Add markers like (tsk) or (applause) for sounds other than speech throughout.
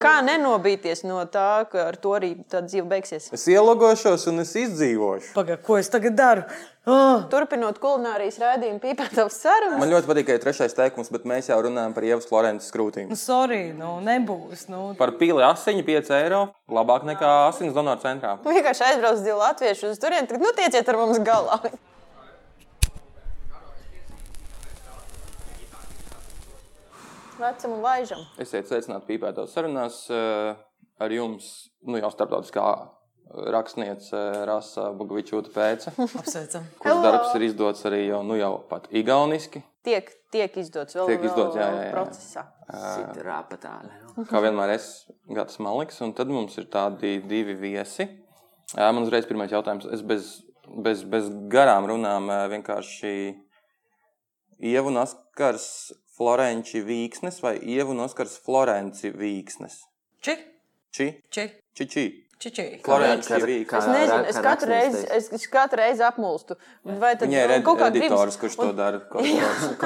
Kā nenobīties no tā, ka ar to arī tā dzīve beigsies? Es ielogošos un es izdzīvošu. Pagaid, ko es tagad daru? Oh, Turpinot kulinārijas rādījumu, pīpētavas sarunas. Man ļoti patīk arī trešais teikums, bet mēs jau runājam par Ievas Florences krūtīm. nu, sorry, nu, nebūs. Nu. Par pīli asiņu 5 eiro. Labāk nekā asins donoru centrā. Vienkārši aizbraucu divu latviešu uz turieni, tad nu tieciet ar mums galā. Vecam un laižam. Esiet sveicināti pīpētos sarunās eh, ar jums, nu jau starptautiskā rakstniece Rasa Bugavičūta pēca, (laughs) Apsveicam. Hello! darbs ir izdots arī jau, nu jau pat igauniski. Tiek, tiek izdots vēl, Tiek izdots, jā, vēl jā, jā. procesā. Citrā patāle. Kā vienmēr es, Gatis Maliks, un tad mums ir tādi divi viesi. Jā, Man uzreiz pirmais jautājums. Es bez, bez, bez garām runām vienkārši Ievu un Oskars Florenci Vīksnes vai Ievu un Oskars Florenci Vīksnes? Či, Či, či, či, či. Vīksnes. kā- Es nezinu, es katru reizi, es, es katru reizi apmulstu. Vai tad Viņai ir ed- kaut kā editors, gribas- kurš to dara. (laughs)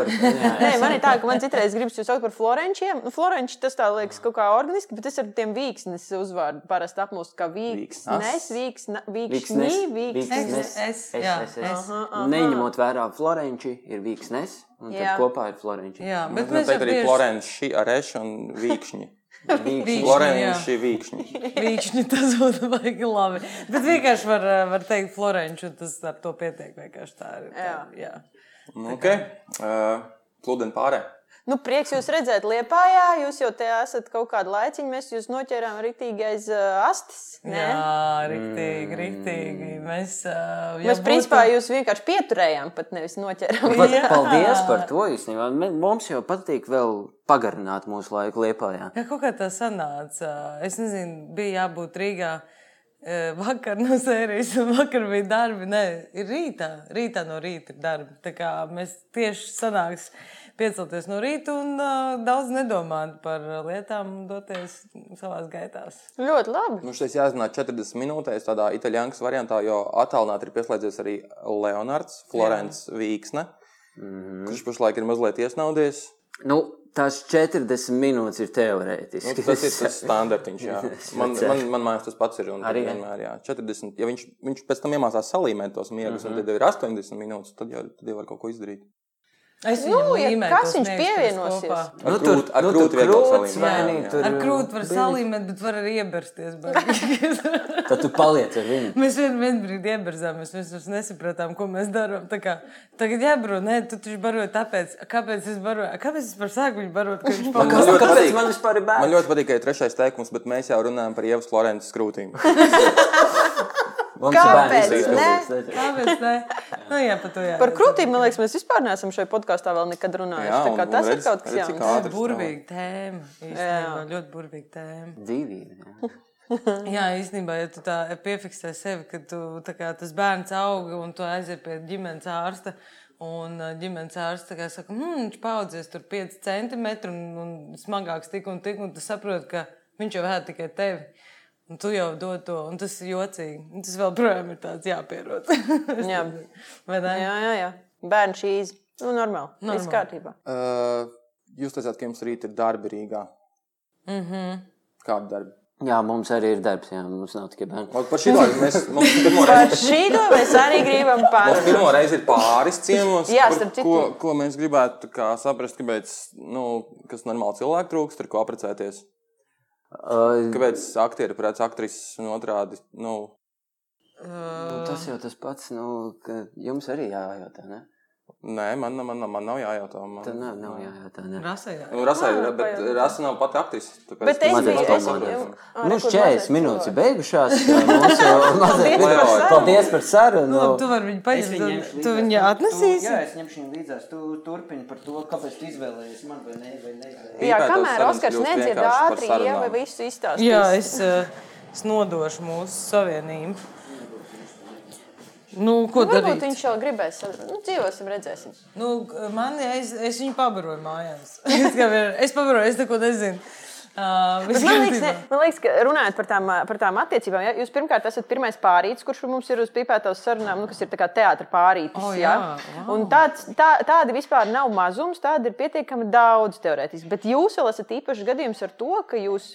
Nē, man ir tā, ka man citreiz gribas jūs saukt par florenčiem. Nu, Florenči tas tā liekas kaut kā organiski, bet es ar tiem vīksnes uzvārdu parasti apmūstu kā vīksnes, vīksne, vīksni, vīksnes. Es- es, jā, es. Neņemot vērā Florenci, ir Vīksnes, un tad kopā ir Florenci. Jā, Bet mēs arī bieži Florenci Areši un Vīkšņi. Jā. Florenci Vīkšņi. Vīkšņi tas būtu baigi labi. Bet vienkārši var, var teikt Florenču, un tas ar to pietiek vienkārši tā ir. Tā, jā. Nu, ok. Uh, Plūden pārē. Nu, prieks jūs redzēt, Liepājā. Jūs jau te esat kaut kādu laiciņu. Mēs jūs noķērām rītīgi aiz uh, astes. ne? Jā, riktīgi, riktīgi. Mēs, uh, ja Mēs, principā, būtu- jūs vienkārši pieturējām, pat nevis noķērām. Pat, paldies par to. Īstenībā. Me- Mums jau patīk vēl pagarināt mūsu laiku liepājā. Jā, kaut kā tā sanāca. Es nezinu, bija jābūt Rīgā. Vakar no sērijas, un vakar bija darbi. Nē, ir rītā. Rītā no rīta ir darbi. Tā kā mēs tieši sanāks piecelties no rīta un uh, daudz nedomāt par lietām un doties savās gaitās. Ļoti labi. Nu, šis jāzina 40 minūtēs, tādā itāļu variantā, jo attālināti ir pieslēdzies arī Leonards Florence Vīksne, kurš pašlaik ir mazliet iesnaudies. Nu, tās 40 minūtes ir Nu, teorētiski. tas ir tas standartiņš. jā. (laughs) Man, man, man mājās tas pats ir. un tad Arī, jā? vienmēr, jā, 40, ja viņš, viņš pēc tam iemācās salīmēt tos miegus, un tad jau ir 80 minūtes, tad jau, tad jau var kaut ko izdarīt. Es Nu, ja līmēju kas viņš pievienosies? Ar Nu, krūti- ar nu, krūti viegli krūts salīmēt, tur Ar krūti var salīmēt, bet var arī iebersties. (laughs) Tad tu paliec ar viņu. (laughs) Mēs vien, vien brīdi ieberzāmies, mēs vairs nesapratām, ko mēs darām. Tā kā, Tagad jābaro, nē, tu taču baroji tāpēc, kāpēc es baroju, kāpēc es par sāku viņu barot, ka viņš Man pamāca. ļoti Kāpēc man vispār ir Man bērns? ļoti patīk, ka ir trešais teikums, bet mēs jau runājam par Ievas Florences krūtīm. (laughs) Ir Kāpēc? izpildīts. Kāpēc ne? Nu, jā, par to jā. Par krūtīm, man liekas, mēs vispār neesam šajā podkāstā vēl nekad runājuši. Tā kā un- tas ir redz- kaut kas jauns. ātri tas Burvīga tēma. Īstenībā ļoti burvīga tēma. Dzīvība. jā. (laughs) Jā, īstenībā, ja tu tā piefiksē sevi, ka tu, tā kā, tas bērns auga un tu aiziet pie ģimenes ārsta. Un ā, ģimenes ārsts tā saka, hmm, viņš paudzies tur 5 centimetri un, un smagāks tik un tik, un tu saproti, ka viņš jau vēd tikai tevi. Un tu jau dod to, un tas ir jocīgi. Un tas vēl projām ir tāds jāpierod. (laughs) Jā. Jā, jā, jā. Bērnu šīs. Nu, normāli. Viss Normāli. kārtībā. Uh, jūs teicāt, ka jums rīt ir darbi Rīgā. Mm -hmm. Kādi darbi? Jā, mums arī ir darbs. Jā, mums nav tikai bērni. Un Par šī mēs mums (laughs) pirmo Par reizi, šī to mēs arī gribam mums pārunāt. pirmo reizi ir pāris ciemos, Jā, par ko, ko mēs gribētu kā, saprast, kāpēc, nu, kas normāli cilvēku trūkst, ar ko apprecēties. Uh, Kāpēc aktieri pret aktrises un otrādi? Nu, nu, tas jau tas pats, nu, ka jums arī jājautā. Ne? Nē, man, man, man nav jājautā. Man, Tad nav, nav jājautā. Ne? Rasa, jā. Nu, Rasai, Ah, bet. Rasa nav pati aktrise. tāpēc Bet es tas biju. ir Es, jau- Ā, Nu, re, kur 40 mazais minūtes ir beigušās. (laughs) Mūsu mazais Paldies par sarunu. Paldies par sarunu. Nu, labi, tu vari viņu paņemt. Tu, viņu atnesīsi. Jā, es ņemšu viņu līdzās. Tu turpini par to, kāpēc tu izvēlējies man vai ne. Vai ne. Jā, kamēr Oskars nedzied ātri, jau visu izstāstīs. Jā, es, eh, es nodošu mūsu savienību. Nu, ko Nu, Varbūt darīt? viņš jau gribēs. Nu, dzīvosim, redzēsim. Nu, man, ja es, es viņu pabaroju mājās. (laughs) es, pabaroju, es neko nezinu. Uh, man liekas, ne, man liekas, ka runājot par tām, par tām attiecībām, ja, jūs pirmkārt esat pirmais pārītis, kurš mums ir uz pīpētās sarunām, nu, kas ir tā kā teātris pārītis. O, ja? jā, wow. Un tāds, tā, tādi vispār nav mazums, tādi ir pietiekami daudz teorētiski. Bet jūs vēl esat īpašs gadījums ar to, ka jūs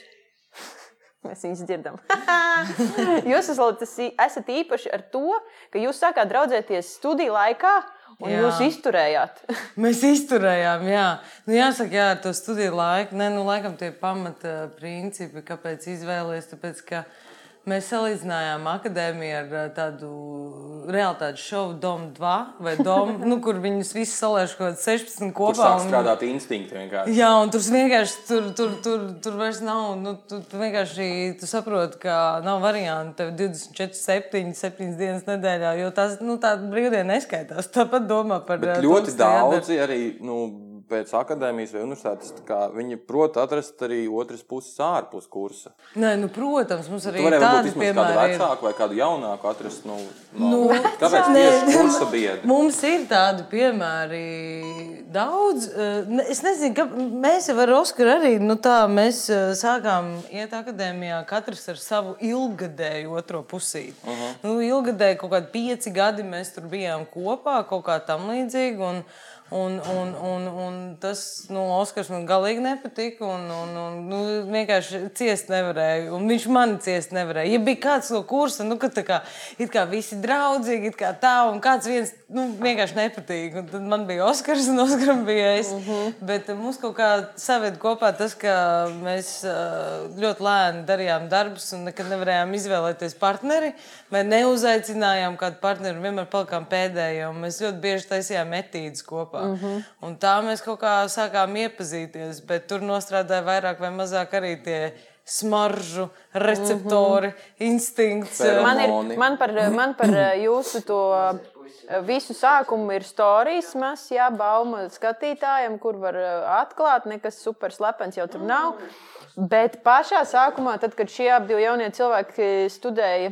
(laughs) Mēs viņus dzirdam. (laughs) jūs esat, īpaši ar to, ka jūs sākāt draudzēties studiju laikā. Un jā. jūs izturējāt. (laughs) Mēs izturējām, jā. Nu, jāsaka, jā, ar to studiju laiku. Nē, nu, laikam tie pamata principi, kāpēc izvēlēties. Tāpēc, ka Mēs salīdzinājām akadēmiju ar tādu realitātes šovu, Dom 2 vai Dom, nu, kur viņus visus salēž kaut kādā 16 kopā. Tur sāk strādāt un... instinkti vienkārši. Jā, un tur vienkārši tur, tur, tur, tur vairs nav. Nu, tu, tu vienkārši tu saproti, ka nav variantu tev 24, 7, 7 dienas nedēļā, jo tās nu, tā brīvdiena neskaitās. Tāpat domā par Bet ļoti daudzi arī. Nu, pēc akadēmijas vai universitātes, viņi prot atrast arī otras puses ārpus kursa. Nē, nu, protams, mums arī ir tādi piemēri. Kādu vecāku vai kādu jaunāku atrast, nu, no, nu, kāpēc tieši kursa biedri? Mums ir tādi piemēri daudz. Eh, es nezinu, ka mēs jau ar Oskaru arī, nu tā, mēs eh, sākām iet akadēmijā katrs ar savu ilgadēju otro pusīti. Uh -huh. Nu, ilgadēji kaut kādi pieci gadi mēs tur bijām kopā, kaut kā tam līdzīgi. Un, Un, un, un, un tas nu, Oskars man galīgi nepatika. Un, un, un, nu, vienkārši ciest nevarēju. Un viņš man ciest nevarēja. Ja bija kāds no kursa, nu, ka kā, kā visi draudzīgi, kā tā, un kāds viens nu, vienkārši nepatīk. Un tad man bija Oskars, un Oskaram bija es. Uh mhm. -huh. Bet mums kaut kā saved kopā tas, ka mēs ļoti lēni darījām darbus un nekad nevarējām izvēlēties partneri. Vai neuzaicinājām kādu partneri, vienmēr palikām pēdējie. Mēs ļoti bieži taisījām etīdes kopā kopā. Mm -hmm. Un tā mēs kaut kā sākām iepazīties, bet tur nostrādāja vairāk vai mazāk arī tie smaržu receptori, mm -hmm. instinkts. Man, ir, man, par, man par jūsu to visu sākumu ir stāstījis mazs, jā, bauma skatītājiem, kur var atklāt, nekas super slepens jau tur nav. Bet pašā sākumā, tad, kad šie abi jaunie cilvēki studēja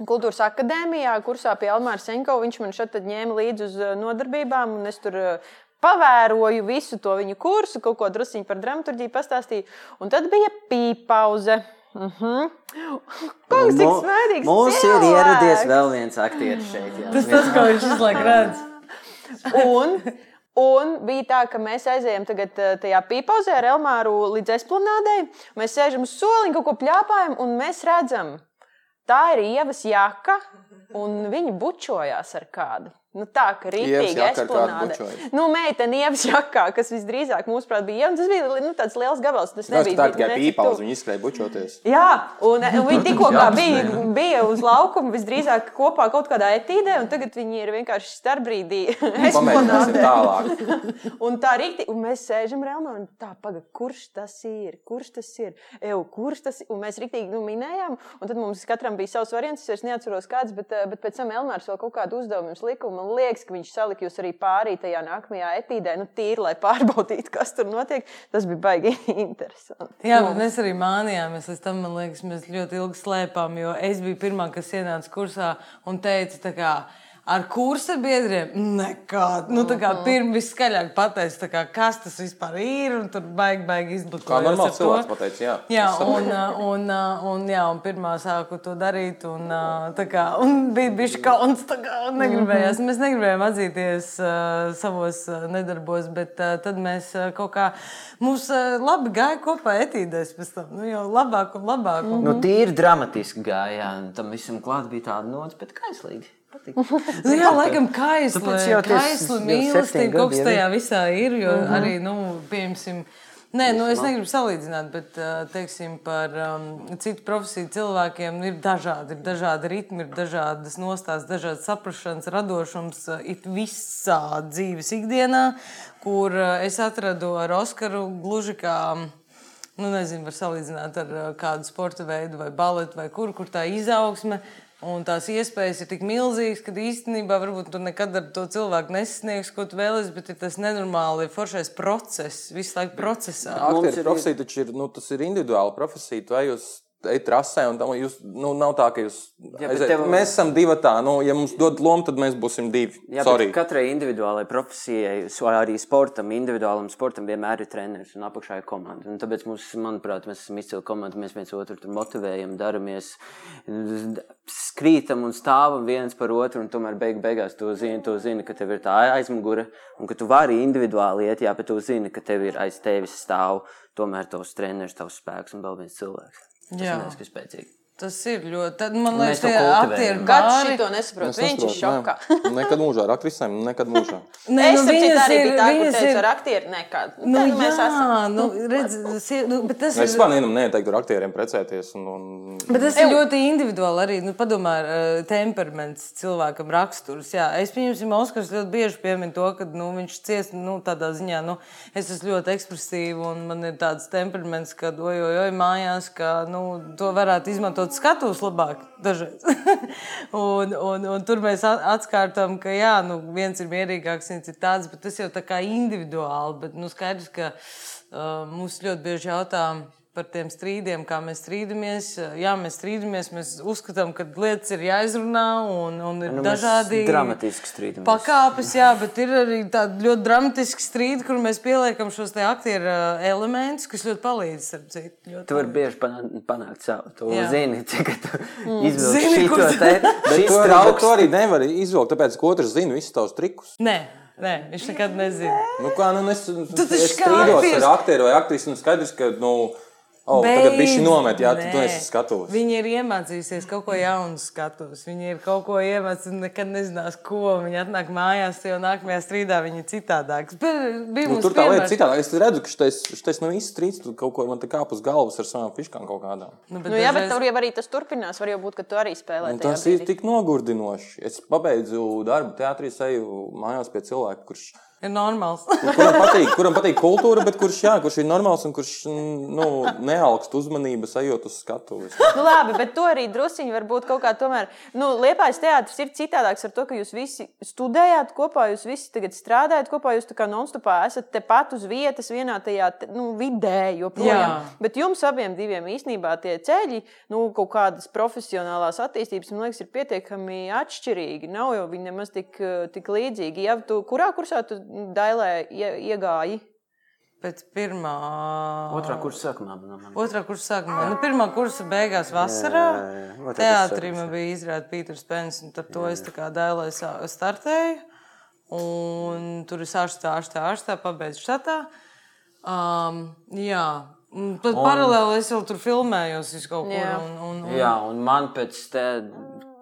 Kultūras akadēmijā, kursā pie Almāra Senko. Viņš man šeit ņēma līdzi uz eh, nodarbībām, un es tur eh, pavēroju visu to viņu kursu, kaut ko druskuļi par dramaturgiju pastāstīju. Un tad bija pīpauze. Uh mhm. -huh. Kungs, cik smaidīgs! Mums cilvēks. ir ieradies vēl viens aktieris šeit. Jā. Tas tas, ko viņš izlaik redz. un, un bija tā, ka mēs aizējām tagad eh, tajā pīpauzē ar Elmāru līdz esplanādei. Mēs sēžam uz soliņa, kaut ko pļāpājam, un mēs redzam, Tā ir ievas jaka, un viņi bučojās ar kādu. Nu, tā kā rītīgi eksplanāde. Nu, meitene ievas jakā, kas visdrīzāk, mūsuprāt, bija ieva. Tas bija nu, tāds liels gabals. Tas nebija tā, tikai pīpauz, viņi izskrēja bučoties. Jā, un, un viņi tikko bija, bija uz laukuma visdrīzāk kopā kaut kādā etīdē, un tagad viņi ir vienkārši starpbrīdī (laughs) eksplanādē. (laughs) un tā rītīgi, un mēs sēžam Relmā, un tā, paga, kurš tas ir, kurš tas ir, eju, kurš tas ir, un mēs rītīgi nu, minējām, un tad mums katram bija savs variants, es neatceros kāds, bet, bet pēc tam Elmārs vēl kaut kādu uzdevumu lika, man liekas, ka viņš salika jūs arī pārī tajā nākamajā etīdē, nu, tīri, lai pārbaudītu, kas tur notiek. Tas bija baigi (laughs) interesanti. Jā, bet mēs arī mānījāmies. Līdz tam, man liekas, mēs ļoti ilgi slēpām, jo es biju pirmā, kas ienāca kursā un teica, tā kā Ar kursa biedriem nekādu. Nu, tā kā mhm. pirmā viskaļāk pateica, kā, kas tas vispār ir. Tur baigi, baigi izbūvēt. Kā normāls cilvēks pateica, jā. Jā, un, un, un, jā, un pirmā sāku to darīt. Un, kā, un bija bijuši kauns, negribējās. Mēs negribējām atzīties uh, savos nedarbos, bet uh, tad mēs uh, kaut kā, mums uh, labi gāja kopā etīdēs pēc tam. Nu, jau labāk un labāk. -hmm. Nu, tīri dramatiski gāja, un tam visam klāt bija tāda nots, bet kaislīgi nu, jā, laikam, kaisli, kaisli mīlestība kaut kas tajā visā ir. Jo mm -hmm. arī, nu, piemēram, Nē, nu es negribu salīdzināt, bet teiksim, par um, citu profesiju cilvēkiem ir dažādi, ir dažādi ritmi, ir dažādas nostājas, dažādas saprašanas, radošums it visā dzīves ikdienā, kur es atradu ar Oskaru gluži kā. Nu, nezinu, var salīdzināt ar kādu sporta veidu, vai baletu, vai kur, kur tā izaugsme Un tās iespējas ir tik milzīgas, ka īstenībā varbūt tu nekad ar to cilvēku nesasniegsi, ko tu vēlēsies, bet ir tas nenormāli foršais process, visu laiku procesā. Aktieru profesija taču ir, nu, tas ir individuāla profesija. Tu ej uz ej trasē, un tam jūs nu, nav tā, ka jūs. Jā, tev... Mēs esam divi tā, nu, ja mums dod lomu, tad mēs būsim divi. Jā, katrai individuālai profesijai, arī sportam, individuālam sportam vienmēr ir treneris un apakšā ir komanda. Un tāpēc mums, manuprāt, mēs esam izcili komanda, mēs viens otru motivējam, daramies, skrītam un stāvam viens par otru, un tomēr beig beigās tu zini, tu zini, ka tev ir tā aizmugure, un ka tu vari individuāli iet, jā, bet tu zini, ka tev ir aiz tevis stāv tomēr tavs treneris, tavs spēks un vēl viens cilvēks. Tas Jā. ir spēcīgi. Tas ir ļoti. Tad, man liekas, to kultivējam. aktieri Gads bāri. šito nesaprot. Es Viņš ir šokā. ne. (laughs) Nekad mūžā ar aktrisēm, nekad mūžā. (laughs) Nē, Es nu, viņas ir- tā, viņas teica ir- ar aktieru nekādu. Nu, Tad mēs jā, esam. nu, (laughs) redz, sie- nu, bet tas Es ir. man vienam neteiktu ar aktieriem precēties. Un, un... Bet tas ir ļoti individuāli arī. Nu, padomā, uh, temperaments cilvēkam raksturs. Jā. Es pieņemsim, Oskars ļoti bieži piemin to, ka nu, viņš ciest nu, tādā ziņā, nu, es esmu ļoti ekspresīvs un man ir tāds temperaments, ka, oj, oj, oj, mājās, ka nu, to varētu izmantot skatus labāk dažreiz. (laughs) un, un, un tur mēs at- atskārtām, ka jā, nu, viens ir mierīgāks, viens ir tāds, bet tas jau tā kā individuāli. Bet nu, skaidrs, ka uh, mums ļoti bieži jautā par tiem strīdiem, kā mēs strīdamies. Jā, mēs strīdamies, mēs uzskatām, ka lietas ir jāizrunā un, un ir Nu, dažādi dramatiski strīdamies. pakāpes, jā, bet ir arī tādi ļoti dramatiski strīdi, kur mēs pieliekam šos te aktieru uh, elementus, kas ļoti palīdz. citu, ļoti Tu vari bieši panākt, panākt savu. Tu Jā. zini, (laughs) cik tu Zini, izvilksi šo tu- te. (laughs) Bet Šis to arī, to arī nevar izvilkt, tāpēc, ka otrs zina visus tavus trikus. Nē, nē, viņš nekad nezina. Nu, kā, nu, es, taču es strīdos ar aktieru vai aktrisi, un skaidrs, ka, nu, oh, tagad Beidz, viņš nomet, jā, tu, esi skatos. Viņi ir iemācījušies kaut ko jaunu skatos. Viņi ir kaut ko iemācījušies, un nekad nezinās, ko. Viņi atnāk mājās, jau nākamajā strīdā viņi ir citādāki. Bija Nu, mums tur tā lieta piemērs. citādi. Es redzu, ka šis, šis nav īsti strīds. Tu kaut ko man te kāp uz galvas ar savām fiškām kaut kādām. Nu, Nu, jā, bet tur jau arī tas turpinās. Var jau būt, ka tu arī spēlē. Tajā tas ir tik nogurdinoši. Es pabeidzu darbu teātrī, eju mājās pie cilvēka, kurš, ir normāls. kuram, patīk, kuram patīk kultūra, bet kurš, jā, kurš ir normāls un kurš nu, neaugst uzmanību, ejot uz skatuves. Nu, labi, bet to arī druskuļi var būt kaut kā tomēr. Nu, Liepais teātris ir citādāks ar to, ka jūs visi studējāt kopā, jūs visi tagad strādājat kopā, jūs tā kā nonstopā esat tepat uz vietas, vienā tajā nu, vidē joprojām. Jā. Bet jums abiem diviem īstenībā tie ceļi, nu, kaut kādas profesionālās attīstības, man liekas, ir pietiekami atšķirīgi. Nav jau viņi nemaz tik, tik līdzīgi. Ja tu, kurā kursā tu dailē ie- iegāji? Pēc pirmā. Otrā kursa sākumā Otrā kursa sākumā. Nu, pirmā kursa beigās vasarā. Jā, jā, jā. Teātrī man bija izrāda Pīters Pens, un ar to es tā kā sā- startēju. Un tur es ārstā, ārstā, ārstā pabeidzu štatā. Um, jā. Un Tad paralēli es vēl tur filmējos visu kaut kur. Jā. Un, un, un Jā, un man pēc te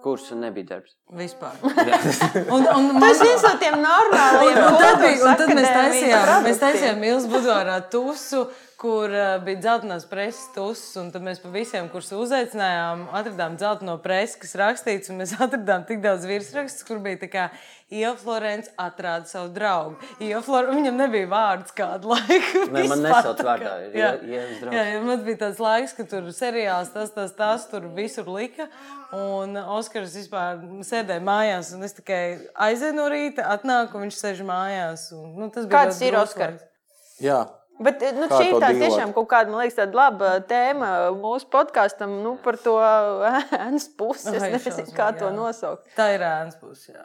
kursa nebija darbs. Vispār. (laughs) un, un man, Tas viens no tiem normāliem Un tad, bija, un tad mēs taisījām, mēs taisījām Milzu Budvārā tusu, kur uh, bija dzeltenās preses tusis. Un tad mēs pa visiem, kurus uzaicinājām, atradām dzelteno presi, kas rakstīts. Un mēs (laughs) atradām tik daudz virsrakstus, kur bija tā kā Ieva Florence atrāda savu draugu. Ieva Flor viņam nebija vārds kādu (laughs) laiku. Nē, man nesauc vārdā, ir Jā. Ie- Ievas draugs. Jā, ja man bija tāds laiks, ka tur seriāls tas, tas, tas, tur visur lika. Un Oskars vispār sēdēja mājās, un es tikai aizēju no rīta, atnāku, un viņš sēž mājās. Un, nu, tas bija Kāds ir Oskars? Jā, Bet nu, Kā šī to ir tā tiešām kaut kāda, man liekas, tāda laba tēma mūsu podkāstam nu, par to (laughs) ēnas pusi. Es nezinu, kā to jā. nosaukt. Tā ir ēnas puse.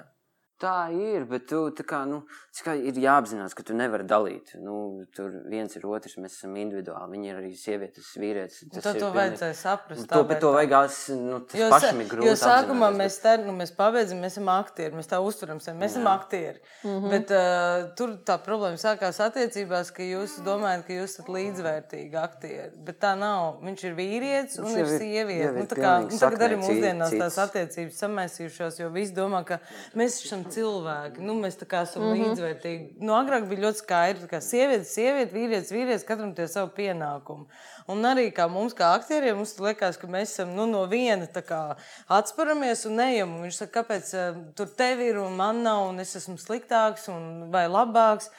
Jā. Tā ir, bet tu tā kā, nu, kā ir jāapzinās, ka tu nevari dalīt. Nu, tur viens ir otrs, mēs esam individuāli. Viņi ir arī sievietes, vīrietis. Un Tas to pilnīgi- vajadzēja saprast. To, bet to tā. vajag, nu, tas Jo, pašam ir grūti. jo sākumā apzināties, mēs, te, nu, mēs pabeidzam, mēs esam aktieri, mēs tā uzturam sevi, mēs esam aktieri. Mm. -hmm. Bet uh, tur tā problēma sākās attiecībās, ka jūs domājat, ka jūs esat līdzvērtīgi aktieri. Bet tā nav. Viņš ir vīrietis un ir sieviete. Nu, tā kā, nu, tagad arī mūsdienās tās attiecības samēsījušās, jo visi domā, ka mēs esam cilvēki. Nu, mēs tā kā esam mm -hmm. līdzvērtīgi. Nu, agrāk bija ļoti skaidrs, ka sieviete, sieviete, vīrietis, vīrietis, katram tie savu pienākumu. Un arī kā mums, kā aktieriem, mums liekas, ka mēs esam nu, no viena kā atsparamies un ejam. Un viņš saka, kāpēc uh, tur tev ir un man nav, un es esmu sliktāks un, vai labāks.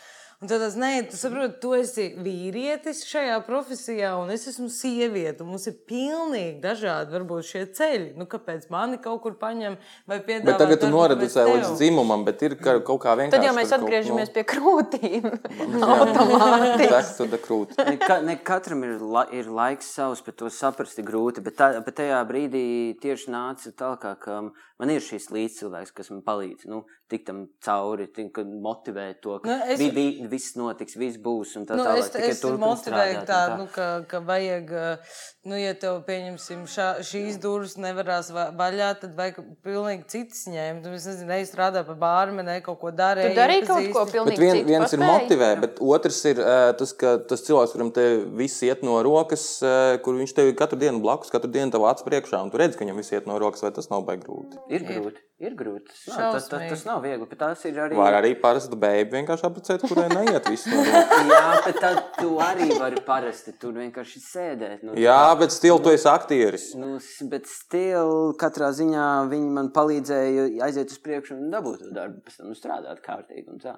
Un tad tas nē, tu saproti, tu esi vīrietis šajā profesijā, un es esmu sieviete. Mums ir pilnīgi dažādi varbūt šie ceļi. Nu, kāpēc mani kaut kur paņem vai piedāvā? bet tagad tu noreducē līdz dzimumam, bet ir ka- kaut kā vienkārši. Tad jau mēs atgriežamies nu, pie krūtīm. (laughs) Automātiski. Tas tur krūt. Ne, ka, ne katram ir, la, ir laiks savs, bet to saprast ir grūti. Bet, tā, bet tajā brīdī tieši nāca tālāk, ka man ir šis līdzcilvēks, kas man palīdz nu, tikt tam cauri, tik, ka motivē to, ka Nu, es- vi, vi, viss notiks, viss būs un tā Nu, tālāk. es tikai es motivēju un tā, tā. nu, ka, ka vajag, nu, ja tev, pieņemsim, šā, šīs durvis nevarās va- vaļā, tad vajag pilnīgi citas ņemt. Nu, Es nezinu, ej strādā pa bārmenē, kaut ko darīt. Tu darīji kaut ko pilnīgi Bet vien, citu. viens ir motivē, bet otrs ir uh, tas, ka tas cilvēks, kuram te viss iet no rokas, uh, kur viņš tev ir katru dienu blakus, katru dienu tev acis priekšā, un tu redz, ka viņam viss iet no rokas, vai tas nav baigi grūti. Ir grūti, ir grūti. Tas nav, tas, tas, tas nav viegli, bet tās ir arī. Var arī parasti beigas vienkārši apprecēt, kurai neiet viss no rokas. (laughs) Jā, bet tad tu arī vari parasti tur vienkārši sēdēt. Nu, Jā, bet stila tu esi aktieris. Nu, bet stila katrā ziņā viņi man palīdzēja aiziet uz priekšu un dabūt to darbu, pēc tam nu, strādāt kārtīgi. un tā.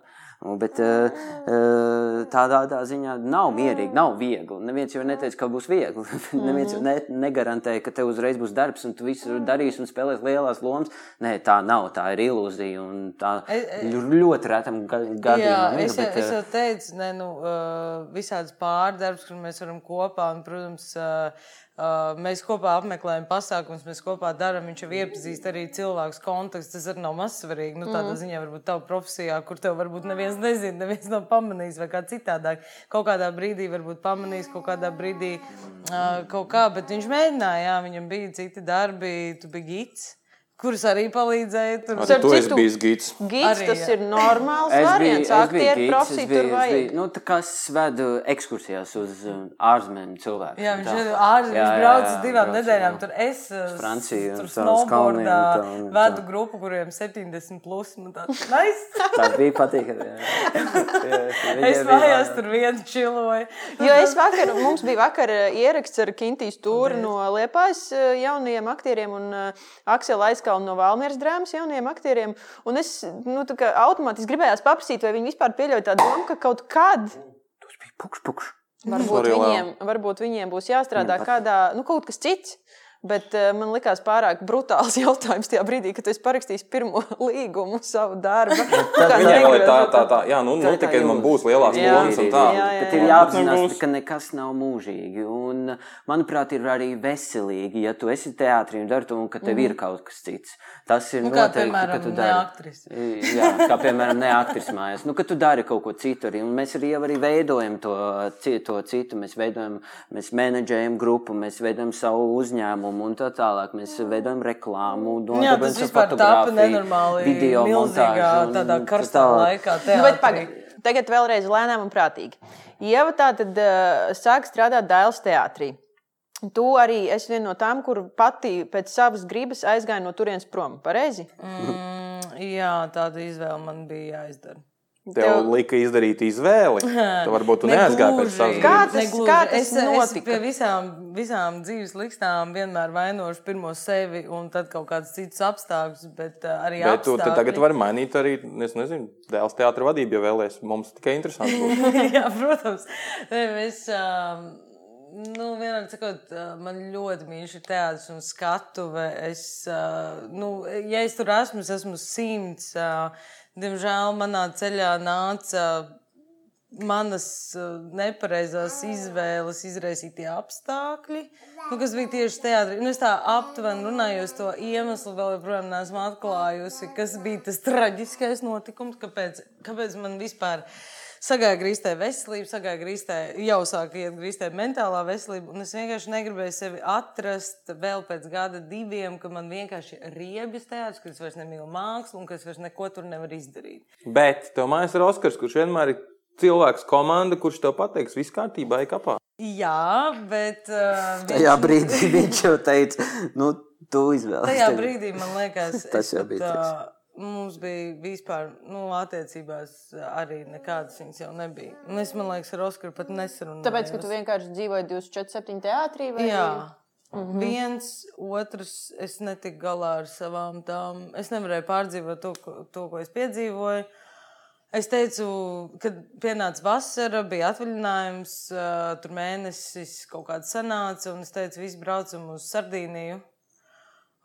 Bet uh, uh, tādā, tādā ziņā nav mierīgi, nav viegli. Neviens jau neteica, ka būs viegli. (laughs) Neviens jau ne, negarantē, ka tev uzreiz būs darbs un tu visu darīsi un spēlēsi lielās lomas. Nē, tā nav, tā ir ilūzija un tā ļoti retam gadījumam es, bet, es jau teicu, ne, nu, visādas pārdarbs, kur mēs varam kopā, un, protams, uh, mēs kopā apmeklējam pasākumus, mēs kopā darām, viņš jau iepazīst arī cilvēkus kontekstu, tas arī nav mazsvarīgi, nu, tādā mm. ziņā varbūt tava profesijā, kur tev varbūt neviens nezina, neviens nav pamanījis vai kā citādāk. Kaut kādā brīdī varbūt pamanījis, kaut kādā brīdī uh, kaut kā, bet viņš mēģināja, jā, viņam bija citi darbi, tu biji gids, kurus arī palīdzēja. Tur. Arī tu citu- bijis gids. Gids, Arī, tas jā. ir normāls Es variants. es biju, tur vajag. nu, tā kā es vedu ekskursijās uz uh, ārzemēm cilvēku. Jā, viņš Tā. ir ārzemēs, viņš brauc uz divām braucu, nedēļām. jā. Tur es uh, Franciju un tur tā, snowboardā tā, vedu tā. grupu, kuriem 70 plus. Man tāds nice. (laughs) Tas bija patīkami. (laughs) Es bija mājās tur vienu čiloju. Jo es vakar, mums bija vakar eh, ieraksts ar Kintīs Tūru no Liepājas jaunajiem aktieriem un uh, Akselu Aizkalnu no Valmieras drāmas jaunajiem aktieriem. Un es nu, automātiski gribējās paprasīt, vai viņi vispār pieļauj tādu domu, ka kaut kad Tas bija pukš, pukš. varbūt viņiem, varbūt viņiem būs jāstrādā kādā, nu, kaut kas cits. Bet uh, man likās pārāk brutāls (laughs) jautājums tajā brīdī, kad es parakstīju pirmo (laughs) līgumu savu darbu. Viņai vēl ir tā, tā, tā, jā, nu, nu Tā- tā tikai man būs lielās Jā. lomas un tā. Jā, jā, Bet jā. ir Bet jāapzinās, nebūs. ka nekas nav mūžīgi. Un, manuprāt, ir arī veselīgi, ja tu esi teātrī un dari to, un ka tev ir kaut kas cits. Tas ir Nu, noteikti, piemēram, ka tu dari. aktrise. Jā, kā piemēram, ne aktris mājās. Nu, ka tu dari kaut ko citu arī. Un mēs arī jau arī veidojam to, to citu. Mēs veidojam, mēs menedžējam grupu, mēs veidojam savu uzņēmumu un tā tālāk. Mēs veidojam reklāmu. Jā, tas vispār tāpa nenormāli video un tādā tā karstā tālāk. laikā. Nu, bet teātrī. pagaid, tagad vēlreiz lēnām un prātīgi. Ieva tā tad uh, sāk strādāt Dāļas teātrī. Tu arī esi viena no tām, kur pati pēc savas gribas aizgāja no turienes prom. Pareizi? Mm, jā, tāda izvēle man bija jāizdara. Tev Tev- lika izdarīt izvēli. (laughs) Tad varbūt tu neaizgāji pēc savas Kā gribas. tas- negluži. kā tas es, es pie visām, visām dzīves likstām vienmēr vainošu pirmo sevi un tad kaut kādus citus apstākļus, bet uh, arī Bet tu tad apstākļi. tagad vari mainīt arī, es nezinu, dēls teātra vadību, ja vēlēs. Mums tikai interesanti būs. (laughs) Jā, protams. Mēs, um, nu, vienmēr sakot, uh, man ļoti mīļš ir teātris un skatuve. Es, uh, nu, ja es tur esmu, es esmu simts. Uh, diemžēl manā ceļā nāca manas uh, nepareizās izvēles izraisītie apstākļi, nu, kas bija tieši teātrī. Nu, es tā aptuveni runāju, to iemeslu vēl joprojām neesmu atklājusi, kas bija tas traģiskais notikums, kāpēc, kāpēc man vispār sagāja grīstē veselība, sagāja grīstē, jau sāk iet grīstē mentālā veselība, un es vienkārši negribēju sevi atrast vēl pēc gada diviem, ka man vienkārši ir riebjas teātris, ka es vairs nemīlu mākslu un ka es vairs neko tur nevaru izdarīt. Bet tev mājās ir Oskars, kurš vienmēr ir cilvēks, komanda, kurš tev pateiks, viss kārtībā, ej kapā. Jā, bet uh, Tajā brīdī (laughs) viņš jau teica, nu, tu izvēlies. Tajā brīdī man liekas, Tas jau bija tas. ā, Mums bija vispār, nu, attiecībās arī nekādas viņas jau nebija. Un es, man liekas, ar Oskaru pat nesarunāju. Tāpēc, ka tu vienkārši dzīvoji 247 teātrī vai Jā. -hmm. Viens, otrs, es netiku galā ar savām tām. Es nevarēju pārdzīvot to, to, ko es piedzīvoju. Es teicu, kad pienāca vasara, bija atvaļinājums, tur mēnesis kaut kāds sanāca, un es teicu, visi braucam uz Sardīniju.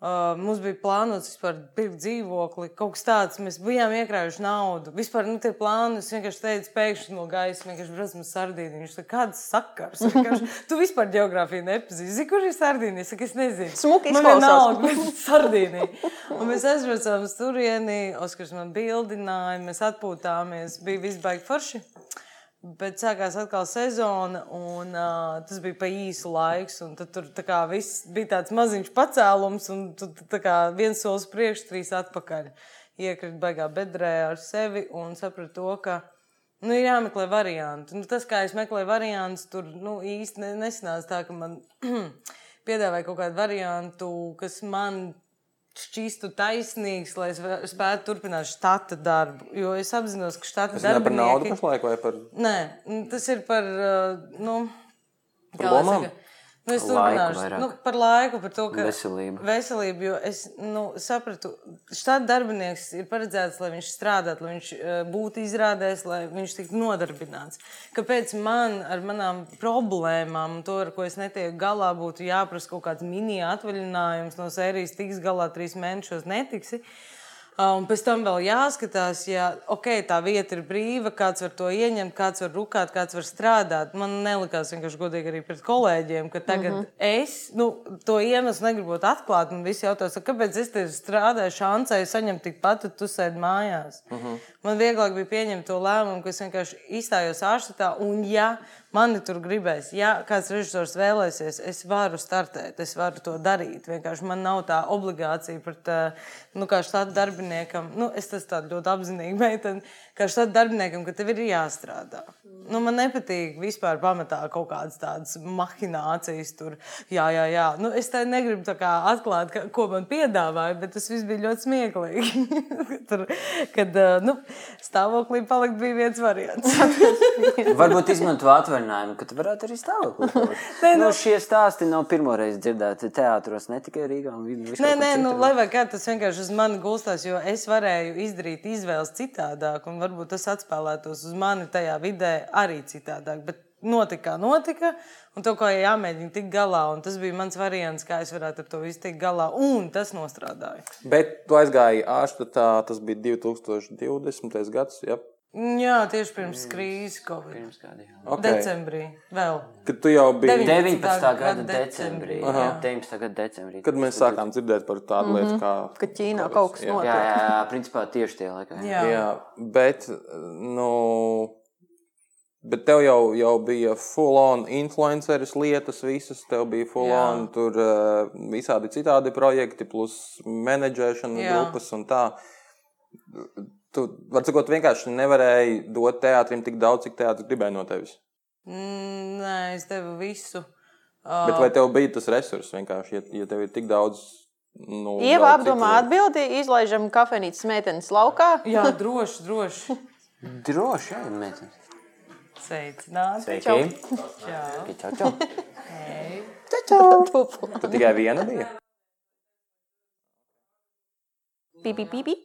Uh, mums bija plānots vispār pirkt dzīvokli, kaut kas tāds. Mēs bijām iekrājuši naudu. Vispār nu, tie plāni, es vienkārši teicu, pēkšņi no gaisa, vienkārši braucam uz Sardīniju. Viņš saka, kāds sakars? Vienkārši, tu vispār geogrāfiju nepazīsti. Zini, kur ir Sardīnija? Es saku, es nezinu. Smuki Man vienalga, bet (laughs) Sardīnija. Un mēs aizbraucām uz turieni, Oskars man bildināja, mēs atpūtāmies, bija viss baigi forši. Bet sākās atkal sezona, un uh, tas bija pa īsu laiku. Tad tur kā, viss bija tāds maziņš pacēlums, un tu kā viens solis priekš, trīs atpakaļ. Iekrīt baigā bedrē ar sevi un sapratu to, ka nu, ir jāmeklē varianti. Nu, tas, kā es meklēju variantus, tur nu, īsti ne, nesanāca tā, ka man (clears throat) piedāvāja kaut kādu variantu, kas man šķistu taisnīgs, lai es spētu turpināt štata darbu. Jo es apzinos, ka štata Tas ir par naudu pašlaik vai par Nē, tas ir par. uh, Nu, Par lomām? saka, Nu, es turpināšu. Nu, par laiku, par to, ka. Veselību. Veselību, jo es nu, sapratu, štāta darbinieks ir paredzēts, lai viņš strādātu, lai viņš uh, būtu izrādēs, lai viņš tiktu nodarbināts. Kāpēc man ar manām problēmām, to, ar ko es netieku galā, būtu jāprasa kaut kāds mini atvaļinājums no sērijas, tiks galā trīs mēnešos, netiksi. Uh, Un pēc tam vēl jāskatās, ja okay, tā vieta ir brīva, kāds var to ieņemt, kāds var rukāt, kāds var strādāt. Man nelikās vienkārši godīgi arī pret kolēģiem, ka tagad mm -hmm. es nu, to iemeslu negribu atklāt. Man visi jautās, kāpēc es te strādāju, šancēju saņemt tikpat, tad tu sēdi mājās. Mm -hmm. Man vieglāk bija pieņemt to lēmumu, ka es vienkārši izstājos ārštatā. Un, ja mani tur gribēs, ja kāds režisors vēlēsies, es varu startēt, es varu to darīt. Vienkārši man nav tā obligācija pret, eh, nu, štāta darbiniekam. Nu, es tas tādu ļoti apzinīgi meiteni, kā štāta darbiniekam, ka tev ir jāstrādā. Nu, man nepatīk vispār pamatā kaut kādas tādas mahinācijas tur. Jā, jā, jā. Nu, es tā negribu tā kā atklāt, ka, ko man piedāvāja, bet tas viss bija ļoti smieklīgi. (laughs) tur, kad eh, nu, stāvoklī palikt bija viens variants. (laughs) Varbūt izmanto atvaļinājumu, ka tu varētu arī stāvokli. Nē, nu, nu- šie stāsti nav pirmoreiz dzirdēti teātros, ne tikai Rīgā. Nē, nē, nu, lai vai kā tas vienkārši uz mani gulstās, jo es varēju izdarīt izvēles citādāk, un varbūt tas atspēlētos uz mani tajā vidē arī citādāk. Bet notika, notika, un to jāmēģina tikt galā. Tas bija mans variants, kā es varētu ar to visu tikt galā, un tas nostrādāja. Bet tu aizgāji ārštatā, tas bija 2020. gads. Ja? Jā, tieši pirms krīzes, Covid. Pirms kādi, jā. Okay. Decembrī vēl. Kad tu jau biji. 19. 19. gada gada decembrī. decembrī, Jā, jā. 19. gada decembrī. Kad mēs sākām dzirdēt par tādu lietu, kā. Ka Ķīnā kaut kas notiek. Jā, jā, jā, principā tieši tie laikā. Jā. Jā, bet, nu, bet tev jau, jau bija full-on influenceris lietas, visas. Tev bija full-on tur uh, visādi citādi projekti, plus menedžēšana grupas un tā. Tu, var sakot, vienkārši nevarēji dot teātrim tik daudz, cik teātris gribēja no tevis. Mm, Nē, es devu visu. Bet vai tev bija tas resurss vienkārši, ja, ja tev ir tik daudz? Nu, Ieva apdomā atbildi, izlaižam kafejnīcas meitenes laukā. Jā, droši, droši. Droši, jā, meitenes. Sveicināti. Sveiki. Čau. Čau, čau. Hei. Tu tikai viena bija? Pipi, pipi.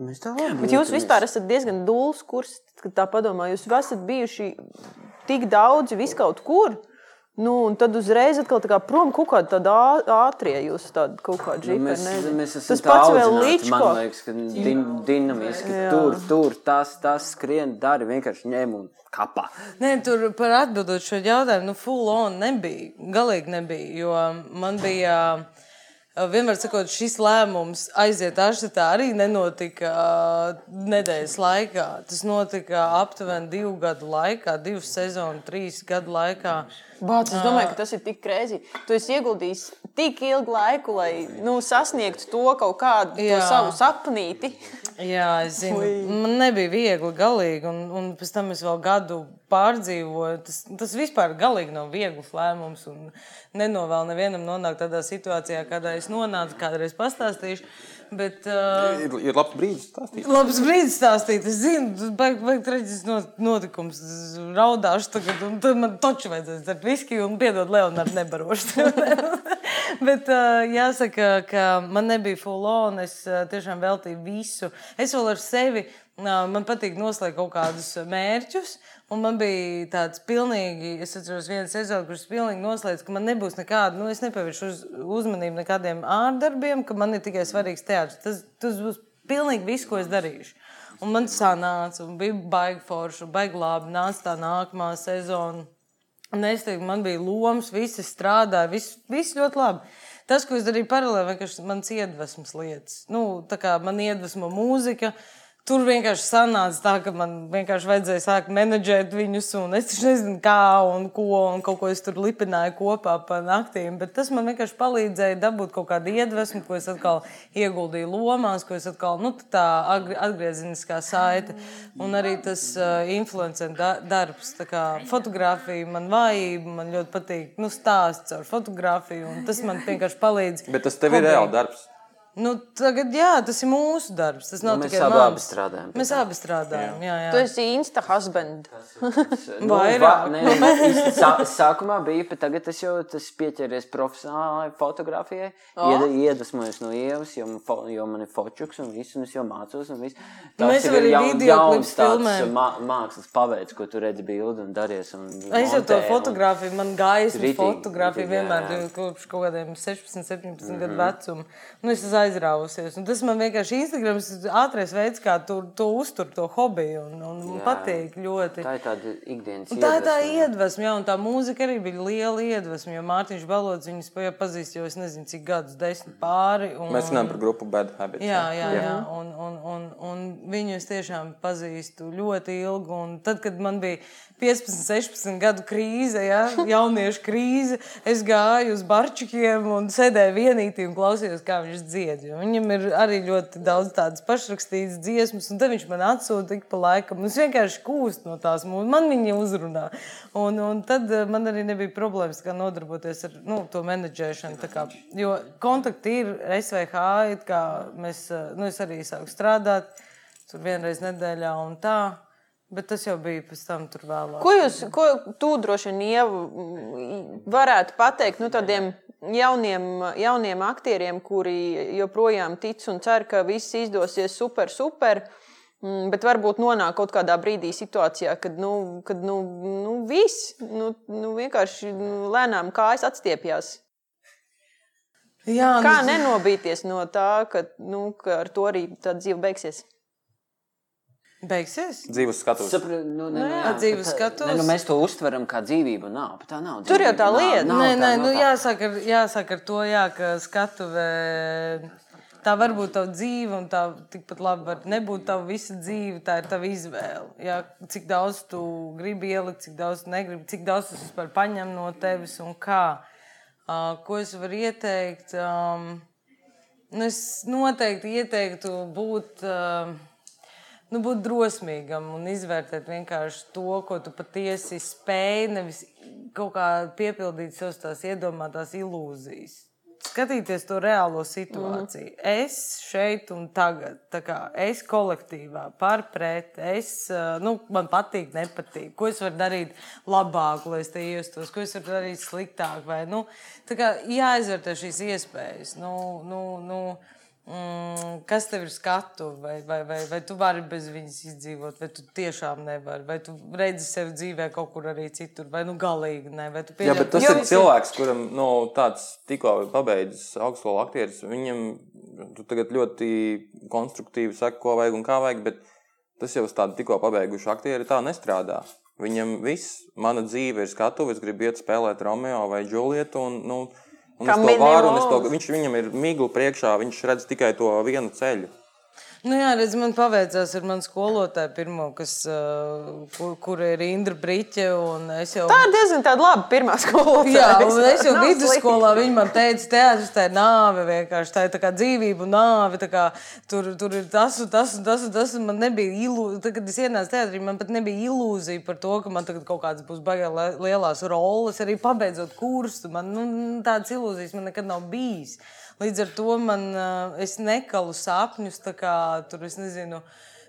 Mēs tā labi. Bet jūs vispār esat diezgan dūls kurs, kad tā padomā. Jūs esat bijuši tik daudzi viskaut kur. Nu, un tad uzreiz atkal tā kā prom kaut kāda tāda ātrie jūs tāda kaut kāda Nu, žipa. mēs, nezinu. mēs esam Tas pats vēl Man līčko. liekas, ka din, dinamiski tur, tur, tas, tas skrien, dari vienkārši ņem un kapā. Nē, tur par atbildot šo jautājumu, nu, full on nebija. Galīgi nebija. Jo man bija, uh, vienmēr sakot, šis lēmums aiziet ārštatā arī nenotika nedēļas laikā. Tas notika aptuveni divu gadu laikā, divu sezonu, trīs gadu laikā. Bāc, es domāju, ka tas ir tik krēsli. Tu esi ieguldījis tik ilgu laiku, lai nu, sasniegtu to kaut kādu to savu sapnīti. Jā, es zinu, man nebija viegli, galīgi. Un, un pēc tam es vēl gadu pārdzīvoju. Tas, tas vispār galīgi nav viegls lēmums. Nenovēlu nevienam nonākt tādā situācijā, kādā es nonācu, kādreiz pastāstīšu. Bet, uh, Ir, ir labs brīdis stāstīt. Labs brīdis stāstīt. Es zinu, beigas beig traģisks not- notikums. Raudāšu tagad, un tad man taču vajadzēs dzert viskiju un piedod Leonardu nebarošu. (laughs) Bet uh, jāsaka, ka man nebija full on. Es uh, tiešām veltīju visu. Es vēl ar sevi. Uh, man patīk noslēgt kaut kādus mērķus, un man bija tāds pilnīgi, es atceros, viens sezonu, kurš pilnīgi noslēdz, ka man nebūs nekāda, nu, es nepievēršu uz, uzmanību nekādiem ārdarbiem, ka man ir tikai svarīgs teātris. Tas, tas būs pilnīgi viss, ko es darīšu. Un man sanāca, un bija baigi forši, baigi labi. Nāca tā nākamā sezona. Un es teiktu, man bija lomas, visi strādāja, viss, viss ļoti labi. Tas, ko es darīju paralēli, vienkārši manas iedvesmas lietas. Nu, tā kā man iedvesmo mūzika, Tur vienkārši sanāca tā, ka man vienkārši vajadzēja sākt menedžēt viņus, un es nezinu, kā un ko, un kaut ko es tur lipināju kopā pa naktīm. Bet tas man vienkārši palīdzēja dabūt kaut kādu iedvesmu, ko es atkal ieguldīju lomās, ko es atkal, nu, tā atgriezeniskā saite, un arī tas uh, influencer da darbs. Tā kā fotografija man vājība, man ļoti patīk, nu, stāsts ar fotografiju, un tas man vienkārši palīdz. Bet tas tev ir reāli darbs. Nu, tagad, jā, tas ir mūsu darbs. Tas nav Nu, tikai mans. abi strādājam. Mēs abi strādājam. Jā, jā. Tu esi insta husband. Nu, Vairāk. va- nē, sā, sākumā bija, bet tagad es jau tas pieķeries profesionālai fotografijai. Oh. Iedvesmojos no ievas, jo, man fo, jo man ir fočuks un viss, un es jau mācos. un viss. Tas Mēs jau arī videoklips jauns tāds filmējam. mā, mākslas paveids, ko tu redzi bildi un daries. Un Es jau to fotografiju, man gaisa Ritīgi, fotografija ritīgi, jā, vienmēr jā. kopš kaut kādiem 16, 17 gadu vecuma. Nu, aizrāvusies. Un tas man vienkārši Instagrams ir ātrais veids, kā tu to uztur, to hobiju. Un, un man Jā. patīk ļoti. Tā ir tāda ikdienas Un tā ir tā iedvesma. iedvesma, jā, un tā mūzika arī bija liela iedvesma. Jo Mārtiņš Balods viņus pazīst jau es nezinu, cik gadus, desmit pāri. Un, Mēs runājam par grupu Bad Habits. Jā, jā, jā. Un, un, un, un viņu es tiešām pazīstu ļoti ilgi. Un tad, kad man bija 15, 16 gadu krīze, ja, jauniešu krīze, es gāju uz barčikiem un sēdēju vienītī un klausījos, kā viņš dzied. Jo Viņam ir arī ļoti daudz tādas pašrakstītas dziesmas, un tad viņš man atsūta ik pa laikam. Es vienkārši kūstu no tās man viņa uzrunā. Un, un tad eh, man arī nebija problēmas nodarboties ar nu, to menedžēšanu. Kā, jo kontakti ir SVH, kā mēs, eh, nu, es arī sāku strādāt tur vienreiz nedēļā un tā. Bet tas jau bija pēc tam vēlāk. Ko jūs, ko tu droši vien varētu pateikt nu, tādiem jauniem, jauniem aktieriem, kuri joprojām tic un cer, ka viss izdosies super, super, mm, bet varbūt nonāk kaut kādā brīdī situācijā, kad, nu, kad nu, nu, viss nu, nu, vienkārši nu, lēnām kājas atstiepjas. Jā, Kā nu, nenobīties no tā, ka, nu, ka ar to arī tā dzīve beigsies? Beigsies? Dzīves skatus. Sapra, nu, ne, jā. jā, Dzīves bet tā- skatus. Ne, nu, mēs to uztveram kā dzīvību. Nav, bet tā nav. Tur jau tā dzīvība, nav, lieta. nav Nē, tā, nē, nu, tā. jāsaka, ar- jāsaka ar to, jā, ka skatuvē tā var būt tava dzīve, un tā tikpat labi var nebūt tava visa dzīve. Tā ir tava izvēle. Jā, cik daudz tu gribi ielikt, cik daudz tu negribi, cik daudz tas vispār paņem no tevis un kā. Uh, ko es varu ieteikt? Um, nu, es noteikti ieteiktu būt. Uh, nu, būt drosmīgam un izvērtēt vienkārši to, ko tu patiesi spēj, nevis kaut kā piepildīt savas tās iedomātās ilūzijas. Skatīties to reālo situāciju. Mm. Es šeit un tagad, kā es kolektīvā, par pret, es, nu, man patīk, nepatīk. Ko es varu darīt labāk, lai es te iestos, ko es varu darīt sliktāk. Vai, nu, kā jāizvērtē šīs iespējas. Nu, nu, nu, Mm, kas tev ir skatu, vai, vai, vai, vai tu vari bez viņas izdzīvot, vai tu tiešām nevari, vai tu redzi sevi dzīvē kaut kur arī citur, vai nu galīgi ne. tu Jā, pieļauj- bet tas Jo ir cilvēks, kuram nu, tāds tikko pabeidzis augstskolu aktieris. Viņam tagad ļoti konstruktīvi saka, ko vajag un kā vajag, bet tas jau uz tādu tikko pabeigušu aktieri tā nestrādā. Viņam viss, mana dzīve ir skatuve, es gribu iet spēlēt Romeo vai Julietu. Un, nu, un es to varu, un es to, minimums. viņš, viņam ir migla priekšā, viņš redz tikai to vienu ceļu. Nu, jā, redz, man paveicās ar manu skolotāju, pirmo, kas, kur, kur ir Indra Brīķe. Jau... Tā ir diezgan tāda laba pirmā skolotāja. Jā, un es jau vidusskolā viņa man teica, teātris tā ir nāve vienkārši. Tā ir tā kā dzīvība un nāve. tā Kā, tur, tur ir tas un tas un tas. Un tas un man nebija ilūzija, tad, kad es ienācu teātrī, man pat nebija ilūzija par to, ka man tagad kaut kādas būs baigā le- lielās roles. Arī pabeidzot kursu, man nu, tādas ilūzijas man nekad nav bijis. Līdz ar to man, uh, es nekalu sapņus, tā kā tur es nezinu.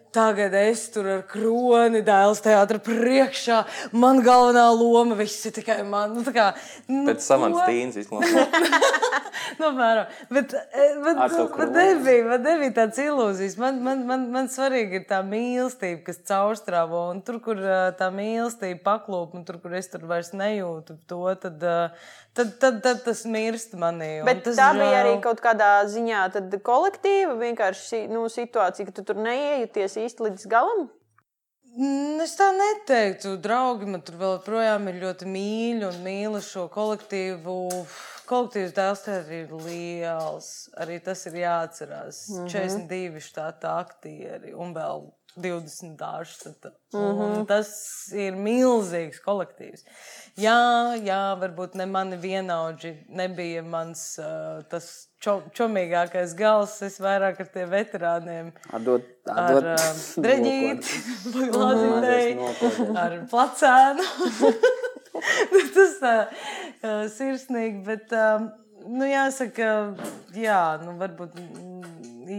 Tagad es tur ar kroni dēls teātrī priekšā. Man galvenā loma, viss ir tikai man. Nu, tā kā, nu, Pēc samants tīns izklausās. (laughs) Nu, apmēram. bet, eh, bet, bet nebija, man nebija tāds ilūzijas. Man, man, man, man svarīgi ir tā mīlestība, kas caurstrāvo. Un tur, kur eh, tā mīlestība paklūp, un tur, kur es tur vairs nejūtu to, tad, eh, tad, tad, tad tas mirst manī. Bet tas tā bija žēl. arī kaut kādā ziņā kolektīva vienkārši nu, situācija, ka tu tur neiejūties īsti līdz galam. Mm, Es tā neteiktu. Draugi man tur vēl joprojām ir ļoti mīļi un mīlu šo kolektīvu. Kolektīvs dēls teātris ir liels. Arī tas ir jāatcerās. Mm -hmm. 42 štāta aktieri un vēl 20 dārstata. Mm -hmm. Tas ir milzīgs kolektīvs. Jā, jā, varbūt ne mani vienaudži nebija mans uh, tas čo, čomīgākais gals. Es vairāk ar tiem veterāniem Atdod, ar atdod. uh, (laughs) dreģīti, glāzītēji, Nokod. ar placēnu. (laughs) Tas tā uh, sirsnīgi, bet um, nu, jāsaka, jā, nu, varbūt mm,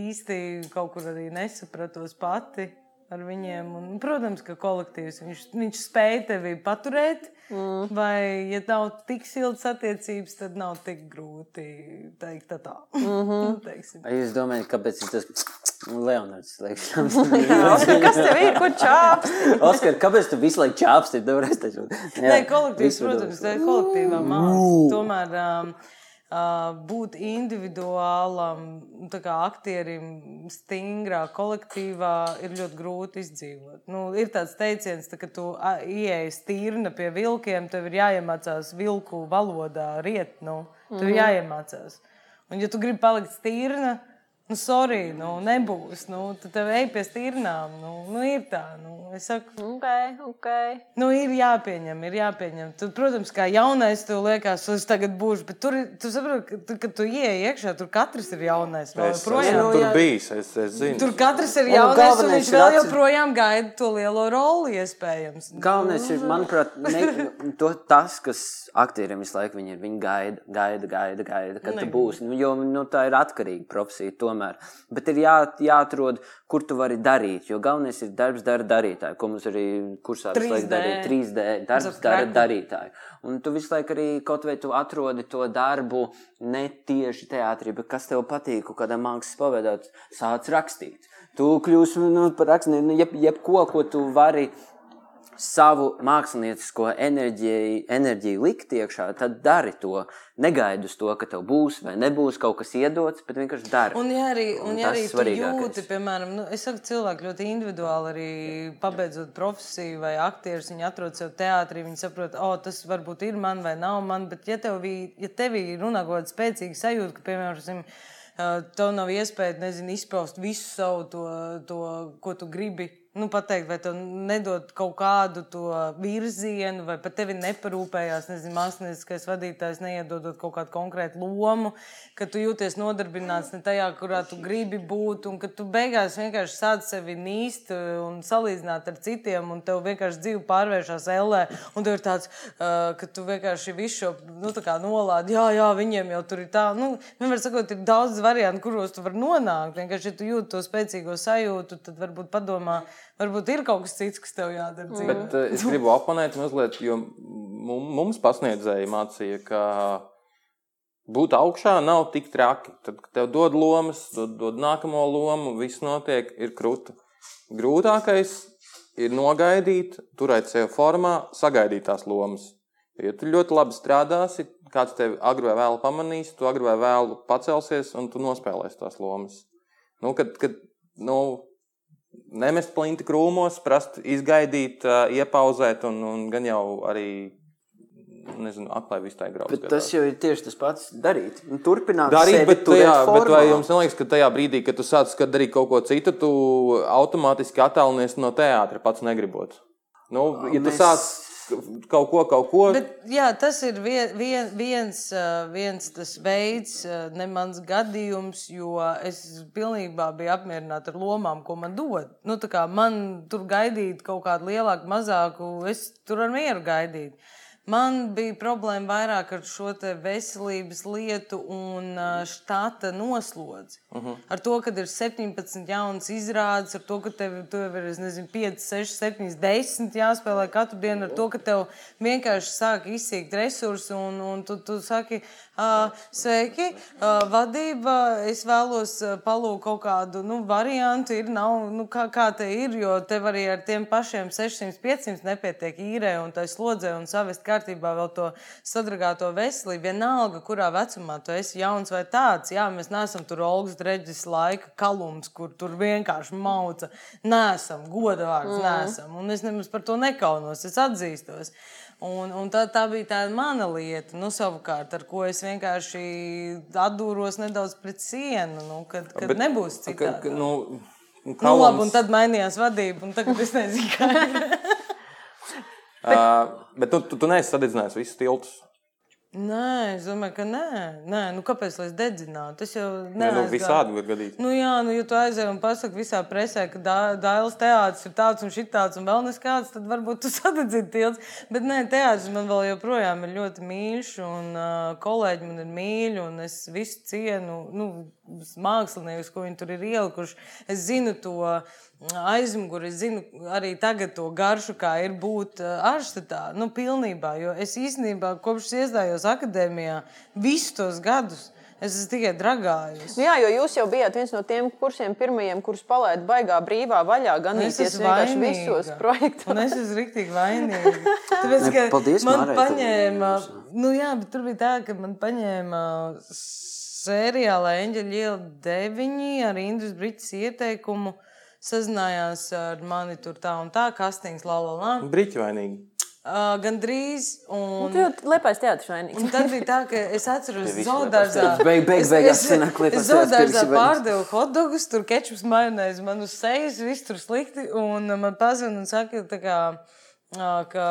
īsti kaut kur arī nesapratos pati. Ar viņiem. Un, protams, ka kolektīvs viņš, viņš spēja tevi paturēt. Mm. Vai, ja nav tik siltas attiecības, tad nav tik grūti teikt tā. tā. (laughs) Mm -hmm. Jūs domājat, kāpēc tas (tsk) Leonards? Oskar, (laughs) kas tev ir? Kur čāps? Oskar, kāpēc tu visu laiku čāpsti? Nē, kolektīvs, protams, dos. ir kolektīvā māksla. Tomēr um, būt individuālam, tā kā aktierim, stingrā kolektīvā ir ļoti grūti izdzīvot. Nu, ir tāds teiciens, tā, ka tu ā, ieej stīrna pie vilkiem, tev ir jāiemācās vilku valodā riet. Nu, tev ir jāiemācās. Un, ja tu gribi palikt stīrna, nu, sorry, nu, nebūs. Nu, tad tev ej pie stīrnām. Nu, nu, ir tā. Nu, es saku, Ok, ok. Nu, ir jāpieņem, ir jāpieņem. Tu, protams, kā jaunais, tev liekas, es tagad būšu, bet tur, tu saproti, ka, tu, kad tu ieej iekšā, tur katrs ir jaunais. vēl Es joprojām. Nu, tur bijis, es, es zinu. Tur katrs ir Un jaunais, un galvenais viņš vēl joprojām gaida to lielo roli, iespējams. Galvenais ir, manuprāt, ne, (laughs) to, tas, kas aktieriem visu laiku viņi ir. Viņi gaida, gaida, gaida, gaida kad tu būsi. Nu, jo nu, tā ir atkarīga profesija tomēr. Bet ir jā, jāatrod, kur tu vari darīt. Jo galvenais ir darbs, dara darītāji, ko mums arī kursā visu laiku 3D. darīja. 3D darbs, dara darītāji. Un tu visu laiku arī kaut vai tu atrodi to darbu ne tieši teātrī, bet kas tev patīk, kādā mākslas pavedā, sāc rakstīt. Tu kļūsi nu, par rakstnieku, nu, jeb, jebko, ko tu vari savu māksliniecisko enerģiju, enerģiju likt iekšā, tad dari to. Negaidi uz to, ka tev būs vai nebūs kaut kas iedots, bet vienkārši dari. Un, ja arī, un, Un ja arī tu jūti, piemēram, nu, es saku, cilvēki ļoti individuāli arī pabeidzot profesiju vai aktierus, viņi atrod sev teātrī, viņi saprot, o, tas varbūt ir man vai nav man, bet ja tev, ja tevī runā kaut kāda spēcīga sajūta, ka, piemēram, ā, tev nav iespēja, nezinu, izpaust visu savu to, to ko tu gribi. Nu, pateikt, vai tev nedod kaut kādu to virzienu, vai pat tevi neparūpējās, nezinu, mākslinieckais vadītājs, neiedodot kaut kādu konkrētu lomu, ka tu jūties nodarbināts ne tajā, kurā tu gribi būt, un ka tu beigās vienkārši sāc sevi nīst un salīdzināt ar citiem, un tev vienkārši dzīve pārvēršas ellē, un tev ir tāds, uh, ka tu vienkārši visu šo nu, nolādi, jā, jā, viņiem jau tur ir tā, nu, vienmēr sakot, ir daudz variantu, kuros tu vari nonākt. Vienkārši, ja tu jūti to spēcīgo sajūtu, tad varbūt padomā, varbūt ir kaut kas cits, kas tev jādara. dzīvē. Bet uh, es gribu oponēt mazliet, jo mum- mums pasniedzēja mācīja, ka būt augšā nav tik traki. Tad, kad tev dod lomas, dod, dod nākamo lomu, viss notiek, ir krūta. Grūtākais ir nogaidīt, turēt sevi formā, sagaidīt tās lomas. Ja tu ļoti labi strādāsi, kāds tevi agri vai vēlu pamanīs, tu agri vai vēlu pacelsies un tu nospēlēsi tās lomas. Nu, kad, kad, nu, nemest plinti krūmos, prast, izgaidīt, iepauzēt un, un gan jau arī, nezinu, atklāt visu tā graudu. Tas jau ir tieši tas pats darīt. Un Turpināt Darīt, bet, tajā, bet vai jums neliekas, ka tajā brīdī, kad tu sāc skat darīt kaut ko citu, tu automātiski attālinies no teātra pats negribot? Nu, ja tu Mēs- sāc kaut ko, kaut ko, Bet, jā, tas ir vien, vien, viens, viens tas veids, ne mans gadījums, jo es pilnībā biju apmierināta ar lomām, ko man dod. Nu, man tur gaidīt kaut kādu lielāku, mazāku, es tur ar mieru gaidīju. Man bija problēma vairāk ar šo veselības lietu un štata noslodzi. Uh -huh. Ar to, ka ir 17 jaunas izrādes, ar to, ka tev, tev ir nezinu, 5, 6, 7, 10 jāspēlē katru dienu, ar to, ka tev vienkārši sāk izsīkt resursi un, un tu, tu saki, ā, sveiki, ā, vadība, es vēlos palūkt kaut kādu nu, variantu, ir, nav, nu, kā, kā te ir, jo tev arī ar tiem pašiem 600, 500 nepietiek īrē un tā slodzē un savest kārtībā vēl to sadragāto veselību. Vienalga, kurā vecumā tu esi jauns vai tāds. Jā, mēs neesam tur Olgas dreģis laika kalums, kur tur vienkārši mauca. Nesam, godavārds mm. nesam. Un es nemaz par to nekaunos, es atzīstos. Un, un tā, tā bija tā mana lieta, nu, savukārt, ar ko es vienkārši atdūros nedaudz pret sienu, nu, kad, kad Bet, nebūs Ka, citādi. ka, nu, Nu, kalums- labi, un tad mainījās vadība, un tagad es nezinu, kā (laughs) ir. Uh, bet tu, tu, tu neesi sadedzinājis visus tiltus. Nē, es domāju, ka nē. nē. Nu, kāpēc lai es dedzinātu? Tas jau Nē, nu, visādi var gadīt. Nu, jā, nu, ja tu aizej un pasaki visā presē, ka Dā- Dailas teātris ir tāds un šitāds un vēl neskāds, tad varbūt tu (laughs) sadedzini tilts. Bet nē, teātris man vēl joprojām ir ļoti mīļš, un uh, kolēģi man ir mīļi, un es visu cienu, nu, māksliniekus, ko viņi tur ir ielikuši. Es zinu to aizmuguri, es zinu arī tagad to garšu, kā ir būt ārštatā, nu, pilnībā. Jo es īstenībā kopš es iestājos akadēmijā visus tos gadus. Es esmu tikai dragājis. Nu jā, jo jūs jau bijāt viens no tiem kursiem, pirmajiem, kurus palaida baigā brīvā vaļā, gan Es īstenībā esmu vienkārši visos projektos. Un es esmu rīktīgi vainīga. Tāpēc, ka paldies, man paņēma, nu jā, bet tur bija tā, ka man paņēma seriāla Eņģeļa iela 9 ar Indras Britas ieteikumu. Sazinājās ar mani tur tā un tā, kastings, la la la. Brīķi vainīgi. Uh, Gan drīz. Un, Tu jau lepais teātris vainīgs. Un tad bija tā, ka es atceros, visi zoodārzā. Beig- beig- Es- beigās sanāk zoodārzā teātris, pārdevu hotdogus, tur kečups majonēzi, man uz sejas, viss tur slikti. Un man pazina un saka, tā kā, ka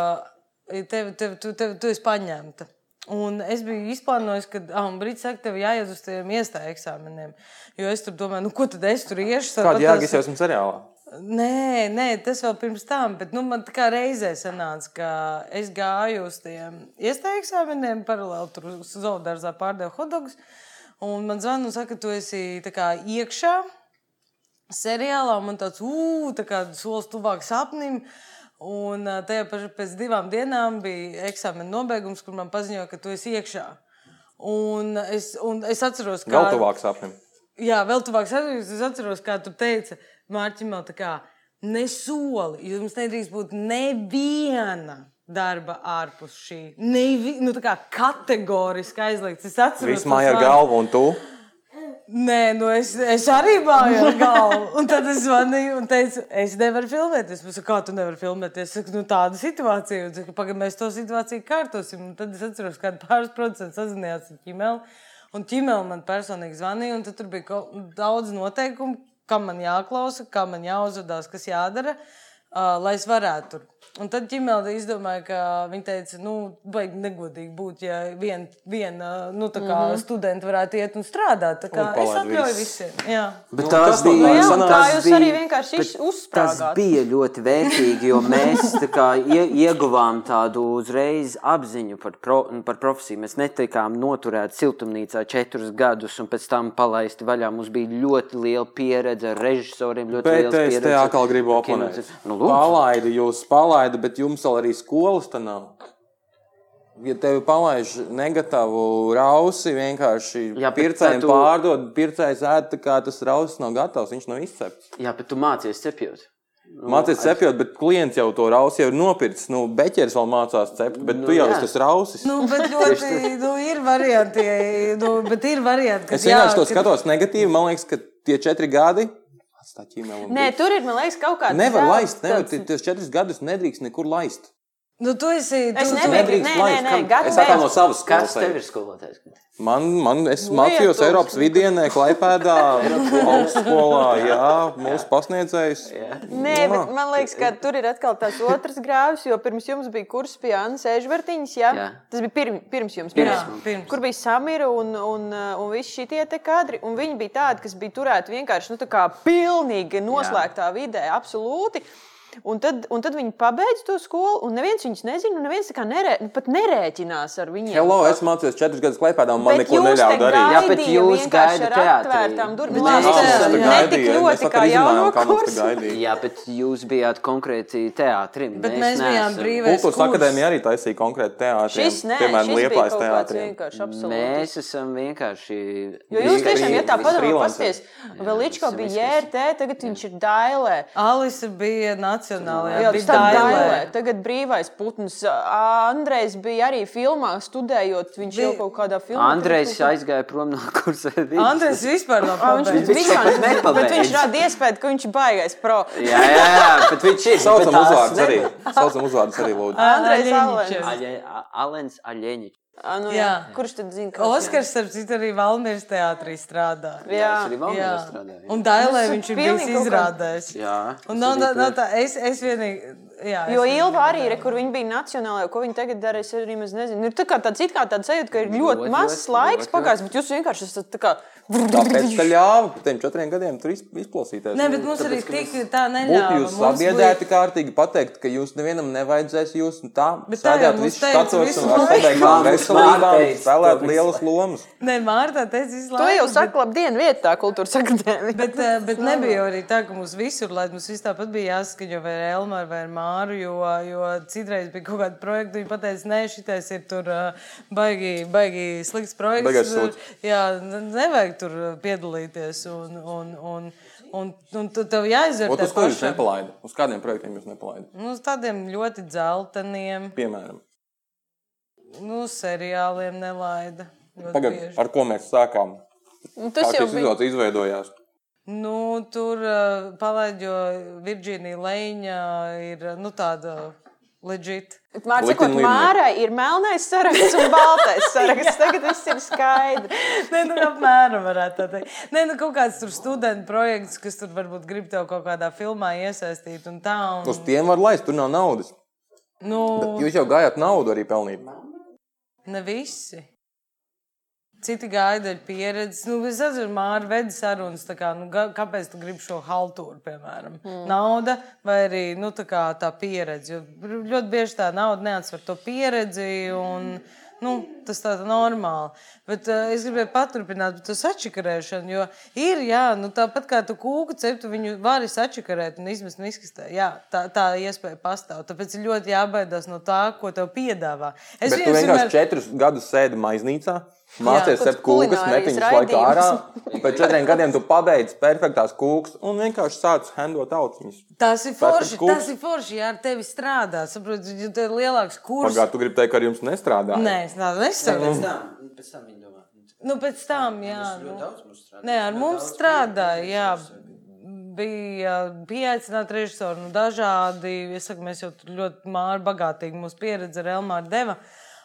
tev, tev, tu, tev, tu esi paņemta. Un es biju izplānojis, ka ah, Brīsīs saka, tev jāiet uz tiem iestāju eksāmeniem. Jo es tur domāju, nu, ko tad es tur iešu? Kāda jēga es jau esmu seriālā? Nē, nē, tas vēl pirms tam, bet nu, man kā reizē sanāca, ka es gāju uz tiem iestāju eksāmeniem, paralēli tur uz zoodārzā pārdevu hotdogus. Un man zvana un saka, tu esi kā iekšā seriālā, un man tāds ū, tā kā solis tuvāk sapnim. Un tajā pašā pēc divām dienām bija eksāmena nobeigums, kur man paziņoja, ka tu esi iekšā. Un es, un es atceros, ka. Vēl tuvāk sapnim. Jā, vēl tuvāk sadarbības. Es atceros, kā tu teici, Mārķim, tā kā nesoli. Jums nedrīkst būt neviena darba ārpus šī. Nevi, nu, tā kā kategoriski aizliegts. Es atceros, Viss māja ar tos vārdus. galvu un tu. Nē, nu es, es arī māju ar galvu. Un tad es zvanīju un teicu, es nevaru filmēties. Es saku, kā tu nevari filmēties? Es saku, nu, tāda situācija. Un saku, pagaid, mēs to situāciju kārtosim. Un tad es atceros, ka pāris procenti sazinājās ar ķimeli. Un ķimeli man personīgi zvanīja, un tur bija daudz noteikumu, kam man jāklausa, kā man jāuzvedās, kas jādara, uh, lai es varētu tur. Un tad ģimene izdomāja, ka viņa teica, nu, baigi negodīgi būt, ja viena vien, nu, tā kā mm -hmm. studenti varētu iet un strādāt. Tā kā Un es atļauju visiem. Jā. Bet Nu, tās bija. Jā, un sanāk- tā tas jūs bija- arī vienkārši bet iz- Tas uzsprāgāt. bija ļoti vērtīgi, jo mēs kā, ie, ieguvām tādu uzreiz apziņu par, pro, par profesiju. Mēs netikām noturēti siltumnīcā četrus gadus un pēc tam palaisti vaļā. Mums bija ļoti liela pieredze ar režisoriem. ļoti Bet liela es te pieredze atkal gribu oponēt. Nu, lūdzu. palaidu, jūs palaidu, bet jums vēl arī skolas tā nav. Ja tevi palaiž negatīvu rausi, vienkārši Jā, pircējiem tu- pārdod, pircējs ēd, tā kā tas rausis nav gatavs, viņš nav izcepts. Jā, bet tu mācies cepjot. Nu, Mācīties cepjot, bet klients jau to rausi jau ir nopircis. Nu, beķeris vēl mācās cept, bet nu, tu jau jā. esi tas rausis. Nu, bet (laughs) ļoti, nu, ir varianti, nu, bet ir varianti, ka es vienkārši to skatos negatīvi. Man liekas, ka tie četri gadi. Atstāt ķīmeli un Nē, tur ir, man liekas, kaut kāda. Nevar laist, nevar. Tos četrus gadus nedrīkst nekur laist. Nu, tu esi. Nē, laist. nē, Kam- gadu Es atkal no savas Kas skolas. tev ir skolotājs? Man, man es Lietuvas. mācījos Eiropas vidienē, Klaipēdā, augstskolā, jā, mūsu pasniedzējs. Nē, bet man liekas, ka tur ir atkal tas otrs grāvs, jo pirms jums bija kurs pie Annas Ežvertiņas. Ja? Jā. Tas bija pirm, pirms jums. Jā, pirms. pirms. Kur bija Samira un, un, un visi šie te kadri. Un viņi bija tādi, kas bija turēti vienkārši nu, tā kā pilnīgi noslēgtā vidē, absolūti. Un tad, un tad viņi pabeidz to skolu, un neviens viņus nezina, un neviens tā kā nerē, nu, pat nerēķinās ar viņiem. Hello, es mācījos četrus gadus klipēdā, un man neko neļāva darīt. Jā, bet jūs gaidat ar atvērtām durvīm. Mēs mēs esam esam ne gaidīju, tik mēs ļoti kā jauno kursu. Jā, bet jūs bijāt konkrēti teātrim. Bet mēs bijām neesam. brīvais Kultūras akadēmija arī taisīja konkrēti teātriem. Šis, nē, piemēram, šis Liepājas absolūti. Mēs esam vienkārši. Jo jūs tiešām, ja tā padomā, pasties, vēl Ličko visi, bija. JRT, tagad viņš ir Dailē. Alisa bija nacionālajā. Jā, bija Dailē. Tagad brīvais putns. Andrejs bija arī filmā studējot, viņš jau kaut kādā filmā. Andrejs aizgāja prom no (laughs) kursa. Andrēs vispār nav (laughs) Ā, Viņš vispār pat nepabeidz. Bet viņš rada iespēju, ka viņš ir baigais pro. Jā, jā, jā, bet viņš ir. Saucam uzvārdus arī. Saucam uzvārdus arī, lūdzu. Andrejs Aļeņičs. Alens. Aļe- A- Nu, Jā. jā. Kurš tad zina? kas Oskars, starp citu, arī Valmīras teātrī strādā. Jā. Es arī Jā, Valmierā strādāju. un Dailē Tas viņš ir bijis izrādājis. Jā. Un nav, nav, nav tā, es, es vienīgi. Jā, Jo Ilva arī, re, kur viņa bija nacionālajā, ko viņa tagad dara, es arī maz nezinu. Ir tā kā tāds, it kā tāds sajūta, ka ir ļoti, Ļoti, mazs laiks pagājis, bet jūs vienkārši esat tā kā. Tāpēc tā ļāva tiem četriem gadiem tur iz- izplosīties. Nē, bet mums arī tik tā neļāva. jūs Mums sabiedrēti kārtīgi pateikt, ka jūs nevienam nevajadzēs jūs un tā. Bet tā jau mums teica visu laiku. veselībām, spēlēt to lielas lomas. Nē, Mārta teica visu To laiku. jau bet- saka labi dienu vietā, kultūras akadēmija. Bet, eh, bet nebija jau arī tā, ka mums visur, lai mums viss tāpat bija jāskaņo vai ar Elmāru vai ar Māru, jo, jo citreiz bija kaut kāda projekta, viņi pateica, nē, šitais ir tur baigi, baigi slikts projekts. Jā, ne- nevajag tur piedalīties un, un, un, un, un tu tev jāizvērtē uz ko jūs pašam. nepalaidat? Uz kādiem projektiem jūs nepalaidat? Nu, uz tādiem ļoti dzelteniem, Piemēram, nu, seriāliem nelaida. Tagad, bieži. ar ko mēs sākām? Nu, Kā Tas jau šis bija. izvēles izveidojās? Nu, tur uh, palaid, jo Virģīnija Leņa ir nu, tāda leģita. Likteni sakot. Mārai ir melnais saraksts un baltais (laughs) saraksts. Tagad viss ir skaidrs. (laughs) Nē, nu, apmēram varētu tā teikt. Nē, nu, kaut kāds tur studentu projekts, kas tur varbūt grib tev kaut kādā filmā iesaistīt un tā. Un, Uz tiem var laist, tur nav naudas. nu, Bet jūs jau gājāt naudu arī pelnīt. ne visi. Citi gaida ar pieredzi. Nu, es atceros, Mārta veda sarunas, kā, nu, kāpēc tu gribi šo haltūru, piemēram. Mm. Nauda vai arī nu, tā, kā, tā pieredze. Jo ļoti bieži tā nauda neatsver to pieredzi. Un, Nu, tas tā ir normāli. Bet uh, es gribēju paturpināt par to sačakarēšanu. Jo ir, jā, nu, tāpat kā tu kūku ceptu, viņu vari sačakarēt un izmest miskastē. Jā, tā, tā iespēja pastāv. Tāpēc ir ļoti jābaidās no tā, ko tev piedāvā. Es Bet tu vienkārši četrus gadus sēdi maiznīcā, kaut cept kūkas, laiku raidījumus. ārā. Pēc četriem gadiem tu pabeidz perfektās kūkas un vienkārši sāc handot auciņus. Tas ir forši. Tas ir forši, ja ar tevi strādā. Saprotu, ja tev ir lielāks kurs. Pagājušajā tu gribi teikt, ka ar jums nestrādā. Nē, es nesaku. Pēc tam, pēc tam viņi domā. Nu, pēc tam, jā. Nu, daudz mums strādā. nē, ar mums strādāja, jā. Bija pieaicināti režisori, nu, dažādi. Es saku, mēs jau ļoti māri bagātīgi mūsu pieredzi ar Elmāru deva.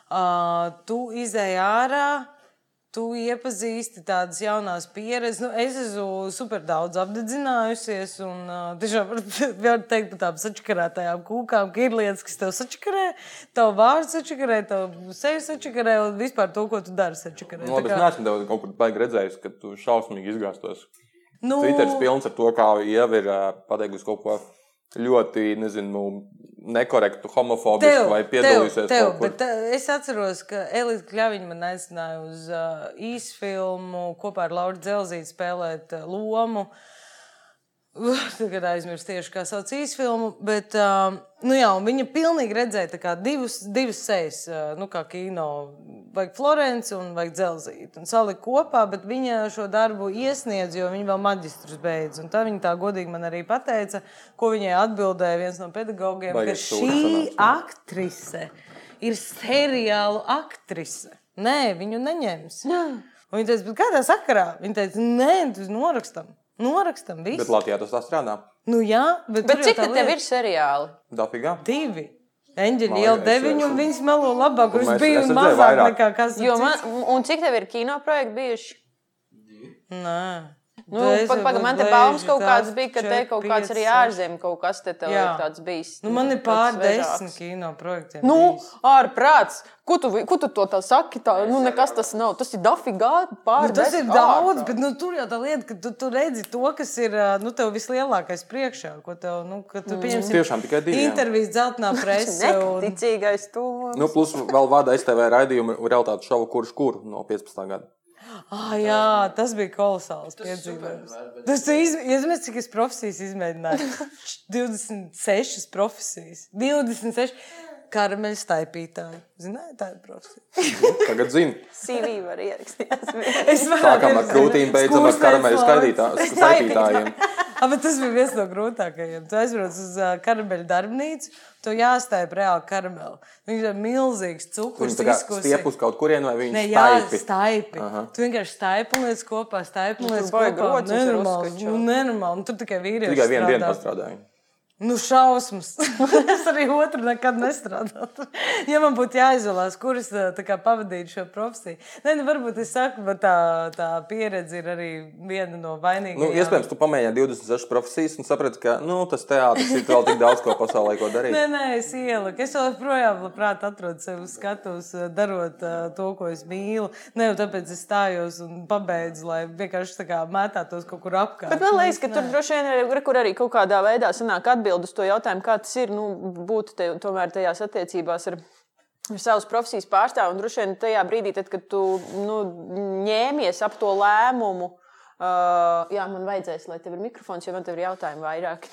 Uh, tu izēji ārā, tu iepazīsti tādas jaunas pieredzes. Nu, es esmu super daudz apdedzinājusies, un uh, tiešām var, (laughs) teikt par tādām sačakarētajām kūkām, ka ir lietas, kas tev sačakarē, tavu vārdu sačakarē, tavu seju sačakarē, un vispār to, ko tu dari, sačakarē. Nu, labi, Tā es kā- neesmu tev kaut kur baigi redzējis, ka tu šausmīgi izgāstos. Nu, Twitteris pilns ar to, kā jau ir ā, pateikusi kaut ko ļoti, nezinu, nekorektu, homofobisku vai piedalījusies tev, kaut kur. bet, uh, es atceros, ka Elīze Kļaviņa man aicināja uz uh, īsfilmu kopā ar Lauru Dzelzīti spēlēt uh, lomu. Uh, Tagad aizmirsu tieši, kā sauc īsfilmu. Bet, uh, nu jā, un viņa pilnīgi redzēja kā divas, divas sejas, uh, nu kā kino. Vajag Florence un vajag Dzelzīti. Un salika kopā, bet viņa šo darbu iesniedz, jo viņa vēl maģistrus beidz. Un tā viņa tā godīgi man arī pateica, ko viņai atbildēja viens no pedagogiem, ka Baigais sūds šī aktrise ir seriāla aktrise. Nē, viņu neņems. Un viņa teica, kādā sakarā? Viņa teica, nē, tas norakstam. Norakstam, viss. Bet Latvijā tas tā strādā. Nu, jā, bet, Bet cik tev ir seriāli? Dafigā. Divi. Eņģeļi Man jau es- un viņas melo labāk. Un Kurš mēs- bija es redzēju mazāk vairāk. nekā kas Jo cits? man, un cik tev ir kino projekti bijuši? Nē. Nu, Tu Pagaidām, varbūt man te baumas kaut tā kāds bija, ka te kaut kāds arī ārzemju kaut kas te tev ir tāds bijis. Nu, man ir pār desmit kino projektiem. Nu, ārprāts! Ko tu, ko tu to tā saki? Tā, nu, nekas tas nav. Tas ir dafigā pār Nu, tas ir daudz, ārprāts. bet nu, tur jau tā lieta, ka tu, tu redzi to, kas ir nu, tev vislielākais priekšā. Ko tev, nu, ka tu pieņemsi Tiešām tikai divi, intervijas dzeltenā presa. un- Neticīgais to. Nu, plus vēl vada STV raidījumu realitātes šovu, kurš kur no 15. gada. Ah, jā, tas bija kolosāls piedzīvojums. Tas ir izmēģinājums, cik es profesijas izmēģināju. (laughs) 26 profesijas. 26 karameļu staipītāji. Zināju, tā ir profesija. Tagad zinu. CV var ierakstīt. (laughs) Es Sākām ar krūtīm, beidzam ar skaidītājiem. Ah, bet tas bija viens no grūtākajiem. Tu aizbrauc uz uh, karameļu darbnīcu, tu jāstāj reāli karameli. Viņš ir milzīgs cukurs, Viņi tā kā izkusi. stiep uz kaut kurien vai viņi Nē, jā, staipi. staipi. Aha. Tu vienkārši staipi lietas kopā, staipi Nu, kopā. Nenormāli, nu, nenormāli. Nu, Tur tikai vīrieši Tikai vienu dienu strādā. Nu, šausmas. (laughs) es arī otru nekad nestrādātu. ja man būtu jāizvēlās, kuras tā kā pavadīt šo profesiju, Nē, nu, varbūt es saku, bet tā, tā pieredze ir arī viena no vainīgākajām. Nu, iespējams, tu pamēģināji 26 profesijas un saprati, ka nu, tas teātris ir vēl tik daudz ko pasaulē, ko darīt. Nē, nē, es ieliku. Es joprojām labprāt atrodu sevi uz skatuves, eh, darot uh, to, ko es mīlu. Ne jau tāpēc es stājos un pabeidzu, lai vienkārši tā kā mētātos kaut kur apkārt. Bet man liekas, ka tur droši vien ir kur arī kaut kādā veidā sanāk atbild uz to jautājumu, kā tas ir nu, būt te, tomēr tajās attiecībās ar, ar savas profesijas pārstāvu. Un droši vien tajā brīdī, tad, kad tu nu, ņēmies ap to lēmumu. Uh, jā, man vajadzēs, lai tev ir mikrofons, jo man ir jautājumi vairāk.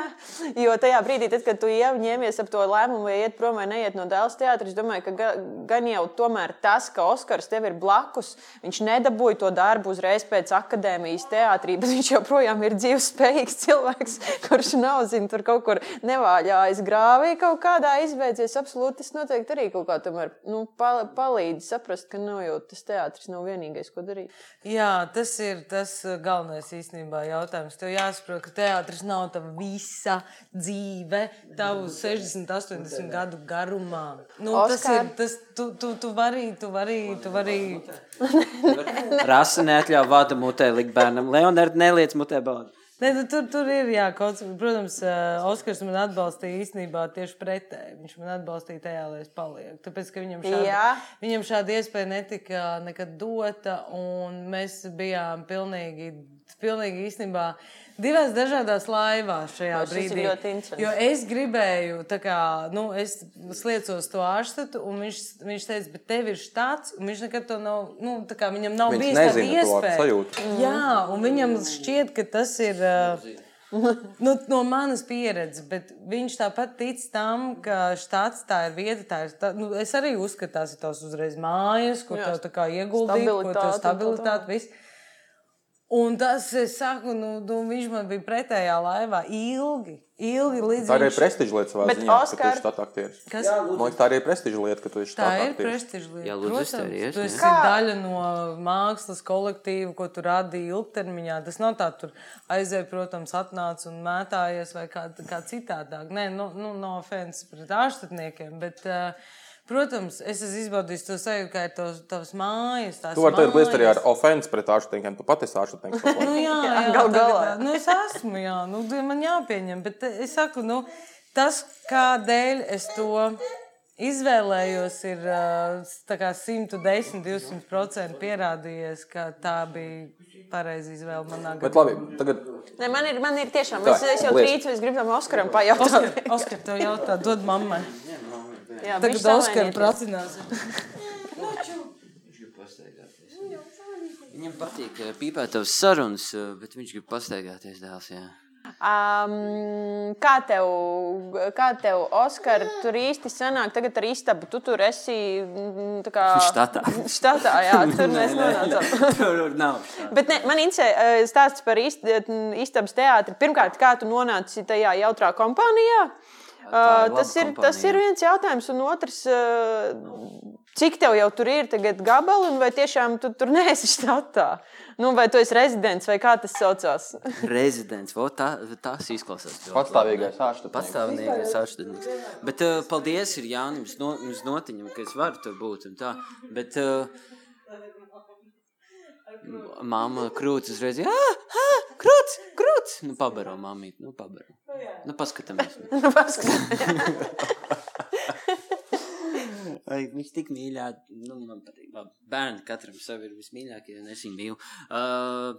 (laughs) jo tajā brīdī, tad, kad tu jau ņēmies ap to lēmumu, vai iet prom vai neiet no dēls teātra, es domāju, ka ga, gan jau tomēr tas, ka Oskars tev ir blakus, viņš nedabūja to darbu uzreiz pēc akadēmijas teātrī, bet viņš joprojām ir dzīves spējīgs cilvēks, (laughs) kurš nav, zin, tur kaut kur nevāļājis grāvī kaut kādā izbeidzies. Absolūti, tas noteikti arī kaut kā tomēr nu, pal palīdz saprast, ka nav jau tas teātris nav vienīgais, ko darīt. Jā, tas ir tas uh, galvenais īstenībā jautājums. Tev jāsaprot, ka teātris nav tava visa dzīve, tavu 60, 80 gadu garumā. Nu, tas Oskar. ir tas, tu, tu, tu vari, tu vari, tu vari. Rasa neatļauj vada mutē likt bērnam. Leonard neliec mutē baudu. Ne, nu, tur, tur ir, jā, kaut kas, protams, uh, Oskars man atbalstīja īstenībā tieši pretēji. Viņš man atbalstīja tajā, lai es palieku. Tāpēc, ka viņam šāda, Jā. viņam šāda iespēja netika nekad dota, un mēs bijām pilnīgi, pilnīgi īstenībā divās dažādās laivās šajā ir brīdī. Jo es gribēju, kā, nu, es sliecos to ārstatu, un viņš, viņš teica, bet tev ir štāts, un viņš nekad to nav, nu, tā kā viņam nav Viņš bijis tāda iespēja. sajūtu. Jā, un viņam šķiet, ka tas ir. Uh, nu, no manas pieredzes, bet viņš tāpat tic tam, ka štāts tā ir vieta. Tā ir, tā, nu, es arī uzskatu, tās ir tās uzreiz mājas, kur tev tā kā ieguldīt, un tev tā stabilitāte. Viss. Un tas, es saku, nu, nu, viņš man bija pretējā laivā ilgi. ilgi līdz Tā arī ir viņš- prestiža lieta savā Bet ziņā, ka tu Oskar- esi štāta aktieris. Kas? Man liekas, tā arī ir prestiža lieta, ka tu esi Tā štāta ir aktieris. prestiža lieta. Jā, lūdzu, izteiries, tu jā. esi Kā? daļa no mākslas kolektīva, ko tu radīji ilgtermiņā. Tas nav tā, tur aizēja, protams, atnāc un mētājies vai kā, kā citādāk. Nē, nu, nu no offenses pret ārstniekiem, bet, uh, protams, es esmu izbaudījis to sajūtu, ka ir tavs, tavs mājas. tās Tu vari teikt, liest arī ar mājas. ofensu pret ārstniekiem. Tu pati esi ārstnieks. Nu, jā, jā, (laughs) Jā, gal tagad, galā. Nu, es esmu, jā, nu, man jāpieņem. Bet eh, es saku, nu, tas, kādēļ es to izvēlējos, ir eh, tā kā 110, 200% pierādījies, ka tā bija pareiza izvēle manā Bet gadījumā. labi, tagad Ne, man, ir, man ir tiešām, Tā, es, es jau trīcu, es gribu tam Oskaram pajautāt. Oskar, Oskar, tev jautā, dod mammai. Jā, Tagad Oskar pracinās. (laughs) Viņš grib pastaigāties. Viņam patīk eh, pīpēt tavas sarunas, eh, bet viņš grib pastaigāties dēls. Jā. Um, kā tev, kā tev, Oskar, tur īsti sanāk, tagad ar istabu, tu tur esi mm, tā kā. Štatā. (laughs) Štatā, jā, tur (laughs) mēs nonācām. Tur nav. Bet ne, man interesē eh, stāsts par ist- istabas teātri. Pirmkārt, kā tu nonāci tajā jautrā kompānijā? Uh, tas, ir, kompānija. tas ir viens jautājums, un otrs, cik tev jau tur ir tagad gabali, un vai tiešām tu tur (laughs) neesi štatā? Nu, vai tu esi rezidents, vai kā tas saucās? (laughs) Rezidents, vo, tā, tas izklausās. Patstāvīgais ārstnieks. Patstāvīgais ārstnieks. Bet uh, paldies ir Jānim uz no, uz notiņam, ka es varu tur būt un tā. Bet uh, Māma krūts uzreiz, ah, ah, krūts, krūts. Nu, pabaro mammīt, nu, pabaro. Nu, paskatāmies. (laughs) Nu, paskatās. Ai, viņš tik mīļā, nu, man patīk. Bērni katram sev ir vismīļākie, un es viņu mīlu. Uh,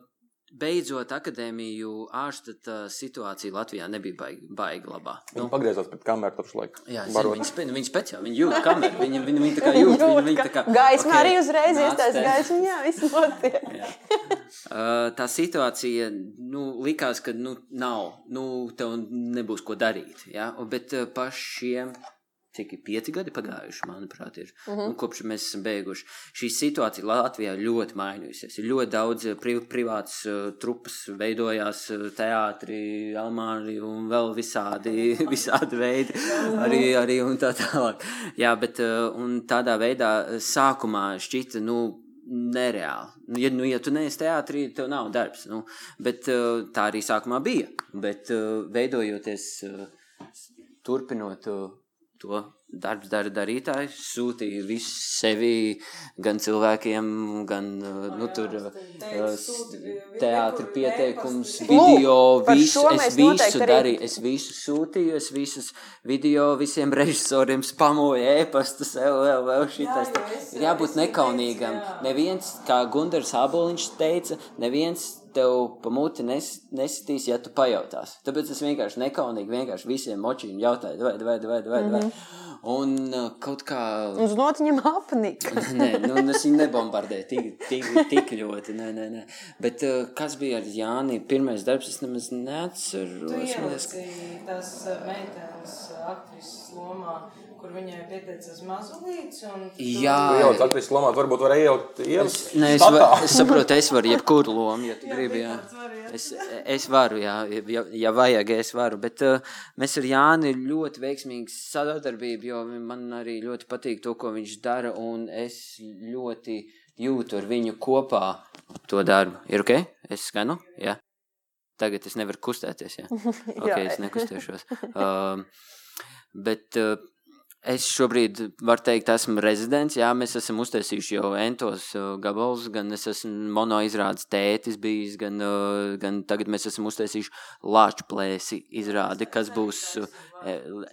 beidzot akadēmiju ārstata situācija Latvijā nebija baigi, baigi labā. Nu, Pagriezās pret kameru taču laiku. Jā, zinu, viņi, spe, viņi speciāli, viņi jūt kameru, viņi, viņi, viņi tā kā jūt, (laughs) viņi, viņi tā kā... Gaisma ok, arī uzreiz iestājas gaisma, jā, viss notiek. Jā. Uh, tā situācija nu, likās, ka nu, nav, nu, tev nebūs ko darīt. Ja? Un, Bet uh, pa šiem, cik ir pieci gadi pagājuši, manuprāt, ir, uh -huh. nu, kopš mēs esam beiguši. Šī situācija Latvijā ļoti mainījusies. Ir ļoti daudz uh, priv, privātas uh, trupas, veidojās uh, teātri, almāri un vēl visādi, (laughs) visādi veidi. Arī, arī un tā tālāk. Jā, bet uh, un tādā veidā uh, sākumā šķita, nu, nereāli. Nu, Ja, nu, ja tu neesi teātrī, tev nav darbs. Nu, bet uh, tā arī sākumā bija. Bet uh, veidojoties, uh, turpinot uh, to darbs, dara darītājs, sūtīja visu sevi gan cilvēkiem, gan uh, nu, tur, teātri pieteikums, video, visu. Es visu arī- darīju, es visu sūtīju, es visus video visiem režisoriem spamoju ēpastus, vēl, vēl, vēl šitas. Jā, jo es- Ir jābūt es nekaunīgam. jā. Neviens, kā Gundars Aboliņš teica, neviens tev pa muti nes, nesitīs, ja tu pajautās. Tāpēc es vienkārši nekaunīgi vienkārši visiem močiem jautāju, vai, vai, vai, vai, vai. Mhm. Un uh, kaut kā... Uz notiņam apnika. (laughs) Nē, nu, es viņu nebombardēju tik, tik, tik ļoti. Nē, nē, nē. Bet uh, kas bija ar Jāni? Pirmais darbs, es nemaz Tu neatceros. Ka- ielici tās uh, meitenes uh, aktrises lomā, kur viņai pieteicās mazulīts. un Jā. Tu ieliec aktrises lomā, varbūt vari ielikt ielikt Nē, es, var, es saprotu, es varu jebkuru lomu, ja tu Jā, gribi. Jā. Var, jā. Es, es varu, jā, ja, ja vajag, es varu. Bet uh, mēs ar Jāni ir ļoti veiksmīgi sadarbība, jo man arī ļoti patīk to, ko viņš dara, un es ļoti jūtu ar viņu kopā to darbu. Ir ok? Es skanu? Jā. Tagad es nevaru kustēties, jā. (laughs) Ok, Jā. es nekustēšos. Um, bet uh, es šobrīd varu teikt, esmu rezidents. Jā, mēs esam uztaisījuši jau entos uh, gabalus, gan es esmu monoizrādes tētis bijis, gan, uh, gan tagad mēs esam uztaisījuši lāču plēsi izrādi, kas būs. Uh,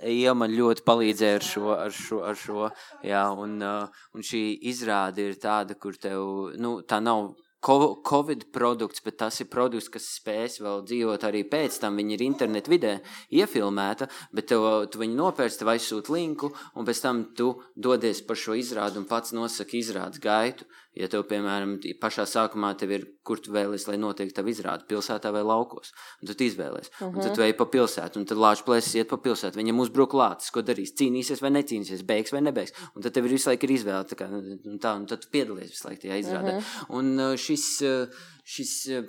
Ija man ļoti palīdzēja ar šo, ar šo, ar šo jā, un, un šī izrāde ir tāda, kur tev, nu, tā nav Covid produkts, bet tas ir produkts, kas spēs vēl dzīvot arī pēc tam. Viņa ir internetu vidē iefilmēta, bet tev, tu viņu nopērci, tev aizsūti linku, un pēc tam tu dodies par šo izrādi un pats nosaki izrādes gaitu. Ja tev, piemēram, pašā sākumā tev ir, kur tu vēlies, lai notiek tā izrāde, pilsētā vai laukos, un tu izvēlēsies. Uh -huh. Un tad tu ej pa pilsētu, un tad lāču plēsis iet pa pilsētu. Viņam uzbruk lācis, ko darīs, cīnīsies vai necīnīsies, beigs vai nebeigs. Un tad tev ir visu laiku ir izvēle, tā kā, un tā, un tad tu piedalies visu laiku tajā izrādē. Uh -huh. Un šis, uh, šis uh,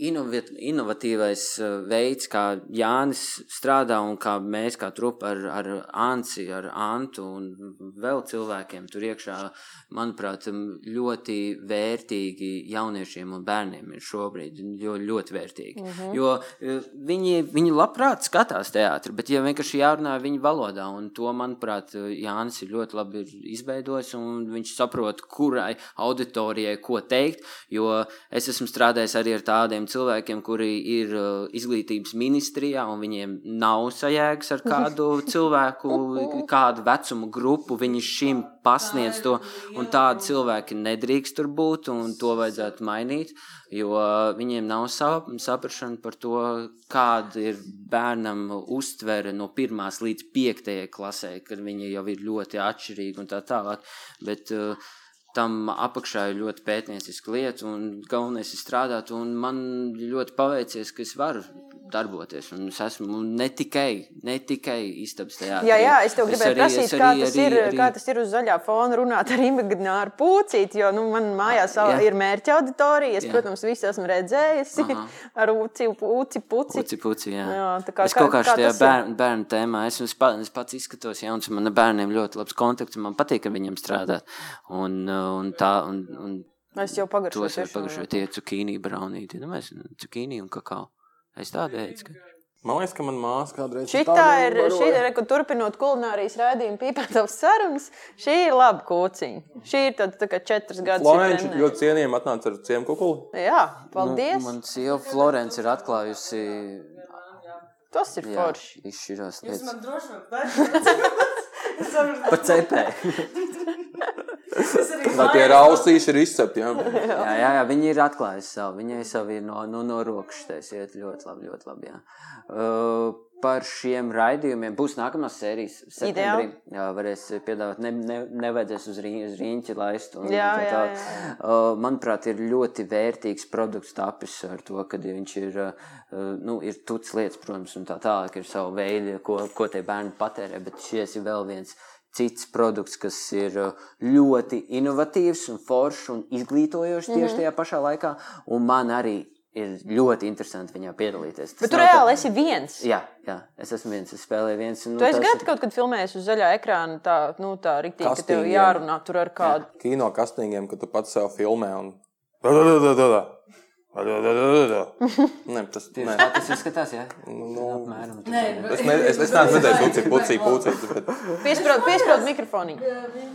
inovatīvais uh, veids, kā Jānis strādā un kā mēs, kā trupa ar, ar Anci, ar Antu un vēl cilvēkiem tur iekšā, manuprāt, ļoti vērtīgi jauniešiem un bērniem ir šobrīd. Jo, ļoti vērtīgi. Mm -hmm. Jo uh, viņi, viņi labprāt skatās teātri, bet ja vienkārši jārunā viņu valodā, un to, manuprāt, Jānis ir ļoti labi izveidojis, un viņš saprot, kurai auditorijai ko teikt, jo es esmu strādājis arī ar tādiem cilvēkiem, kuri ir uh, izglītības ministrijā, un viņiem nav sajēgas ar kādu (laughs) cilvēku, kādu vecumu grupu. Viņi šim pasniedz to, un tādi cilvēki nedrīkst tur būt, un to vajadzētu mainīt, jo viņiem nav sap, saprašana par to, kāda ir bērnam uztvere no pirmās līdz piektajai klasē, kad viņi jau ir ļoti atšķirīgi un tā tālāk, bet uh, tam apakšā ir ļoti pētnieciska lieta, un galvenais ir strādāt, un man ļoti paveicies, ka es varu darboties, un es esmu ne tikai, ne tikai istabas teātrī. Jā, jā, es tev gribēju arī- prasīt, es kā, arī- tas arī- ir, arī- kā tas ir uz zaļā fona runāt ar imagināru pucīti, jo nu, man mājās Jā. ir mērķa auditorija. Es, Jā. protams, visu esmu redzējusi Aha. (laughs) ar uci, uci, puci. Puci, puci, jā. Jā, kā- es kaut kā kā- šajā bērnu, bērnu tēmā, es, es, pa, es pats izskatos jauns, un man ar bērniem ļoti labs kontakts, un man patīk ar viņiem strādāt. Un, uh, un tā, un, un Es jau tos pagaršoju. var pagašot tie cukīnī braunīti, nu mēs cukīnī un kakao. Es tādu ēdu. ka- Man liekas, ka manā māsā kādreiz Šī ir, šī ir, kur turpinot kulinārijas rādījumu, pīpētavas sarunas. Šī ir laba kūciņa. Šī ir tāda tā kā četras gadus. Florenci ir ļoti cienījami atnāca ar ciemkukuli. Jā, paldies. Nu, man sieva Florence ir atklājusi. Tas ir Jā, forši. izšķirās Jūs lietas. man droši vien (laughs) Pa cepē. (laughs) Tā tie raustīši ir izcepti. (laughs) Jā. jā, jā, jā, viņi ir atklājusi savu. Viņai savu ir no, no, no rokas štais iet ļoti labi, ļoti labi. Jā. Uh, par šiem raidījumiem būs nākamās sērijas. Septembrī. Jā, varēs piedāvāt, ne, ne, nevajadzēs uz, rī, uz rīņķi laist. Un, Jā, tā jā, tālāk. jā, Uh, manuprāt, ir ļoti vērtīgs produkts tapis ar to, ka viņš ir, uh, nu, ir tuts lietas, protams, un tā tālāk ir savu veidu, ko, ko tie bērni patērē, bet šis ir vēl viens cits produkts, kas ir uh, ļoti inovatīvs un foršs un izglītojošs tieši tajā pašā laikā, un man arī ir ļoti interesanti viņā piedalīties. Tas Bet tu nav tā- reāli esi viens. Jā, jā, es esmu viens, es spēlēju viens. Nu, Tu esi tas ir- kaut kad filmējies uz zaļā ekrāna, tā, nu, tā rīktīgi, ka tev jārunā tur ar kādu. Kino kastīgiem, kad tu pats sev filmē. Un... Da, da, da, da, da, (laughs) Nē, tas nē. tā tas izskatās, jā. Nu, Apmēram. Nē, Es, ne, es, es neesmu redzējis, cik pucīgi pucīgi. Bet... Piesprād, piesprād mikrofoniņu. Viņa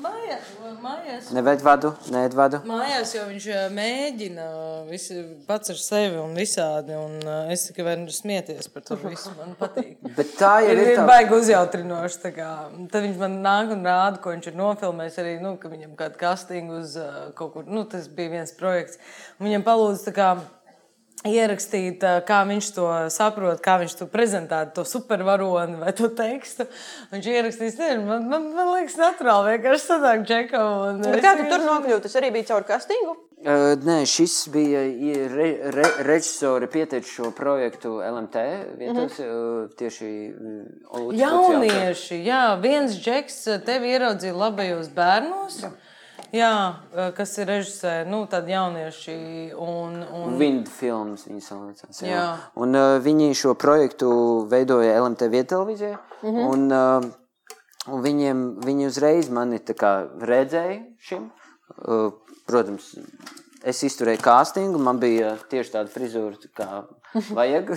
mājās. Neved vadu, neved vadu. Mājās jau viņš mēģina visi, pats ar sevi un visādi. Un es tikai varu smieties par to visu. Man patīk. (laughs) Bet tā jau Ir, ir ir tā. baigi uzjautrinoši. Tad viņš man nāk un rāda, ko viņš ir nofilmējis. Arī nu, ka viņam kāda casting uz kaut kur. Nu, tas bija viens projekts. Un viņam palūdza tā kā ierakstīt, kā viņš to saprot, kā viņš to prezentē, to supervaroni vai to tekstu. Viņš ierakstīs, nezinu, man, man, man liekas, naturāli vienkārši sanāk džekam. Bet kā tu tur nokļūti? Tas arī bija caur kastīgu? Uh, nē, šis bija re, re, režisori pieteicis šo projektu LMT vietas, mm -hmm. tieši uh, Jaunieši, jā, viens džeks tevi ieraudzīja labajos bērnos. Jā, kas ir režisēri, nu, tādi jaunieši. Un, un... Wind films viņi saucās. Jā. Jā. Un uh, viņi šo projektu veidoja LMT vietelevīzijā. Mm -hmm. un, uh, un viņiem, viņi uzreiz mani kā redzēja šim. Uh, protams, es izturēju castingu, man bija tieši tāda frizūra, kā (laughs) vajag.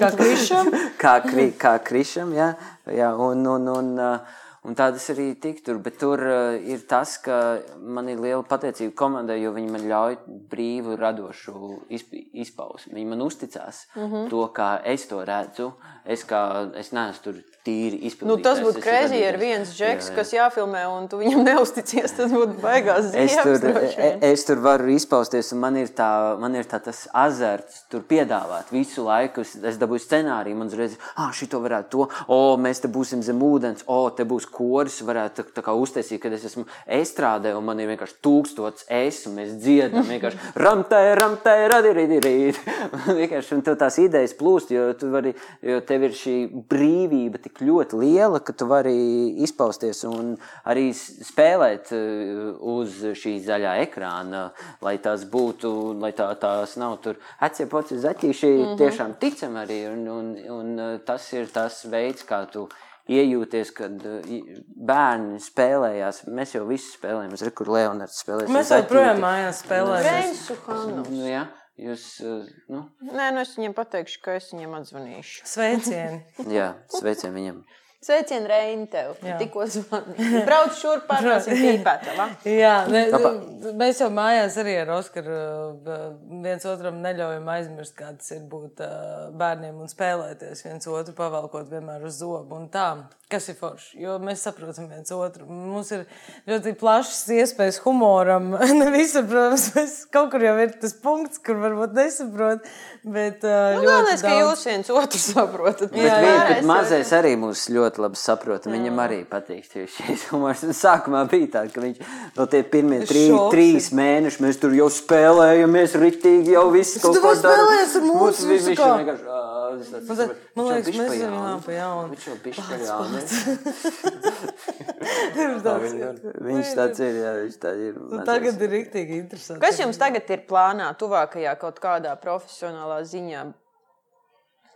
Kā Krišam? kā, kri, kā krišam, jā, jā un, un, un, uh, un tā tas arī tik tur, bet tur uh, ir tas, ka man ir liela pateicība komandai, jo viņi man ļauj brīvu, radošu izp izpausmi. Viņi man uzticās mm. -hmm. to, kā es to redzu. Es, kā, es neesmu tur tīri izpildījis. Nu, tas būtu krēsli, ja ir viens džeks, kas jāfilmē, un tu viņam neusticies. Tas būtu baigās Es tur, zīmes. e- es tur varu izpausties, un man ir, tā, man ir tā, tas azarts, tur piedāvāt visu laiku. Es, es dabūju scenāriju, man uzreiz, ah, šī to varētu to, o, mēs te būsim zem ūdens, o, te būs koris, varētu tā, tā kā uztaisīt, kad es esmu estrādē, un man ir vienkārši tūkstots es, un mēs dziedam, (laughs) vienkārši ramtē, ramtē, radirīdirīt. (laughs) vienkārši, un tev tās idejas plūst, jo tu vari, jo tev ir šī brīvība tik ļoti liela, ka tu vari izpausties un arī spēlēt eh, uz šī zaļā ekrāna, lai tās būtu, lai tā, tās nav tur atsepoci zaķīši, mm -hmm. tiešām ticam arī, un, un, un eh, tas ir tas veids, kā tu iejūties, kad i- bērni spēlējās. Mēs jau visi spēlējamies, kur Leonards spēlējas. Mēs joprojām mājās spēlējam. Reinsu Hannu. Nu, jā, jūs, eh, nu, Nē, nu es viņiem pateikšu, ka es viņiem atzvanīšu. Sveicieni! jā, sveicien viņam. Sveicien, Reini, tev. Tikko zvanīju. Brauc šurp, pārnāsim (laughs) pīpētavā. Jā, ne, Apa. mēs jau mājās arī ar Oskaru uh, viens otram neļaujam aizmirst, kā tas ir būt uh, bērniem un spēlēties viens otru, pavalkot vienmēr uz zobu un tā. Kas ir forši? Jo mēs saprotam viens otru. Mums ir ļoti plašas iespējas humoram. (laughs) ne visur, protams, mēs kaut kur jau ir tas punkts, kur varbūt nesaprot. Bet, uh, Nu, galvenais, ka daudz- jūs viens otru saprotat. Bet, Jā, jā, jā, bet mazais arī mūs ļoti labi saprot. un Viņam arī patīk šis humors. Sākumā bija tā, ka viņš vēl tie pirmie trī, trīs mēneši mēs tur jau spēlējamies, ritīgi jau viss vēl spēlējies ar mums, Mums vi- visu viņš kā? vienkārši, tāds Man saprotu, liekas, man liekas, mēs esam jā, pa jaunu. Viņš jau bišķi pa jaunu. (laughs) Tāds- Viņš tāds ir, jā, viņš tā ir. Nu, Tagad ir rīktīgi interesanti. Kas jums tagad ir plānā, tuvākajā kaut kādā profesionālā ziņā?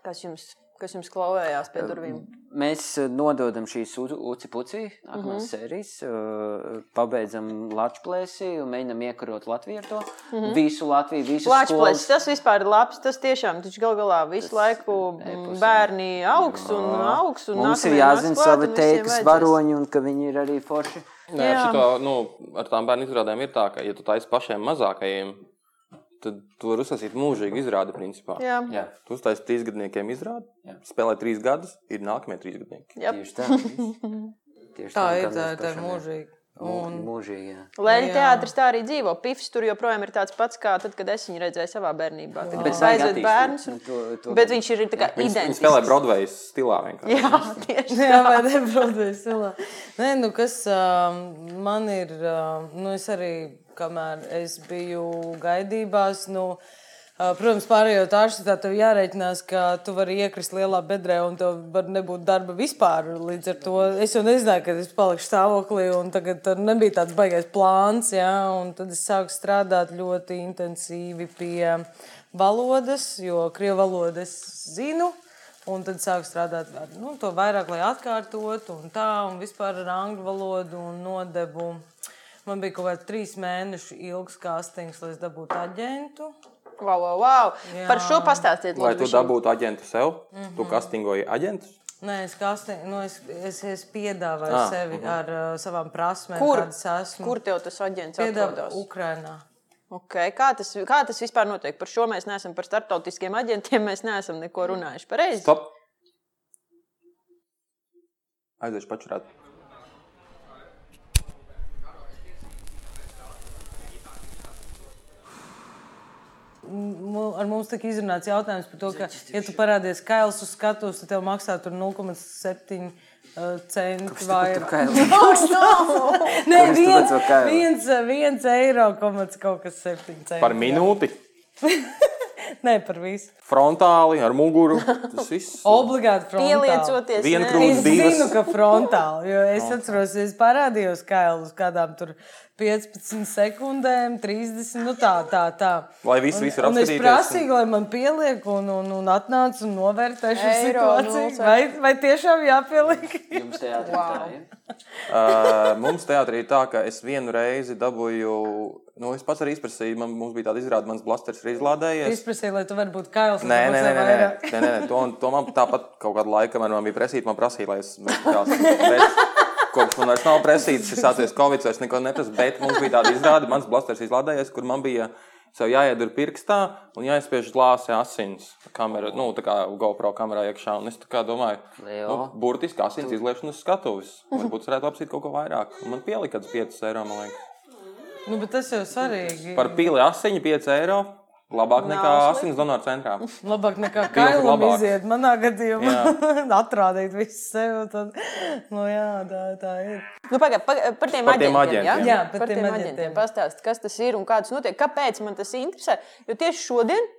Kas jums kas jums klauvējās pie durvīm? Mēs eh, nododam šīs uci puci, nākamās Mhm. mm -hmm. sērijas, uh, pabeidzam Latvijas un mēģinam iekarot Latviju ar to. Mm -hmm. Visu Latviju, visas Plačplēs, skolas. tas vispār ir labs. Tas tiešām, taču gal galā visu laiku epos, jā. bērni augs un augs. Un Mums ir jāzina savi teikas varoņi un ka viņi ir arī forši. Nē, Jā. šito, nu, ar tām bērnu izrādēm ir tā, ka, ja tu taisi pašiem mazākajiem, tad tu vari uzsākt mūžīgi izrādi, principā. Jā, Jā, Tu uztaisīji trīs gadniekiem izrādi, Jā. spēlē trīs gadus, ir nākamie trīs gadnieki. Jep. tieši tā. (laughs) Tieši Tā ir, tā ir, tā ir pašam, jā. mūžīgi. Mū- Un, Mūžīgi, jā. Jā. teātris tā arī dzīvo. Pifs tur joprojām ir tāds pats, kā tad, kad es viņu redzēju savā bērnībā. Tagad Bet attīstīt. bērnus, un, To- to bet viņš ir tā kā Viņi, viņi identisks. spēlē Broadway stilā vienkārši. Jā, tieši Jā, vai ne, protams, jā. Nē, nu kas um, man ir, um, nu es arī, kamēr es biju gaidībās, nu, uh, protams, pārējot ārstā, tev jārēķinās, ka tu vari iekrist lielā bedrē un tev var nebūt darba vispār. Līdz ar to es jau nezināju, kad es palikšu stāvoklī un tagad nebija tāds baigais plāns, jā, un tad es sāku strādāt ļoti intensīvi pie valodas, jo krievu valodu es zinu. Un tad sāku strādāt ar nu, to vairāk, lai atkārtotu, un tā, un vispār ar angļu valodu un nodevu. Man bija kaut kāds trīs mēnešu ilgs kastings, lai es dabūtu aģentu. Wow, wow, wow. Jā. Par šo pastāstiet, Lai tu dabūtu aģentu sev, mm -hmm. tu kastingoji aģentus. Nē, es, kasting, nu, es, es, es piedāvāju Ah, sevi ar uh, savām prasmēm, Kur, kādas esmu. kur tev tas aģents atrodas? Ukrainā. Okay. Kā, tas, kā tas vispār notiek? Par šo mēs neesam par starptautiskiem aģentiem, mēs neesam neko runājuši. Pareizi. Stop! Aiziešu pačurāt. Ar mums tika izrunāts jautājums par to, ka, ja tu parādies kails uz skatuves, tad tev maksā tur 0,7 uh, centi vairāk. (laughs) Nē, viens, redzēju kailu? viens, viens eiro, komats kaut kas septiņi centi. Par minūti, Nē, par visu. frontāli, ar muguru. Tas viss. (laughs) Obligāti frontāli. Pieliecoties. Viena nē. krūze. Es divas. zinu, ka frontāli, jo es atceros, es parādījos kailus kādām tur 15 sekundēm, 30, nu tā, tā, tā. Lai visi, visi var Un es prasīju, lai man pieliek, un, un, un atnāca un novērtēja šo Eiro situāciju. nulle Vai, vai tiešām jāpieliek? Jums teātrī wow. tā, ja? Uh, mums teātrī ir tā, ka es vienu reizi dabūju, nu, es pats arī izprasīju, man, mums bija tāda izrāde, mans blasters ir izlādējies. Izprasīju, lai tu vari būt kails. Nē, nē, nē, nē, nē, nē, nē, nē. To, to man tāpat kaut kādu laiku, kamēr man bija presīta, man prasīja, lai es kāds, kopš man vairs nav presītas, ir sācies Covid, es neko neprasu, bet mums bija tāda izrāde, mans blasters izlādējies, kur man bija sev jāiedur pirkstā un jāizspiež glāzi asins kamera, nu, tā kā GoPro kamerā iekšā, un es domāju, nu, burtiski asins izliešana uz skatuves, varbūt es varētu apsīt kaut ko vairāk, un man pielika kāds 5 eiro, man liekas. Nu, bet tas jau svarīgi. Par pili asiņu 5 eiro, labāk nekā asins donora centrā. (laughs) Labāk nekā kailam iziet. Manā gadījumā (laughs) atrādīt visu sevi. Tad, nu, jā, tā, tā ir. Nu, pagaid, pagaid, par tiem Par tiem aģentiem. aģentiem. Jā, par tiem aģentiem. Pastāst, kas tas ir un kā tas notiek. Kāpēc man tas interesē? Jo tieši šodien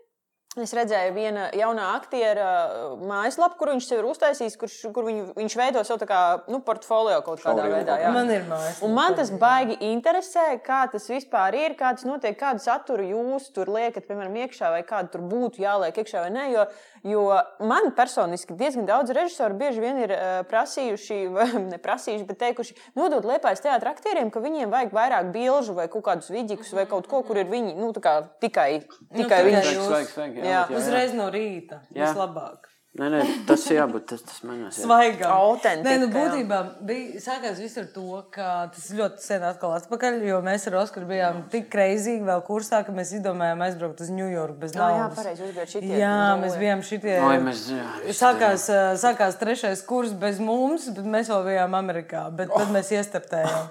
es redzēju viena jaunā aktiera uh, mājaslapu, kur viņš sev ir uztaisījis, kurš, kur viņu, viņš veido savu tā kā, nu, portfolio kaut kādā Showreel veidā. jā. Man ir mājas. Un man tas baigi interesē, kā tas vispār ir, kā tas notiek, kādu saturu jūs tur liekat, piemēram, iekšā, vai kādu tur būtu jāliek iekšā vai nē. Jo, jo man personiski diezgan daudz režisoru bieži vien ir uh, prasījuši, (laughs) vai ne prasījuši, bet teikuši, nodod liepais teātra aktieriem, ka viņiem vajag vairāk bilžu vai kaut kādus vidīgus vai kaut ko, kur ir viņi nu, tā kā tikai, tikai tikai viņš. Svaigi, svaigi, jā, Jā. jā, jā. Uzreiz no rīta. Jā. Vislabāk. Nē, nē, tas ir jābūt, tas, tas manos. Svaigam. Autentika, Nē, nu, būtībā bija, sākās viss ar to, ka tas ļoti sen atkal atpakaļ, jo mēs ar Oskaru bijām tik kreizīgi vēl kursā, ka mēs izdomājām aizbraukt uz New York bez Jā, jā, naudas. pareizi, jūs bijāt šitie Jā, nulli. mēs bijām šitie. Oi, mēs, jā, Sākās, sākās trešais kurs bez mums, bet mēs vēl bijām Amerikā. Bet tad mēs (laughs) iestartējām.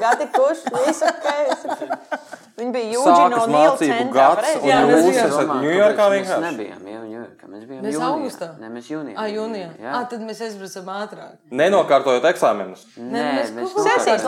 Gati kurš, visu ok. (laughs) Viņi bija Sākas no Nīla mācību centrā. gads, Jā, jūs mēs bijām- esat Ņujorkā vienkārši. Mēs nebijām jau Ņujorkā, mēs bijām Mēs jūnijā. augustā? Nē, mēs jūnijā. Ah, jūnijā. Jā. Ah, tad mēs aizbraucam ātrāk. Nenokārtojot eksāmenus. Nē, mēs Sesijas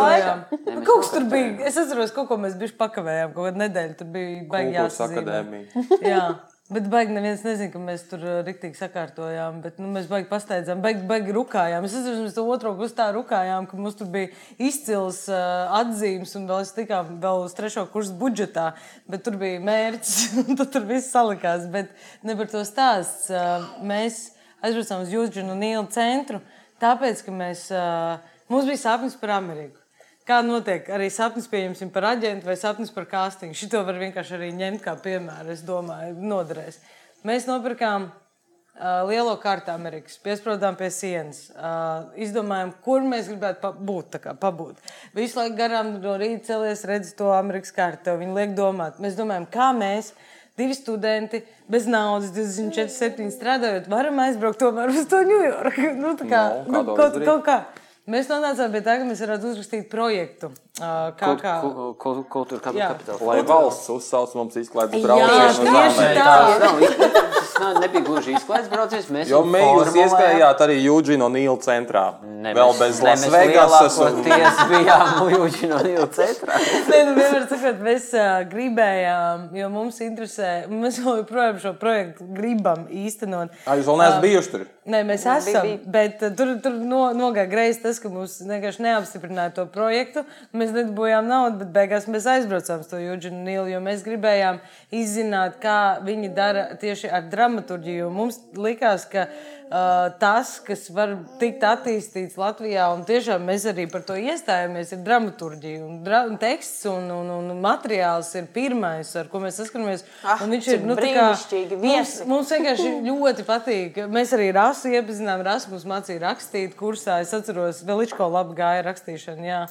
mēs Kaut kas tur bija. Es atceros, kaut ko mēs bijām pakavējām. Kaut kādu nedēļu tur bija jāsazīmē. akadēmija. Jā. (laughs) Bet baigi neviens nezina, ka mēs tur uh, riktīgi sakārtojām. Bet, nu, mēs baigi pasteidzām, baigi, baigi rukājām. Es atceros, mēs to otro pusi tā rukājām, ka mums tur bija izcils uh, atzīmes un vēl es tikām vēl uz trešo kursu budžetā. Bet tur bija mērķis (laughs) un tur viss salikās. Bet ne par to stāsts. Uh, mēs aizbraucām uz Jūdžinu un Nīlu centru, tāpēc, ka mēs, uh, mums bija sapnis par Ameriku. Kā notiek arī sapnis, pieņemsim, par aģentu vai sapnis par castingu. Šito var vienkārši arī ņemt kā piemēru. Es domāju, noderēs. Mēs nopirkām uh, lielo kārtu Amerikas, piesprādām pie sienas, uh, izdomājām, kur mēs gribētu būt. Kā, pabūt. Visu laiku garām no rīta celies, redz to Amerikas kārtu. Viņi liek domāt. Mēs domājam, kā mēs. Divi studenti bez naudas, 24, 7 strādājot, varam aizbraukt tomēr uz to Ņujorku. (laughs) Nu, tā kā, No, kā nu, to kaut, kaut kā. Mēs nonācām pie tā, ka mēs varētu uzrakstīt projektu. Kā, kā... Kultūra Jā. kapitāla. Lai valsts uzsauc mums izklaides Jā, braucienu. tieši tā. Tas nav, nebija gluži izklaides brauciens. Mēs Jo viņu mēs ieskrējāt arī Jūģinu un Nīlu centrā. Ne, Vēl mēs- bez ne, Las mēs Vegasas. Un... lielākoties bijām (laughs) Jūģino Nīlu centrā. (laughs) Nē, nu, vienmēr sakot, mēs uh, gribējām, jo mums interesē, mēs joprojām šo projektu gribam īstenot. Ā, Jūs vēl neesat bijuši tur? Nē, mēs esam. Bet uh, tur, tur no, nogāja greizi tas, ka mums vienkārši neapstiprināja to projektu. Mēs nedabūjām naudu, bet beigās mēs aizbraucām uz to Jūģinu Nīlu, jo mēs gribējām izzināt, kā viņi dara tieši ar dramaturgiju. Mums likās, ka uh, tas, kas var tikt attīstīts Latvijā, un tiešām mēs arī par to iestājāmies, ir dramaturgija. Un, dra un teksts un, un, un materiāls ir pirmais, ar ko mēs saskaramies. Ah, Un viņš ir nu, brīnišķīgi mums, mums vienkārši ļoti patīk. Mēs arī rasu iepazinām, rasu mums mācīja rakstīt kursā. Es atceros, vēl Ličko labi gāja rakstīšana. Jā.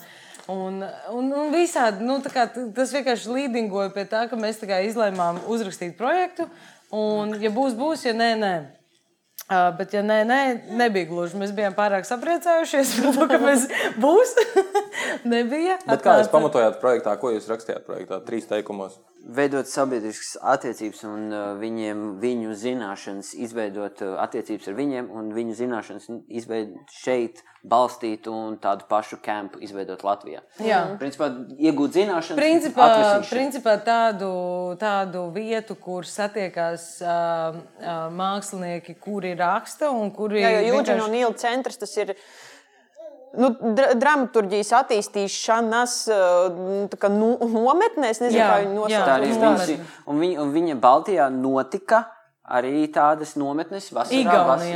Un, un, un visādi, nu, kā tas vienkārši līdingoja pie tā, ka mēs izlēmām uzrakstīt projektu. Un, ja būs, būs, ja nē, nē. Uh, bet, ja nē, nē, nebija gluži. Mēs bijām pārāk sapriecājušies par to, ka mēs (laughs) būs. (laughs) Nebija. Bet kā jūs pamatojāt projektā? Ko jūs rakstījāt projektā? Trīs teikumos. Veidot sabiedriskas attiecības un uh, viņiem, viņu zināšanas, izveidot uh, attiecības ar viņiem un viņu zināšanas izveidot šeit, balstīt un tādu pašu kampu izveidot Latvijā. Jā. Principā iegūt zināšanas, Principā, principā tādu, tādu vietu, kur satiekās uh, uh, mākslinieki, kuri raksta un kuri Jā, jo Jūģina vienkārši- un Nīla centrs tas ir. Nu, dra dramaturgijas attīstīšanas tā kā nu, nometnē, es nezinu, Jā, kā viņi bijusi. Un, viņa, viņa Baltijā notika arī tādas nometnes vasarā.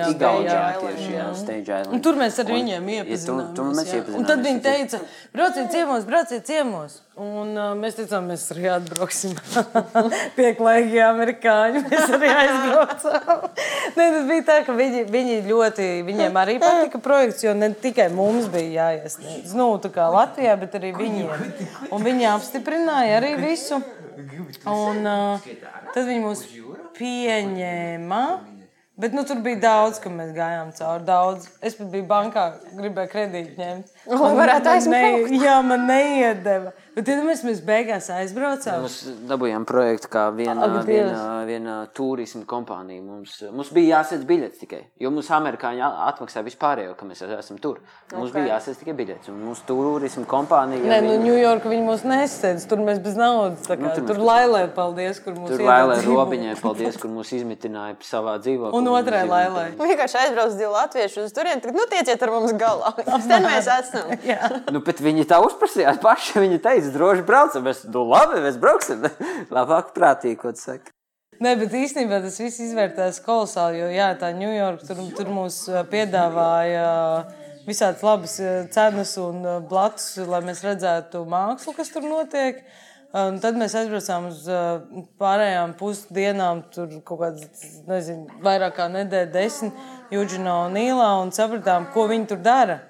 Igaunijā tieši, jā, Stage Island. Un tur mēs ar Un- viņiem ja, iepazināmies. Tur, tur mēs jā. iepazināmies. Un tad viņi teica, brauciet ciemos, brauciet ciemos. Un uh, mēs teicām, mēs arī atbrauksim. (laughs) Pieklājīgi amerikāņi. Mēs arī aizbraucām. (laughs) Nē, tas bija tā, ka viņi, viņi ļoti, viņiem arī patika projekts, jo ne tikai mums bija jāiesniedz. Nu, tā kā Latvijā, bet arī viņiem. Un viņi apstiprināja arī visu. Un uh, tad viņi mūs pieņēma. Bet nu, tur bija daudz, ka mēs gājām cauri. Daudz. Es pat biju bankā, gribēju kredītu ņemt. Lai (laughs) varētu. Ne, jā, man neiedeva. Bet tad mēs, mēs beigās aizbraucām. Mēs dabūjām projektu kā viena, Ak, Dievs. viena, viena turisma kompānija. Mums, mums bija jāsadz biļets tikai. Jo mums amerikāņi a- atmaksāja vispārējo, ka mēs esam tur. Mums okay. bija jāsadz tikai biļets. Un mūsu turisma kompānija. Nē, nu, Ņujorka viņi mūs nesteidz. Tur mēs bez naudas. tā Kā, Nu, tur nu, tur lailē, paldies, kur mūs Tur dzīvot. Robiņai, paldies, kur mūs izmitināja savā dzīvoklī. Un otrai lailai. Vienkārši aizbrauc divi latvieši uz turieni. Tad, nu, tieciet ar mums galā. (laughs) Tad mēs esam. Jā. Nu, bet viņi tā uzprasījās paši. Viņi teica, droši braucam. Mēs, nu, labi, mēs brauksim. (laughs) Labāk prātīgi, ko tu saki. Nē, bet īstenībā tas viss izvērtās kolosāli. Jo jā, tā Ņujorka tur, tur mums piedāvāja visādas labas cenas un blakus, lai mēs redzētu mākslu, kas tur notiek. Un tad mēs aizbraucām uz pārējām pusdienām, tur kaut kādas, nezinu, vairāk kā nedēļa, desmit Jūģinā un Nīlā un sapratām, ko viņi tur dara.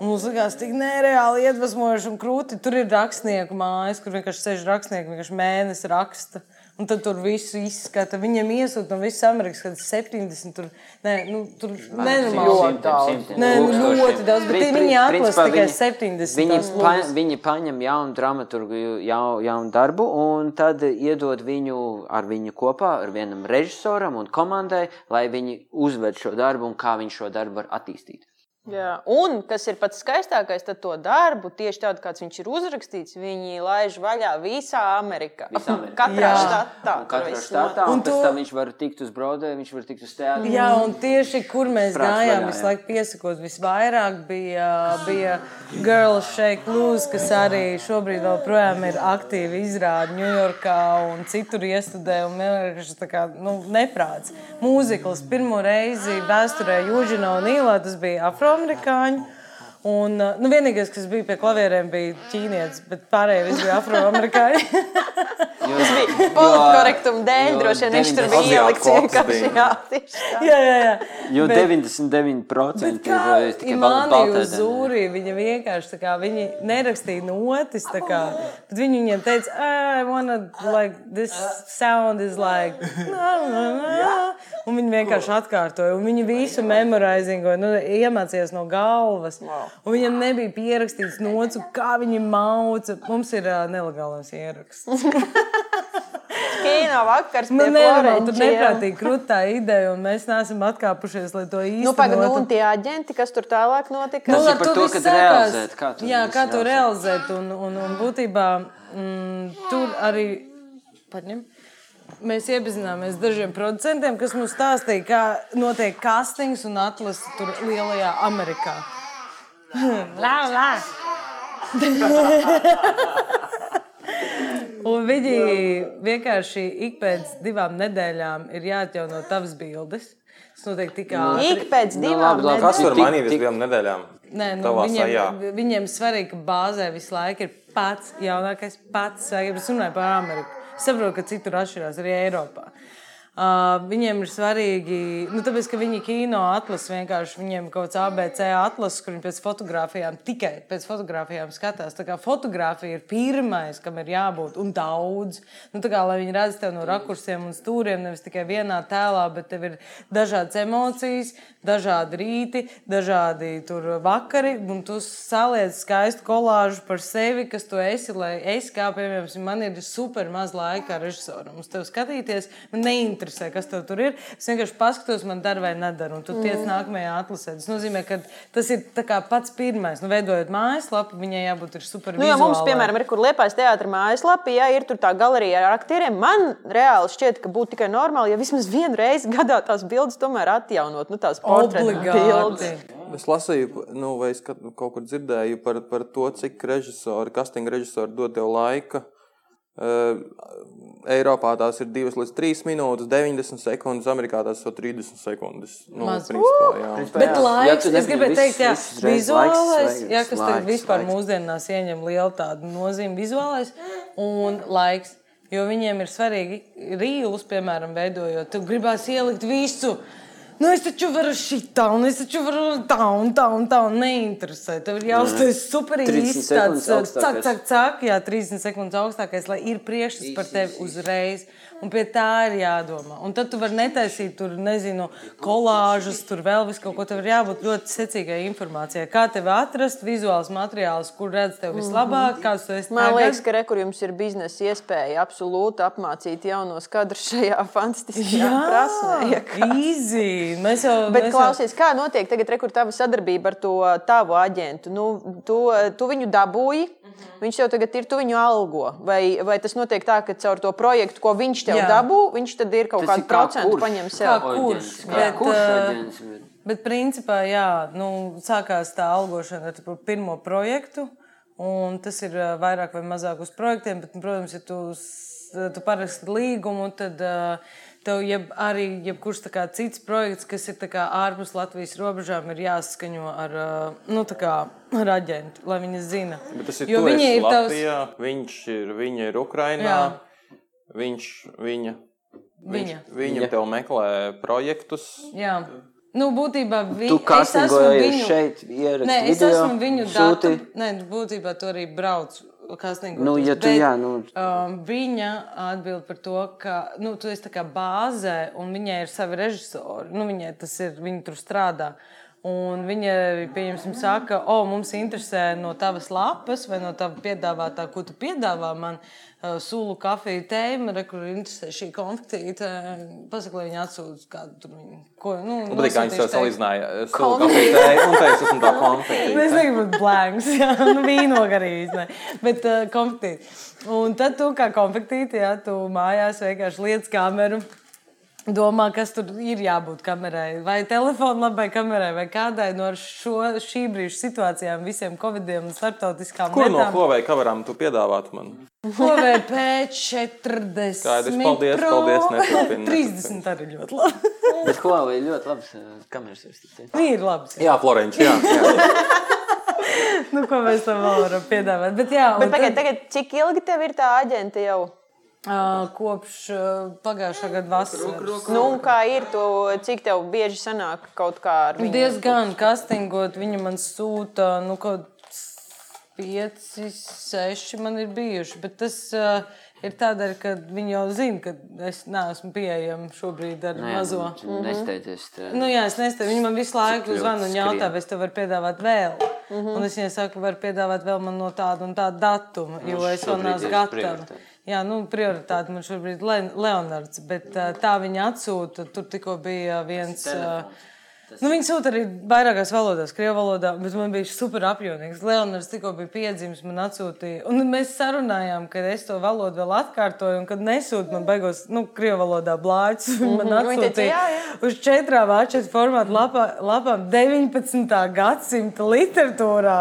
Mums likās, tik nereāli iedvesmojoši un krūti. Tur ir rakstnieku mājas, kur vienkārši sēž rakstnieki, vienkārši mēnesis raksta. Un tad tur viss izskata. Viņam iesūta no visas Amerikas, kad 70. Tur, nē, nu, tur nenormāli. Ļoti daudz. Nē, nu, ļoti daudz, bet Pri- viņi atlasa tikai viņi- 70 Viņi, pa, viņi paņem jaunu dramaturgu, jau, jaunu darbu, un tad iedod viņu ar viņu kopā, ar vienam režisoram un komandai, lai viņi uzved šo darbu un kā viņš šo darbu var attīstīt. Jā. Un kas ir pats skaistākais, tad to darbu, tieši tādu, kāds viņš ir uzrakstīts, viņi laiž vaļā visā Amerikā. Visā Amerikā. Katrā Jā. štatā. Un katrā štatā, Un un to- tam viņš var tikt uz Broadway, viņš var tikt uz teātri. Jā, un tieši kur mēs Prāts gājām, visu laiku piesakot, visvairāk bija, bija Girls Shake Loose, kas arī šobrīd vēl projām ir aktīvi izrāda Ņujorkā un citur iestudē. Un vienkārši tā kā nu, neprāts. Mūzikls pirmo reizi vēsturē Jūžina un Īlā tas bija afroamerikāņi. Un, nu, vienīgais, kas bija pie klavierēm, bija ķīnietis, bet pārējie visi bija afroamerikāņi. (laughs) Politkorektuma dēļ droši vien viņš tur 90 bija ieliks Aziātu vienkārši. Jā, jā, jā, jā. Jo Bet- 99% Bet ir tikai baltā uz Zūrī, viņa vienkārši tā kā, viņi nerakstīja notis, tā kā, bet viņi viņiem teica, "Ah, I wanna, like, this sound is like, na, na, na. un viņi vienkārši atkārtoja, un viņi visu memorizingoja, nu, iemācījās no galvas, un viņam nebija pierakstīts nots, un kā viņi mauca, mums ir uh, nelegālais ieraksts. (laughs) Kino vakars Nu, nenormāli, tur Florenčiem. neprātīgi krūtā ideja, un mēs neesam atkāpušies, lai to īstenot. Nu, pagaidi, nu, un tie aģenti, kas tur tālāk notika? Tas ir ar par to, kad sākās. realizēt, kā to Jā, kā to realizēt. Un, un, un būtībā mm, tur arī paņem. Mēs iepazināmies ar dažiem producentiem, kas mums stāstīja, kā notiek castings un atlase tur lielajā Amerikā. Lā, lā. (laughs) Un viņi vienkārši ik pēc divām nedēļām ir jāatjauno tavas bildes. Tas notiek tik ātri. Ik pēc Nu, divām labi, labi. Kas mainīties tik- divām nedēļām? Nē, nu, viņiem, sajā. viņiem svarīgi, ka bāzē visu laiku ir pats jaunākais, pats svarīgākais. Es runāju par Ameriku. Es saprotu, ka citur atšķirās arī Eiropā. Uh, viņiem ir svarīgi, nu, tāpēc, ka viņi kino atlasa vienkārši viņiem kaut kāds ABC atlases, kur viņi pēc fotografijām tikai pēc fotografijām skatās. Tā kā fotografija ir pirmais, kam ir jābūt, un daudz. Nu, kā, lai viņi redz tevi no rakursiem un stūriem, nevis tikai vienā tēlā, bet tev ir dažādas emocijas, dažādi rīti, dažādi vakari, un tu saliec skaistu kolāžu par sevi, kas tu esi. Lai es, kā piemēram, man ir super maz laika režisoram, uz tevi skatīties, man neinteresē, kas tev tur ir. Es vienkārši paskatos, man dara vai nedara, un tu Mm. tiec nākamajā atlasē. Tas nozīmē, ka tas ir tā kā pats pirmais. Nu, veidojot mājaslapu, viņai jābūt super. Nu, jo mums, piemēram, ir kur liepais teātris mājaslapā, ja ir tur tā galerija ar aktieriem, man reāli šķiet, ka būtu tikai normāli, ja vismaz vienu reizi gadā tās bildes tomēr atjaunot, nu, tās portretu Obligāti. bildes. Es lasīju, nu, vai es kaut kaut kur dzirdēju par, par to, cik režisori, castinga režisori dod tev laika. Eiropā tās ir 2 līdz 3 minūtes, 90 sekundes, Amerikā tās ir 30 sekundes. Nu, Maz. principā, jā. Principā, Bet jā. laiks, Ja tu es gribēju teikt, jā, viss vizuālais, laiks, jā, kas tagad laiks, vispār laiks. mūsdienās ieņem lielu tādu nozīmi, vizuālais un laiks. Jo viņiem ir svarīgi rīlus, piemēram, veidojot. Tu gribēsi ielikt visu. Nu, es taču varu šitā, un es taču varu tā, un tā, un tā, un neinteresē. Tev ir jāuztais super 30 īsts tāds sekundes cak, cak, cak, jā, 30 sekundes augstākais, lai ir priekšstats par tevi uzreiz. Un pie tā ir jādomā. Un tad tu vari netaisīt tur, nezinu, kolāžas, tur vēl visu kaut ko. Tev ir jābūt ļoti secīgai informācijai. Kā tev atrast vizuāls materiāls, kur redz tev vislabāk, kāds tu esi. Man tagad. liekas, ka re, kur jums ir biznesa iespēja absolūti apmācīt jaunos kadrus šajā (laughs) fantastiskajā prasmē. Easy. Mēs jau. Bet mēs jau- klausies, kā notiek tagad, re, kur tava sadarbība ar to tavu aģentu? Nu, tu, tu viņu dabūji, viņš tev tagad ir, tu viņu algo. Vai, vai tas notiek tā, ka caur to projektu, ko viņš tev Jā. dabū, viņš tad ir kaut kādu kā procentu kurš. paņem Kā sev? kurš? Kā Bet, kurš uh, aģents? bet- Bet, principā, jā, nu, sākās tā algošana ar par pirmo projektu. Un tas ir ā, vairāk vai mazāk uz projektiem, bet, protams, ja tu, tu paraksti līgumu, tad ā, tev jeb, arī jebkurš cits projekts, kas ir ārpus Latvijas robežām, ir jāsaskaņo ar, nu, kā ar aģentu, lai viņi zina. Bet tas ir Jo esi ir tavs- Latvijā, viņš ir, viņa ir Ukrainā, Jā. viņš, viņa, viņš, Viņa. viņa tev meklē projektus. Jā. Nu, būtībā vi, Tu kastingojies šeit, ieraksti Nē, es video, esmu viņu datu. Nē, būtībā tu arī brauc. Kastingoties, Nu, ja tu, bet, jā, nu- um, viņa atbild par to, ka nu, tu esi bāzē, un viņai ir savi režisori. Nu, viņai tas ir, viņa tur strādā. Un viņa, pieņemsim, saka, o, mums interesē no tavas lapas vai no tava piedāvātā, ko tu piedāvā man, uh, sulu, kafiju, tēmu, kur interesē šī konfektīte. Pasaka, lai viņi atsūta kādu tur viņu. Ko, nu, Un patīk, kā viņi to salīdzināja. Sulu kafejtēju un teica, esmu tā konfekti. Es negribu būt blēņas, jā, nu, vīnogarīgi, ne. bet uh, konfektīti. Un tad tu kā konfektīti, jā, tu mājās vienkārši lietas kameru. Domā, kas tur ir jābūt kamerai, vai telefona labai kamerai, vai kādai no šo, šī brīža situācijām, visiem covidiem un starptautiskām Kur no lietām. Huawei kamerām tu piedāvātu man? HVP 40. (laughs) Skaidrs, paldies, Pro. paldies, (laughs) neturpini, 30 arī ļoti labi. (laughs) Bet Huawei ļoti labs uh, kameras ir. Ir labi. Jā, Florenci, jā. jā. Nu, ko mēs tam vēl varam piedāvāt? Bet, jā, Bet tad- pagaid, tagad, cik ilgi tev ir tā aģenta jau? Ā, Kopš ā, pagājušā gada vasaras. Nu, kā ir to, cik tev bieži sanāk kaut kā ar viņu? Diezgan kastingot, viņa man sūta nu, kaut pieci, seši man ir bijuši. Bet tas uh, ir tādēļ, ka viņi jau zina, ka es neesmu pieejama šobrīd ar Nē, mazo. nu, Nesteidzies. tā. Nu, jā, es nezinu, viņi man visu laiku zvana un jautā, vai es tev varu piedāvāt vēl. Mm -hmm. Un es viņai saku, varu piedāvāt vēl man no tāda un tāda datuma, jo es vēl neesmu gatava. prioritāte. Jā, nu, prioritāte man šobrīd ir Leonards, bet tā viņa atsūta. Tur tikko bija viens. Nu, viņi sūta arī vairākās valodās, krievu valodā, bet man bija super apjomīgs. Leonards tikko bija piedzimis, man atsūtīja. Un mēs sarunājām, ka es to valodu vēl atkārtoju, un kad nesūtu man beigās, nu, krievu valodā blāķis. (laughs) Man Viņi teica, atsūtīja jā, jā. uz četrām A4 formātu lapā, lapām 19. gadsimta literatūrā.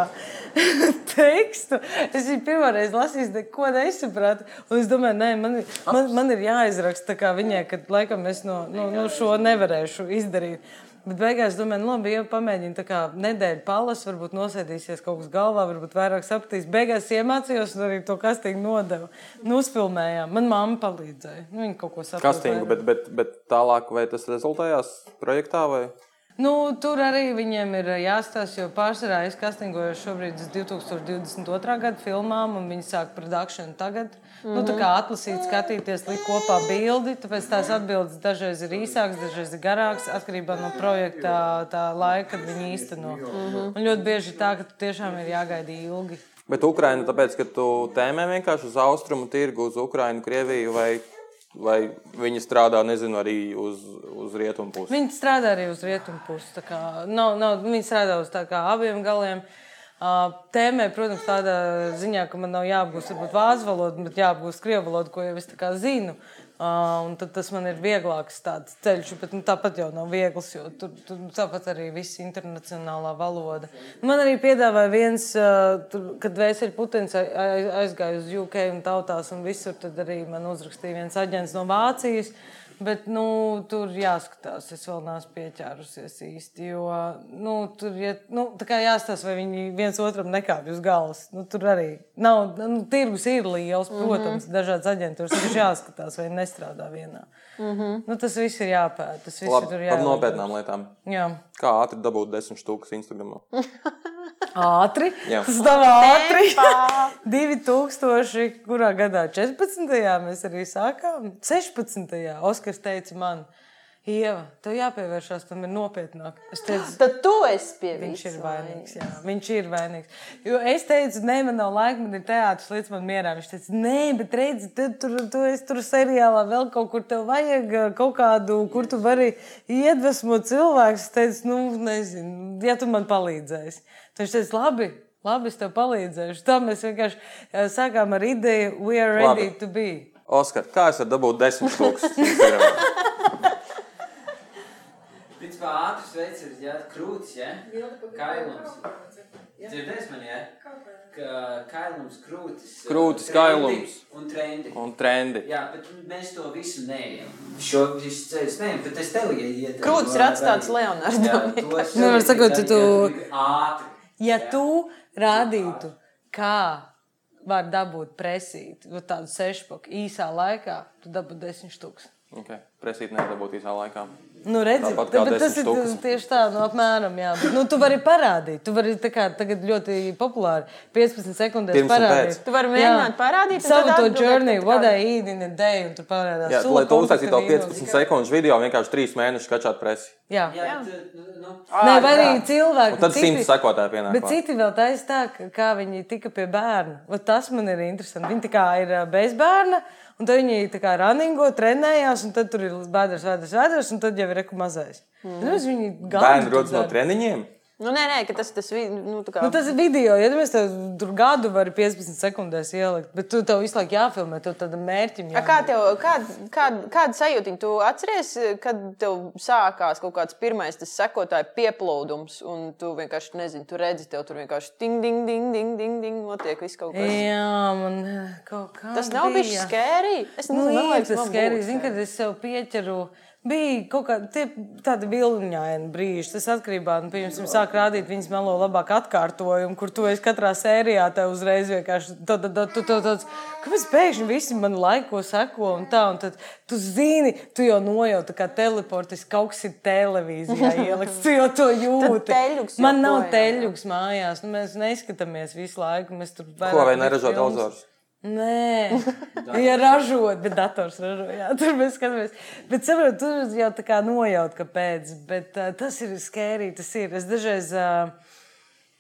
(laughs) tekstu. Es viņu pirmo reizi lasīju, neko nesapratu. Un es domāju, nē, man, man, man ir jāizraksta viņai, ka laikam es no, no, no šo nevarēšu izdarīt. Bet beigās domāju, nu, labi, jau pamēģinu tā kā nedēļu palas, varbūt nosēdīsies kaut kas galvā, varbūt vairāk sapratīs. Beigās iemācījos un arī to kastīgu nodevu. Nu, uzfilmējām. Man mamma palīdzēja. Nu, viņa kaut ko saprata. Kastingu, bet, bet, bet tālāk, vai tas rezultējās projektā vai? Nu, tur arī viņiem ir jāstāsta, jo pārsvarā es kastingoju šobrīd uz 2022. gada filmām, un viņi sāk produkciju tagad. Mm -hmm. nu, tā kā atlasīt, skatīties, likt kopā bildi. Tāpēc tās atbildes dažreiz ir īsākas, dažreiz ir garākas, atkarībā no projekta tā laika, kad viņi īsteno. Mm -hmm. Un ļoti bieži tā, ka tiešām ir jāgaida ilgi. Bet Ukraina, tāpēc, ka tu tēmē vienkārši uz austrumu tirgu, uz Ukrainu, Krieviju, vai, vai viņi strādā, nezinu, arī uz, uz rietumu pusi? Viņi strādā arī uz rietumu pusi. Nav, nav, viņi strādā uz kā abiem galiem. Tēmē, protams, tādā ziņā, ka man nav jāapgūst vācu valodu, bet jāapgūst krievu valodu, ko jau es zinu. Un tad tas man ir vieglāks ceļš, bet nu, tāpat jau nav viegls, jo tur, tur tāpat arī viss internacionālā valoda. Man arī piedāvāja viens, ā, tur, kad Vēseli Putins ai- ai- aizgāja uz UK un tautās un visur, tad arī man uzrakstīja viens aģents no Vācijas. Bet nu, tur jāskatās, es vēl neesmu pieķērusies īsti. Jo nu, tur ja, nu, jāstāsta, vai viņi viens otram nekāpj uz galvas. Nu, tur arī nav. Nu, tirgus ir liels, protams, mm -hmm. dažādas aģentūras. Tur jāskatās, vai nestrādā vienā. Mm -hmm. nu, tas viss ir jāpēta. Tas viss Labi, ir tur par nopietnām lietām. Jā. Kā ātri dabūt desmit stūkus Instagram? (laughs) Ātri. Nav ātri. 2000. (laughs) kurā gadā? 14. mēs arī sākām. 16. Oskars teica man, Ieva, tev jāpievēršās tam ir nopietnāk. Es teicu, (gasps) Tad tu esi pie Viņš ir vainīgs. Jā, viņš ir vainīgs. Jo es teicu, nē, man nav laika, man ir teātris, līdz man mierā. Viņš teica, nē, bet redzi, tu tur, tu esi tur seriālā, vēl kaut kur tev vajag uh, kaut kādu, kur tu vari iedvesmot cilvēku. Es teicu, nu, nezinu, ja tu man palīdzēsi. Viņš teica, labi. Labi, es tev palīdzēšu. Tā mēs vienkārši uh, sākām ar ideju, we are ready Labi. to be. Oskar, kā es varu dabūt desmit Instagram? Principā ātrs veids ir ja, krūtis, ja? kailums. Dzirdēs man, ja? Ka kailums, krūtis. Krūtis, trendi kailums. Un trendi. Un trendi. Jā, bet mēs to visu neejam. Šo visu ceļu neejam, bet es tev ieteiktu. Krūtis ir atstāts Leonardam. Nevar sakot, tu- Ātri. Ja tu rādītu, kā var dabūt presīt, nu, tādu sešpaku īsā laikā, tu dabūtu desmit stūkus. Okay. presīt nedabūt īsā laikā. Nu, redzi, Tāpat kā bet tas ir štukas. tieši tā, nu, apmēram. Jā. Bet, nu, tu vari parādīt, tu vari tā kā tagad ļoti populāri 15 sekundēs Pirms parādīt. Tu vari mēģināt parādīt, savu to journey, what I eat in a day, un tur parādās. Jā, sula lai to uztaisītu to kompakta 15 vīnos. sekundžu video, vienkārši 3 mēnešus kačāt presi. Jā. Jā, bet, nu, Nē, vai arī cilvēki. Un tad 100 sekotāji pienāk. Bet citi vēl taisa tā, kā viņi tika pie bērna. Vat Tas man ir interesanti. Viņi tā kā ir ā, bez bērna, un tad viņi tā kā runningo, trenējās, un tad tur ir bēdas, vēders, vēders, un tad jau ir reku mazais. Mm. Viņi gadu Bērni rodas no treniņiem. Nu, nē, nē, ka tas, tas vi- nu, kā. Nu, tas ir video, ja mēs tev tur gadu varam 15 sekundēs ielikt, bet tu tev visu laiku jāfilmē, tu tādam mērķim. A, Kā tev, kāda, kāda, kāda sajūta tu atceries, kad tev sākās kaut kāds pirmais tas sekotāju pieplūdums, un tu vienkārši nezini, tu redzi, tev tur vienkārši ding, ding, ding, ding, ding, ding notiek viss kaut kas. Jā, man kaut kā. Tas nav bijis skērī. Es Nu, nezinu, man ir liekas, tas būtu Zini, kad es sev pieķeru. Bija kaut kāda tāda vilniņaina brīža. Tas atkarībā no tā, kā sāk rādīt viņas melo labāk atkārtojumu, kur tu esi katrā sērijā. Te uzreiz vienkārši tāds, kāpēc pēkšņi visi man laiko seko un tā. Un tad tu zini, tu jau nojauti, kā teleportis kaut kas ir televīzijā (laughs) ielikts. Tu jau to jūti. teļuks Man nav teļuks mājās. Nu, mēs neskatāmies visu laiku. Mēs tur Ko vairāk vai likt neražo filmas. televizors? Nē, ja ražot, bet dators ražo. Jā, tur mēs skatāmies. Bet saprotu, tur jau tā kā nojaut, kāpēc. Bet uh, tas ir skērīgi. Tas ir. Es dažreiz uh,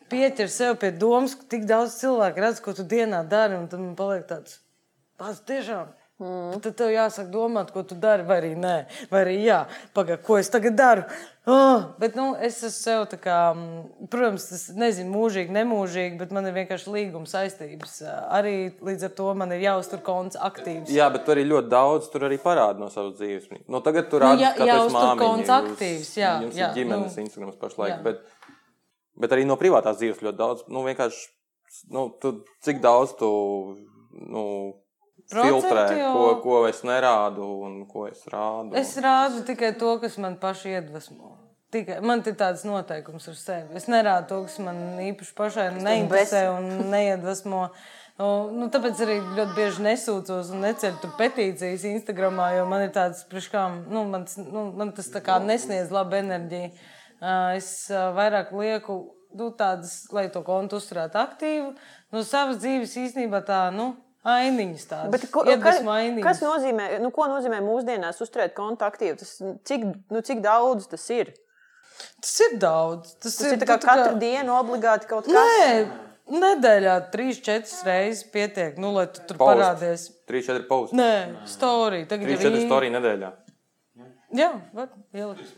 pieķeru sev pie domas, ka tik daudz cilvēku redz, ko tu dienā dari, un tad man paliek tāds - tas tiešām. Mm. Tad tev jāsaka, domāt, ko tu dari, vai arī nē, vai arī jā, pagaidi, ko es tagad daru. Oh, bet nu, es esmu sev tā kā, mm, protams, tas nezinu, mūžīgi, nemūžīgi, bet man ir vienkārši līguma saistības. Arī līdz ar to man ir jāuztur konts aktīvs. Jā, bet tur arī ļoti daudz tur arī parāda no savas dzīves. Nu, tagad tur Nu, rāda, jā- ka tas jāuztur māmiņa, konts aktīvs, jā, jums jā, ir ģimenes nu, Instagrams pašlaik. jā. Bet, bet arī no privātās dzīves ļoti daudz. Nu, vienkārši, nu, tu, cik daudz tu nu, filtrē, Procentu ko, jau- ko es nerādu un ko es rādu. Es rādu tikai to, kas man pašai iedvesmo. Tikai, man ir tāds noteikums ar sevi. Es nerādu to, kas man īpaši pašai neinteresē un neiedvesmo. Nu, nu, tāpēc arī ļoti bieži nesūdzos un neceļu tur petīcijas Instagram, jo man ir tāds, priekškām, nu, man, nu, man tas tā kā nesniedz labu enerģiju. Es vairāk lieku nu, tādas, lai to kontu uzturētu aktīvu. No savas dzīves īstenībā tā, nu, ainiņas tādas. Bet ko, kas, ainiņas. kas nozīmē, nu, ko nozīmē mūsdienās uzturēt kontaktīvu? Tas, cik, nu, cik daudz tas ir? Tas ir daudz. Tas, Tas ir tā kā tu tā katru dienu obligāti kaut kas. Nē, nedēļā trīs, četras reizes pietiek, nu, lai tu tur Post. parādies. 3-4 pauzi. Nē, storija. Tagad jau 3-4 ir- storiju nedēļā. Jā, var ielikt.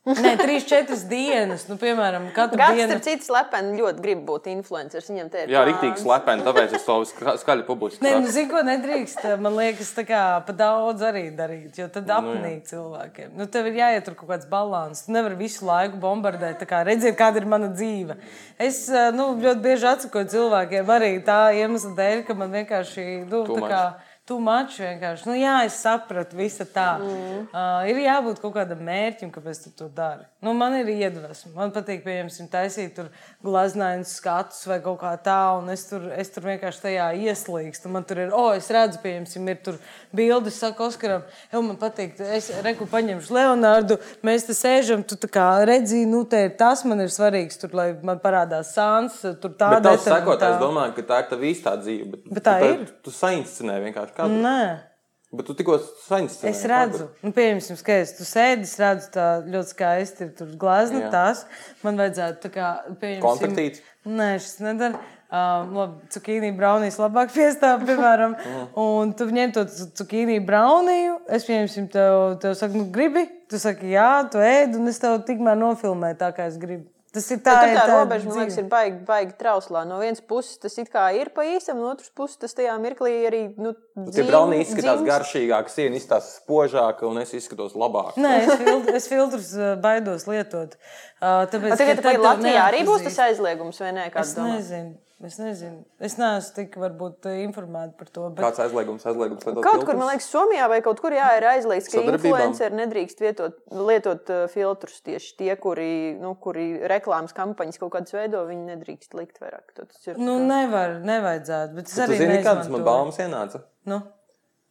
Nē, trīs, četras dienas. Nu, piemēram, katru Gads, dienu. starp citu, slepeni ļoti grib būt influenceris. Viņam te ir Jā, rīktīgi slepeni, tāpēc es to ska- skaļi publiski Nē, nu, zinu, ko nedrīkst. Man liekas, tā kā pa daudz arī darīt, jo Nu, tad apnīk cilvēkiem. Nu, tev ir jāietur kaut kāds līdzsvars. Tu nevari visu laiku bombardēt, tā kā redziet, kāda ir mana dzīve. Es eh, nu, ļoti bieži atsakoju cilvēkiem arī tā iemesla dēļ, ka man vienkārši nu, Too tā kā. Tu maču vienkārši. Nu, jā, es sapratu, visa tā. Mm. Uh, ir jābūt kaut kādam mērķim, kāpēc tu to dari. Nu, man ir iedvesma. Man patīk, piemēram, taisīt tur glaznainus skatus vai kaut kā tā, un es tur, es tur vienkārši tajā ieslīgstu. Man tur ir, oh, es redzu, piemēram, ir tur bildes, saka Oskaram, jau man patīk, es reku paņemšu Leonārdu, mēs te sēžam, tu kā redzi, nu, te ir tas man ir svarīgs, tur, lai man parādās sāns, tur tā detaļa un sekotājs tā. domā, ka tā ir tava īstā dzīve. Bet, Bet tā tu, ir. Tu sainscenē vienkārši kādu. Nē. Bet tu tikko sainscenē. Es redzu, nu, piemēram, skaisti. Tu sēdi, es redzu, tā ļoti skaisti ir tur glazūra. Jā. tās. Man vajadzētu tā kā pieņemt. Konfektīts? Nē, šis nedara. Um, labi, cukīnī braunijas labāk (laughs) piestāv, piemēram. un tu ņem to cu- cukīnī brauniju. Es pieņemsim, tev, tev saku, nu, gribi. Tu saki, jā, tu ēd, un es tev tikmēr nofilmēju tā, kā es gribu. Tas ir tā, Tā, ir tā tā robeža, man liekas, ir baigi, baigi trauslā. No vienas puses tas it kā ir pa īstam, no otras puses tas tajā mirklī arī. Nu, Tie brauni izskatās garšīgāk, siena izskatās spožāka, un es izskatos labāk. Nē, es, filtr, es filtrus baidos lietot. Uh, tāpēc, Tagad ka vai tad tev Latvijā arī būs tas aizliegums vai nē? Es domā? nezinu. Es nezinu. Es neesmu tik varbūt informēta par to. Bet... Kāds aizliegums, aizliegums lietot Kaut kur, filtrus? man liekas, Somijā vai kaut kur jā, ir aizliegts, ka influenceri nedrīkst vietot, lietot uh, filtrus. Tieši tie, kuri, nu, kuri reklāmas kampaņas kaut kādas veido, viņi nedrīkst likt vairāk. Tas ir Nu, kā- nevar, nevajadzētu. Bet es Tu arī zini, kādas man baumas ienāca? Nu,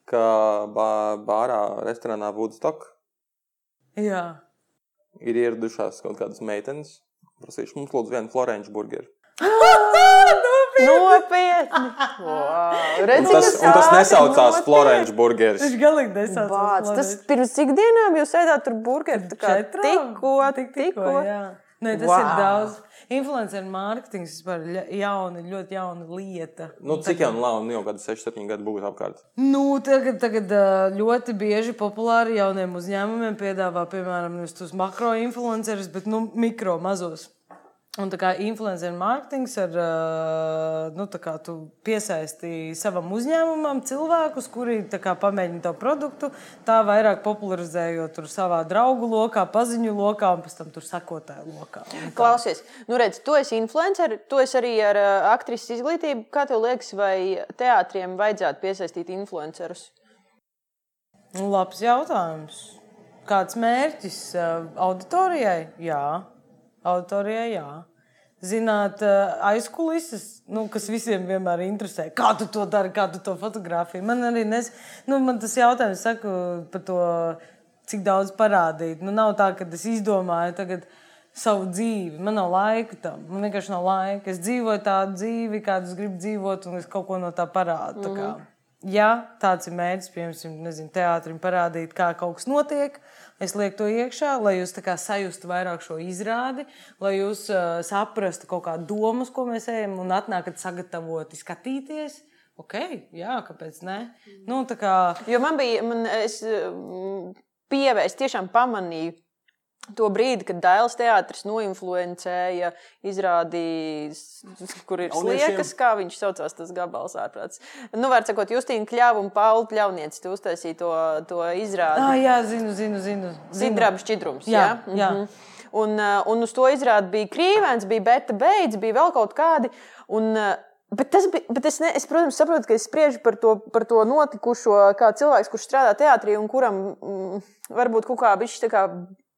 ka bā, bārā, restorānā Woodstock Jā. ir ieradušās kaut kādas meitenes. Prasīšu mums, lūdzu, vienu florenču burgeru. Nopietni! Wow. Un Redzi, tas, kas un tas nesaucās florenču burgeris. Viņš galīgi nesaucās. Bāc, tas Florence. pirms cik dienām jūs ēdāt tur Četrām? tikko, Tik- tikko. Nē, tas Wow. ir daudz. Influencer mārketings vispār ir jauna, ļoti jauna lieta. Nu, cik jau labi, nu jau kādi 6, 7 gadi būtu apkārt. Nu, tagad, tagad ļoti bieži populāri jauniem uzņēmumiem piedāvā, piemēram, nevis tos makro influencerus, bet nu, mikro mazos. Un tā kā influencer mārketings ā, nu, tā kā tu piesaisti savam uzņēmumam cilvēkus, kuri kā pamēģina to produktu, tā vairāk popularizējot tur savā draugu lokā, paziņu lokā un pēc tam tur sekotāju lokā. Klausies, nu redz, tu esi influencer, tu esi arī ar aktrises izglītību. Kā tev liekas, vai teātriem vajadzētu piesaistīt influencerus? Nu, Labs jautājums. Kāds mērķis auditorijai? Jā, auditorijai jā. Zināt, ā, aizkulises, nu, kas visiem vienmēr interesē. Kā tu to dari, kā tu to fotografēji? Man arī nes... nu, man tas jautājums saku par to, cik daudz parādīt. Nu, nav tā, ka es izdomāju tagad savu dzīvi. Man nav laika tam. Man vienkārši nav laika. Es dzīvoju tādu dzīvi, kādu es gribu dzīvot, un es kaut ko no tā parādu. Mm -hmm. Ja tāds ir mērķis, piemēram, nezinu, teātrim parādīt, kā kaut kas notiek, es lieku to iekšā, lai jūs sajustu vairāk šo izrādi, lai jūs uh, saprastu kaut kādu domas, ko mēs ejam, un atnākat sagatavoti skatīties. Ok, jā, kāpēc ne? Nu, tā kā, Jo man bija, man, es pievērstu, tiešām pamanīju. To brīdi, kad Dailas teātris noinfluencēja, izrādīja, kur ir sliekas, kā viņš saucās, tas gabals ārprāts. Nu, var sakot, Justīna Kļava un Paula Kļavnieci tu uztaisīja to, to izrādi. ah, jā, zinu, zinu, zinu. zinu. Zidraba šķidrums. Jā, jā? jā. Mhm. Un, un uz to izrādi bija krīvens, bija beta beidz, bija vēl kaut kādi. Un, Bet, tas bija, bet es, ne, es, protams, saprotu, ka es spriežu par to, par to notikušo, kā cilvēks, kurš strādā teātrī un kuram mm, varbūt kaut kā viņš tā kā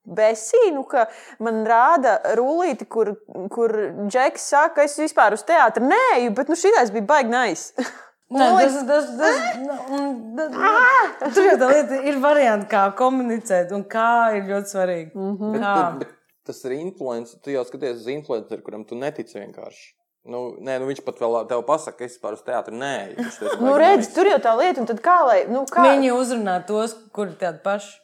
besīnu, ka man rāda rullīti, kur, kur Džeks saka, es vispār uz teātri nēju, bet nu šitais bija baigi nais. Nē, tas, tas, tas, nu, un da- (laughs) tur jau tā lieta ir varianti, kā komunicēt, un kā ir ļoti svarīgi. Mm -hmm. Bet, Kā? tu, bet tas ir influencer. Tu jau skaties uz influenceru, kuram tu netici vienkārši. Nu, nē, nu viņš pat vēl tev pasaka, ka es vispār uz teātri nē. nu, redz, tur jau tā lieta, un tad kā lai. Nu, kā? Viņi uzrunā tos, kuri tādi paši.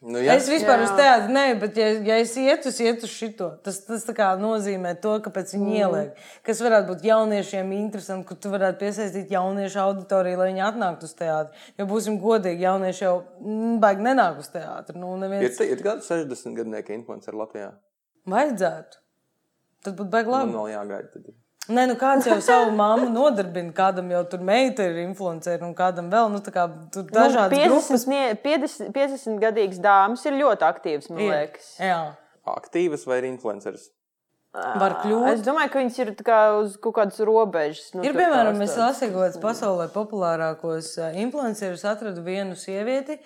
Nu, Ja, es vispār Jā. uz teātri nē, bet ja, ja es ietu, es ietu šito. Tas, tas tā kā nozīmē to, kāpēc viņi mm. ieliek. Kas varētu būt jauniešiem interesanti, kur tu varētu piesaistīt jauniešu auditoriju, lai viņi atnāktu uz teātri. Jo būsim godīgi, jaunieši jau mm, baigi nenāk uz teātri. Nu, Ir, neviens ir kādi 60 gadnieki influenceri Latvijā. vajadzētu. Tad būtu baigi Man labi. vēl jāgaida. Tad. Nē, nu kāds jau savu mammu nodarbina, kādam jau tur meita ir influenceri un kādam vēl. Nu, tā kā tur dažādas nu, grupas. 50, nie- 50, 50 gadīgas dāmas ir ļoti aktīvas, man ir. liekas. Jā, Aktīvas vai ir influenceris? var Es kļūt. domāju, ka viņas ir tā kā uz kaut kādas robežas. Nu, Ir piemēram, es lasīju, ka kāds pasaulē populārākos influencerus atradu vienu sievieti,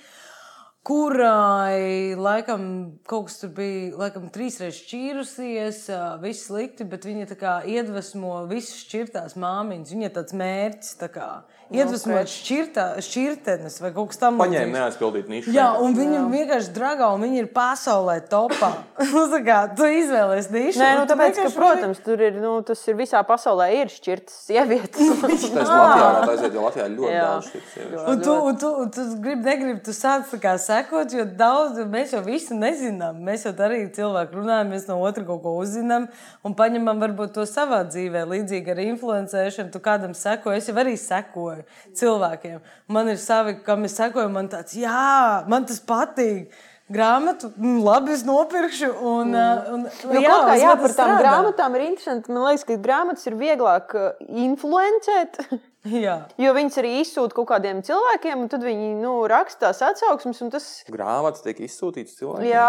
kurai laikam kaut kas tur bija, laikam trīsreiz šķīrusies, viss slikti, bet viņa iedvesmo visas šķirtās māmiņas. Viņa ir tāds mērķis, tā kā iedvesmot šķirtā, šķirtenes vai kaut kas tam Paņēma neaizpildīt nišu. Jā, un viņa vienkārši dragā, un viņa ir pasaulē topā. (laughs) Nu, kā tu izvēlējies nišu. Nē, nu, tāpēc, ka, protams, tur ir, nu, tas ir visā pasaulē ir šķirtas sievietes. (laughs) Tas Latvijā aiziet, jo Latvijā ļoti Jā. daudz šīs sievietes. Un tu, un tu, un tu gribi, negribi, tu sāc kā sekot, jo daudz mēs jau visu nezinām. Mēs jau arī cilvēki runājam, mēs no otra kaut ko uzzinām un paņemam varbūt to savā dzīvē. Līdzīgi ar influencēšanu, tu kādam seko, es jau arī sekoju cilvēkiem. Man ir savi, kam es sekoju, man tāds, jā, man tas patīk. Grāmatu, mm, labi, es nopirkšu. Un, mm. un, un, Nu, jā, kā, jā, par tām strādā. grāmatām ir interesanti. Man liekas, ka grāmatas ir vieglāk uh, influencēt, (laughs) Jā. jo viņas arī izsūta kaut kādiem cilvēkiem, un tad viņi nu, raksta tās atsauksmes. un Tas, Grāmatas tiek izsūtītas cilvēkiem. jā,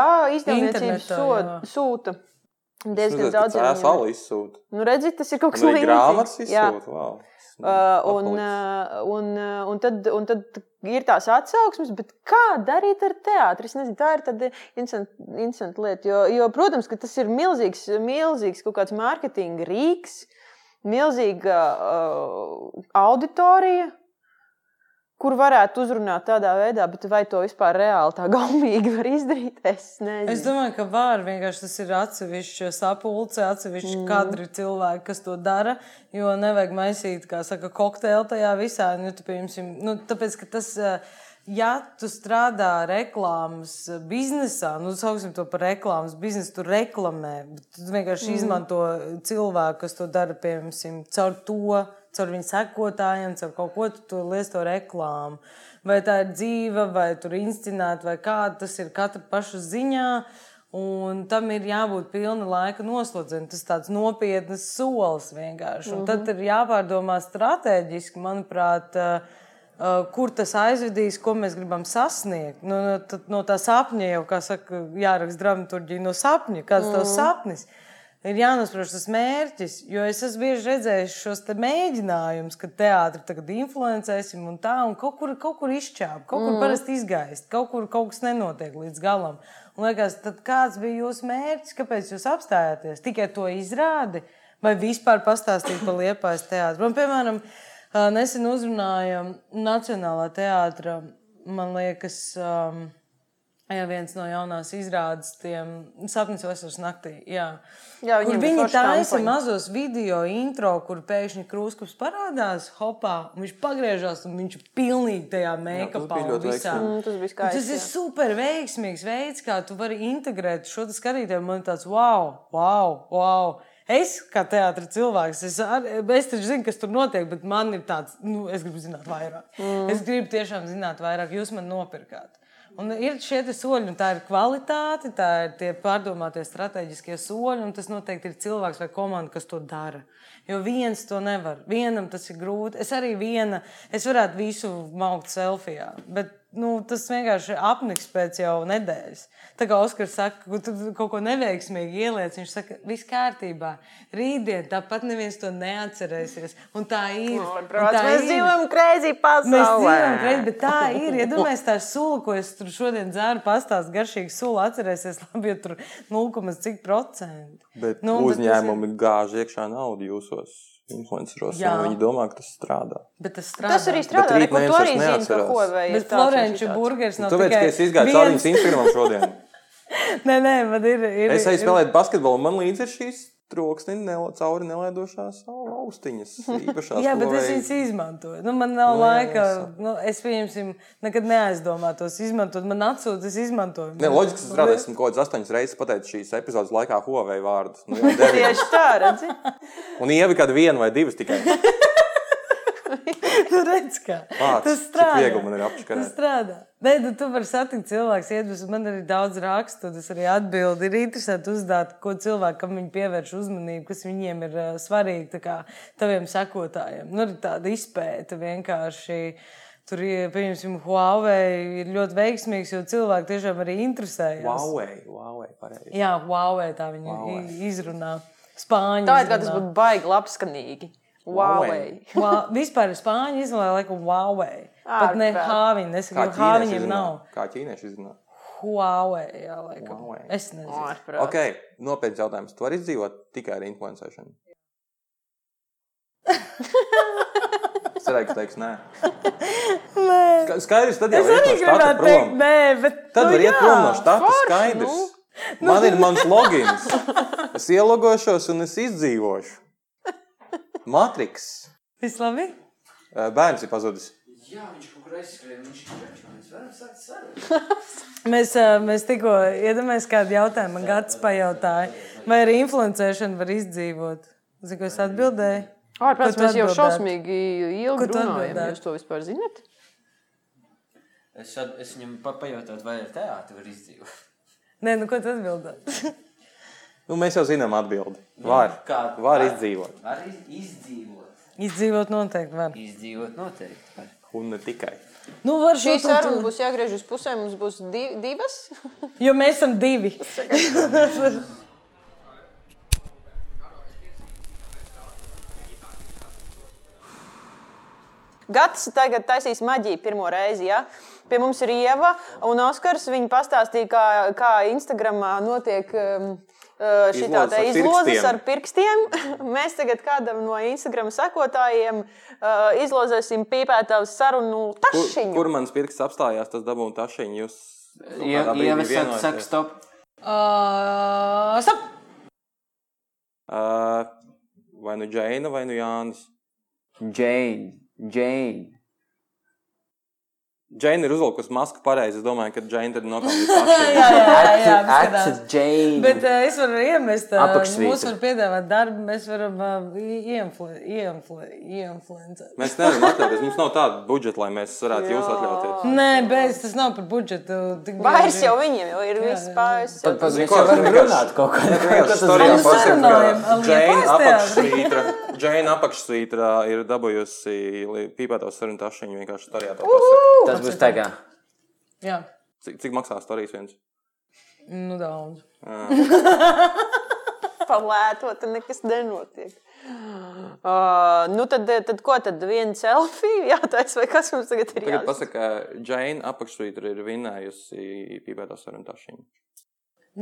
jā. sūta. Diezgan daudz ka tā saula izsūta. Nu, redziet, tas ir kaut kas grāmatas līdzīgs. Jā. izsūta. Wow. Uh, un, uh, un, uh, un, tad, un tad ir tās atsauksmes, bet kā darīt ar teātri? Es nezinu, tā ir tāda interesanta lieta. Jo, jo, protams, ka tas ir milzīgs, milzīgs kaut kāds mārketinga rīks, milzīga uh, auditorija, kur varētu uzrunāt tādā veidā, bet vai to vispār reāli tā (laughs) gaumīgi var izdarīt, es nezinu. Es domāju, ka var vienkārši tas ir atsevišķi sapulce, atsevišķi mm. kadri cilvēki, kas to dara. Jo nevajag maisīt, kā saka, kokteili tajā visā. Nu, tu, piemēram, nu, tāpēc, ka tas. eh, Ja tu strādā reklāmas biznesā, nu, sauksim to par reklāmas biznesu, tu reklamē, bet tu vienkārši mm. izmanto cilvēku, kas to dara, piemēram, caur to, caur viņu sekotājiem, caur kaut ko tu, tu liec to reklāmu. Vai tā ir dzīva, vai tur inscenēta, vai kāda tas ir katra paša ziņā. Un tam ir jābūt pilna laika noslodzījumam. Tas ir tāds nopietns solis vienkārši. Un mm -hmm. Tad ir jāpārdomā strateģiski, manuprāt, uh, uh, kur tas aizvedīs, ko mēs gribam sasniegt. Nu, no, tad no tā sapņa jau, kā saka, jāraksta dramaturgija no sapņa, kāds ir tavs sapnis. Ir jānosprauž tas mērķis, jo es esmu bieži redzējis šos te mēģinājumus, ka teātris tagad influencēsim un tā, un kaut kur, kaut kur izčāp, kaut kur parasti izgaist, kaut kur kaut kas nenotiek līdz galam. Un liekas, kāds bija jūsu mērķis, kāpēc jūs apstājāties? Tikai to izrādi vai vispār pastāstīt par liepājas teātru? Man, piemēram, nesen uzrunāja Nacionālā teātra, man liekas, um, Jā, viens no jaunās izrādes, tiem sapņus vasaras naktī. Jā. Jā, kur viņi taisa mazos video intro, kur pēkšņi krūskaps parādās, hopā, un viņš pagriežās, un viņš ir pilnīgi tajā make-upā. un visā. Mm, tas skaisti. Tas ir jā. super veiksmīgs veids, kā tu vari integrēt šo te skatītāju. Man ir tāds, wow, wow, wow. Es kā teātris cilvēks, es, ar, es taču zinu, kas tur notiek, bet man ir tāds, nu, es gribu zināt vairāk. Mm. Es gribu tiešām zināt vairāk, jūs man nopirkāt. Un ir šie soļi, un tā ir kvalitāte, tā ir tie pārdomātie strateģiskie soļi, un tas noteikti ir cilvēks vai komanda, kas to dara. Jo viens to nevar. Vienam tas ir grūti. Es arī viena, es varētu visu maukt selfijā, bet nu, tas vienkārši apniks pēc jau nedēļas. Tā kā Oskars saka, ka tu kaut ko neveiksmīgi ieliec, viņš saka, viss kārtībā. Rītdien tāpat neviens to neatcerēsies. Un tā ir. Un Protams, tā mēs ir. dzīvojam krēsī Mēs pasaulē. dzīvojam greizi, bet tā ir. Ja domājies, tā sula, ko es tur šodien dzēru, pastāst garšīgi sula, atcerēsies, labi, ja tur 0, cik procentu. Bet Nu, nu, bet tas uzņēmumi gāž iekšā naudu jūsos influenceros. Viņi domā, ka tas strādā. Bet tas strādā. Tas arī strādā. Tu arī vairs zini, ka ko vai ir Bet tāds un Florenču šitāds. burgeris nav Tāpēc, ka tikai es izgāju viens- cauri viņas Instagramam šodien. (laughs) Nē, nē, man ir. ir Es aizju ir- basketbolu, man līdzi ir šīs troksni nela, cauri nelaidošās austiņas. (laughs) Jā, bet es viņas izmantoju. Nu, man nav Nu, nu, jā, laika. jā, Nu, es pieņemsim, nekad neaizdomātos izmantot. Man atsūta, es izmantoju. Ne, loģiski, es strādāju, esmu kaut kādas astoņas reizes pateicis šīs epizodes laikā Huawei vārdu. Nu. (laughs) Tieši tā, redzi. un ievi kādu vienu vai divas tikai. Tu (laughs) redz, kā Vārds, tas strādā. Tas strādā. Nē, nu, tu vari satikt cilvēku, iedvesmu. Man arī daudz rakstu, tas arī atbild. Ir interesanti uzdot, ko cilvēkam viņi pievērš uzmanību, kas viņiem ir uh, svarīgi, tā kā taviem sekotājiem. Nu, ir tāda izpēta vienkārši. Tur ir, piemēram, Huawei ir ļoti veiksmīgs, jo cilvēki tiešām arī interesējas. Huawei, Huawei, pareizi. Jā, Huawei tā viņi Huawei. izrunā. Spāņu. Tā ir kā tas būtu baigi labskanīgi. Huawei. Wow, vispār ir spāņu izvēle, laikam, Huawei. Pat ne Ārprāt. Hāviņa. Es Kā saku, H ķīnieši viņiem izrunā? nav. Kā ķīnieši izrunā? Huawei, jā, laikam. Huawei. Es nezinu. Ārprāt. Ok, nopietns jautājums. Tu vari izdzīvot tikai ar influencēšanu? Es cerēju, ka teiks nē. (laughs) Nē, Ska- Skaidrs, tad jau es ir arī gribētu teikt, nē, bet. Tad nu, var iet prom no štata. forši, Skaidrs. nu. (laughs) Man ir mans (laughs) logins. Es ielogošos un es izdzīvošu. Matriks. Viss labi? Bērns ir pazudis. Jā, viņš kaut kur aizskrēja, viņš ir mēs varam sākt sarunu. (laughs) Mēs, mēs tikko iedomājamies kādu jautājumu. Man Gats pajautāja, vai arī influencēšana var izdzīvot. Zinu, ko es atbildēju. Tu mēs jau šausmīgi ilgi runājam. Jūs to vispār zinat? Es, at- es viņam pa, pajautātu, vai ar teātri var izdzīvot. (laughs) Nē, nu ko tu atbildēji? (laughs) Nu, mēs jau zinām atbildi. Var. Kā? Var izdzīvot. Var iz, izdzīvot. Izdzīvot noteikti var. Izdzīvot noteikti. Var. Un ne tikai. Nu, var Šī saruna tu- būs jāgriež uz pusēm. Mums būs div, divas. (laughs) Jo mēs esam divi. (laughs) Gatis tagad taisīs maģiju pirmo reizi. Ja? Pie mums ir Ieva un Oskars. Viņi pastāstīja, kā, kā Instagramā notiek um, šī Izlozes tāda ar izlozes pirkstiem. ar pirkstiem. (laughs) Mēs tagad kādam no Instagram sekotājiem uh, izlozēsim pīpētavas sarunu Kur, tašiņu. kur mans pirksts apstājās, tas dabūna tašiņu. Jūs brīdī Ieva saka, stop. Uh, stop! Uh, vai nu Džeina, vai nu Jānis. Jane, Jane. Džeina ir uzvilkusi masku pareizi. Es domāju, ka Džeina tad (laughs) a Jane. Bet uh, es varu iemest, uh, Apakšsvītra. mums var piedāvāt darbu, mēs varam uh, ieinflu- ieinflu- ieinfluencēt. Mēs nevaram atļauties. Mums nav tāda budžeta, lai mēs varētu jūs atļauties. Nē, bez tas nav par budžetu. tik Vairs jau viņiem jau ir viss pāris. Tad, mēs varam runāt kaut ko. Mēs ka Liepājas Džeina teātrī. Džeina apakšsvītra ir dabūjusi pīpētavas sarunu tašiņu. Vienkārši pasaka. Tas būs tagad. Jā, Cik, cik maksā storijas viens? nu daudz. (laughs) Palēto, tad nekas nenotiek. Uh, nu tad, tad ko tad viena selfija (laughs) jātais vai kas mums tagad ir Tagad pasaka, ka Džeina apakšsvītra ir vinējusi pīpētavas sarunu tašiņu.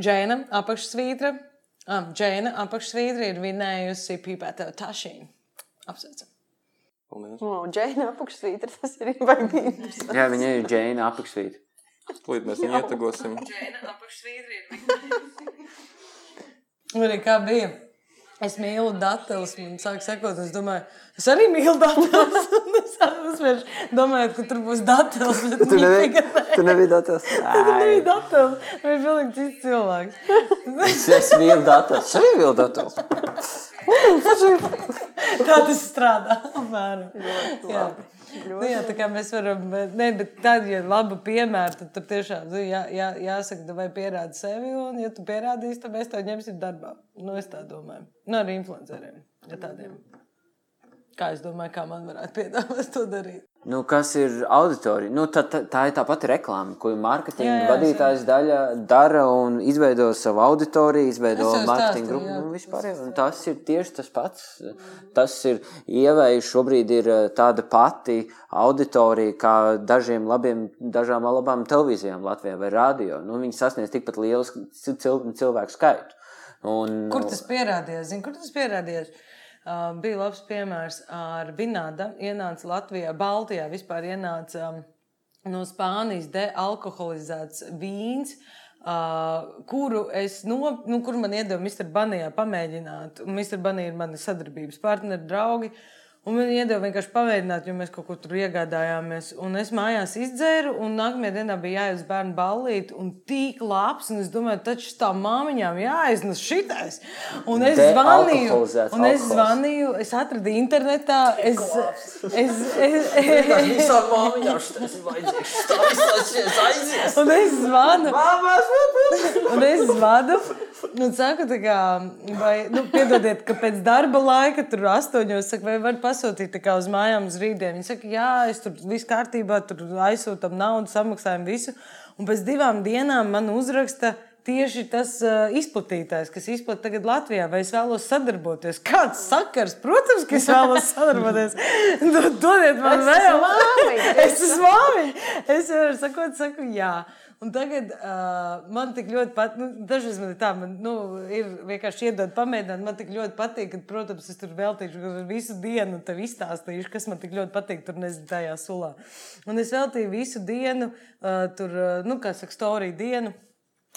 Džēna apakšsvītra. Ah, Džēna apakšsvītra ir vinējusi pīpēta tašīnu. Apsveicam. Paldies. O, Džeina apakšsvītra, tas ir interesanti. Jā, viņa ir Jane apakšvīta. Tūlīt mēs viņu ietegosim. Džēna apakšsvītra ir arī kā bija? Es mīlu dateles, man sāk sekot, es domāju, es arī mīlu. (laughs) Un es uzsvēršu, domājot, ka tur būs dateles, bet Tu nebija, tu nebija datos. Tur nebija dateles, tur bija pilnīgi cits cilvēks. (laughs) Es esmu vienu datos. Es arī vienu datos. (laughs) Tā tas strādā. apmēram. Jā. Nu, jā, tā kā mēs varam, ne, bet tad, ja ir laba piemēra, tad tur tiešām nu, jā, jā, jāsaka, vai pierādi sevi, un, ja tu pierādīsi, tad mēs tev ņemsim darbā. Nu, es tā domāju. Nu, ar influenceriem, ja tādiem. Kā es domāju, kā man varētu piedāvāt to darīt. Nu, kas ir auditorija? Nu, tā, tā, tā ir tā pati reklāma, ko mārketinga vadītājs daļa dara un izveido savu auditoriju, izveido mārketinga grupu un vispār. Un tas ir tieši tas pats. Tas ir ievēju šobrīd ir eh, tāda pati auditorija kā dažiem labiem, dažām labām televīzijām Latvijā vai radio. Nu, viņi sasniedz tikpat lielu cilvēku skaitu. Un, Kur tas pierādījās? Zini, kur tas pierādījās? Uh, bija labs piemērs ar Vinādu. Ienāca Latvijā, Baltijā vispār ienāca um, no Spānijas dealkoholizēts vīns. Uh, kuru es, no, nu, kur man iedeva Mr. Banijā pamēģināt. Un Mr. Banija ir mani sadarbības partneri, draugi. Un man iedeva vienkārši pamēģināt, jo mēs kaut ko tur iegādājāmies. Un es mājās izdzēru, un nākamajā dienā bija jāiet uz bērnu ballīti. Un tik labs, un es domāju, taču tā māmiņām jāiznes šitais. Un es zvanīju, un es zvanīju, es atradu internetā. Es, es, es, es. Un es zvanu, un es zvanu, un saku, tā kā, vai, nu, piedodiet, ka pēc darba laika, tur astoņos, saku, vai var pasūtīt uz mājām uz rītdienu. Viņi saka, jā, es tur viss kārtībā, tur aizsūtam naudu, samaksājam visu. Un pēc divām dienām man uzraksta. Tieši tas uh, izplatītājs, kas izplatīja tagad Latvijā, vai es vēlos sadarboties. Kāds sakars? Protams, ka es vēlos sadarboties. (laughs) Nu, Dodiet man vēl. (laughs) Es esmu māmiņa. Es jau sakot, saku, jā. Un tagad uh, man tik ļoti patīk, nu, dažreiz man ir tā, man nu, ir vienkārši iedod pamēģināt. Man tik ļoti patīk, ka, protams, es tur veltīšu visu dienu, tev izstāstīšu, kas man tik ļoti patīk tur nezinu, tajā sulā. Un es veltīju visu dienu, uh, tur, uh, nu, kā saka, storiju dienu.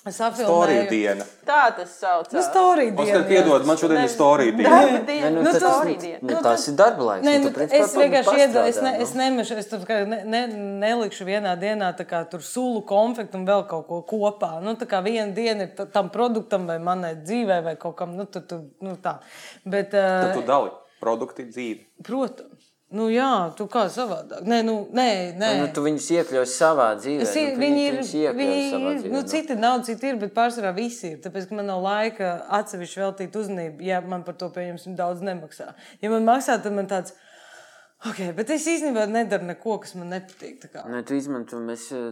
Storija diena. Tā tas saucās. Nu, storiju dienu. Oskar, piedod, man šodien ir storija diena. Diena, Nu, Nu, tas, storija diena. nu, tas ir darba laiks. Nē, nu, tu, principā, es vienkārši iedodu, es, ne, es nu. nemešu, es tur ne, ne, nelikšu vienā dienā tā kā tur sulu konfektu un vēl kaut ko kopā. Nu, tā kā viena diena ir ta- tam produktam vai manai dzīvē vai kaut kam, nu, tu, tu, nu tā. Bet, Tad uh, tu dali produkti dzīvi. protams, nu jā, tu kā savādāk. Nē, nu, nē, nē. Nu, tu viņus iekļauj savā dzīvē. Es, nu, viņi ir, viņi ir, dzīvē, nu, citi nav, citi ir, bet pārsvarā visi ir. Tāpēc, ka man nav laika atsevišķi veltīt uzmanību, ja man par to, pieņemsim, daudz nemaksā. Ja man maksā, tad man tāds, ok, bet es īstenībā nedaru neko, kas man nepatīk. tā kā. Nu, tu izmanto, mēs uh,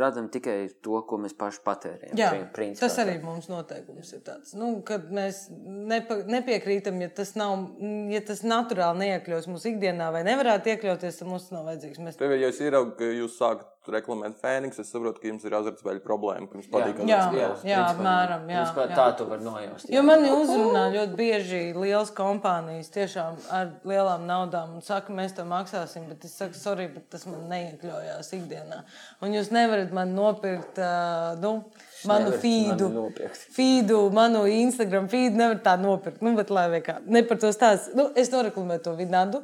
radām tikai to, ko mēs paši patērējam. Jā, Pri- principā tas arī mums noteikums ir tāds. Nu, kad mēs nepa, nepiekrītam, ja tas, nav, ja tas naturāli neiekļūst mūsu ikdienā vai nevarētu iekļauties, tad mums tas nav vajadzīgs. Mēs Tev jau ir ka jūs sākat reklamēt Fēniks. Es saprotu, ka jums ir azartspēļu problēma, jums patīk Jā, azartspēles. jā, apmēram. Jā, jā. tā tu var nojaust. Jo mani uzrunā ļoti bieži liels kompānijas tiešām ar lielām naudām un saka, mēs to maksāsim, bet es saku, sorry, bet tas man neiekļaujās ikdienā. Un jūs nevarat man nopirkt uh, nu, manu feedu, mani feedu, manu Instagram feedu nevar tā nopirkt. Nu, bet lai kā, ne par to stāstu. Nu, es noreklamēju to vidnādu,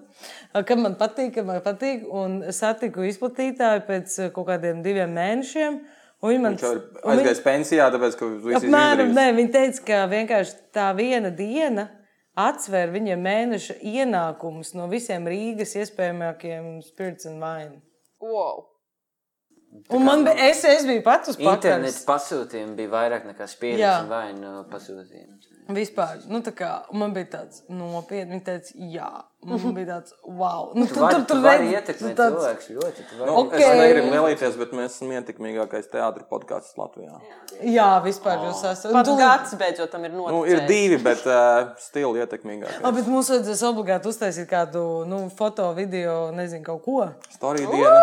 ka man patīk, ka man patīk, un satiku izplatītāju pēc uh, kaut kādiem diviem mēnešiem. un viņi man- un viņi- aizgājis pensijā, tāpēc, ka viss ir izdarījis. nē, viņa teica, ka vienkārši tā viena diena atsver viņa mēneša ienākumus no visiem Rīgas iespējamākajiem spirits un vainu. Wow. Un man bija, es, es biju pats uz Internets pakaļas. pasūtījumi bija vairāk nekā spīdus Jā. un vainu pasūtījumi. Vispār, nu tā kā, man bija tāds nopietni, viņa teica, jā, man bija tāds, wow. Nu, Tu vari, tu vari redzi, ietekmēt tāds- cilvēkus ļoti. Tu. Nu, Ok. okay. Es negribu lielīties, bet mēs esam ietekmīgākais teātris podkāsts Latvijā. Jā, vispār jūs esat. Pat tu- gads beidzot tam ir noticis. Nu, ir divi, bet uh, stili ietekmīgākie. Ah, bet mums vajadzēs obligāti uztaisīt kādu nu, foto, video, nezinu, kaut ko. Storija diena.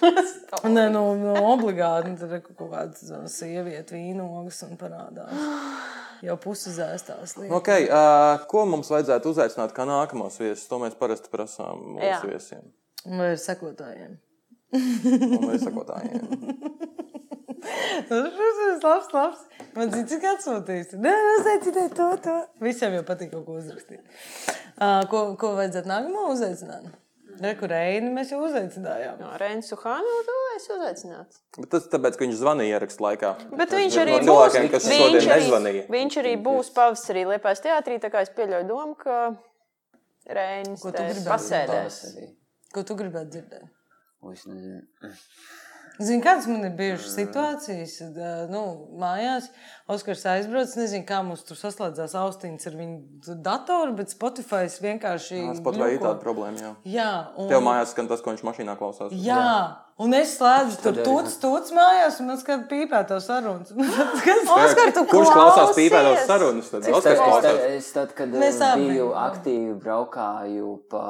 (laughs) Nē, nu, nu obligāti. nu, Tur ir kaut kāda uh, sieviete, vīnogas un parādās. Jau pusi zēstās. liekas. Okay, uh, ko mums vajadzētu uzaicināt kā nākamos viesus? To mēs parasti prasām Jā. mūsu viesiem. Vai ar sekotājiem? Un mēs sakotājiem. (laughs) Tas ir labs, labs. Man zina, cik atsūtīs. Nē, uzaiciniet to, to. Visiem jau patīk kaut ko uzrakstīt. Uh, ko, ko vajadzētu nākamo uzaicināt? Reku Reini mēs jau uzaicinājām. No Reinas Suhānu to es uzaicinātu. Bet tas tāpēc, ka viņš zvanīja ierakstu laikā. Bet viņš no arī būs. cilvēkiem, kas viņš šodien arī- nezvanīja. Viņš arī būs pavasarī Liepājas teātrī, tā kā es pieļauju domu, ka gribētu pasēdēs. Ko tu gribētu dzirdēt? O, es nezinu. Zini, kādas man ir bijušas situācijas, ā, nu, mājās. Oskars aizbrauc, nezinu, kā mums tur saslēdzās austiņas ar viņu datoru, bet Spotify vienkārši. Spotify ir tāda problēma. Jā. Jā, un, Tev mājās skan tas, ko viņš mašīnā klausās. jā, un es slēdzu tur tūts, tūts mājās, un man skat pīpēto sarunas. (laughs) Oskar, tu Kurš klausās pīpētos sarunas? Tad Es tad, es, tad, es tad, kad Mēs eh, biju aktīvi braukāju pa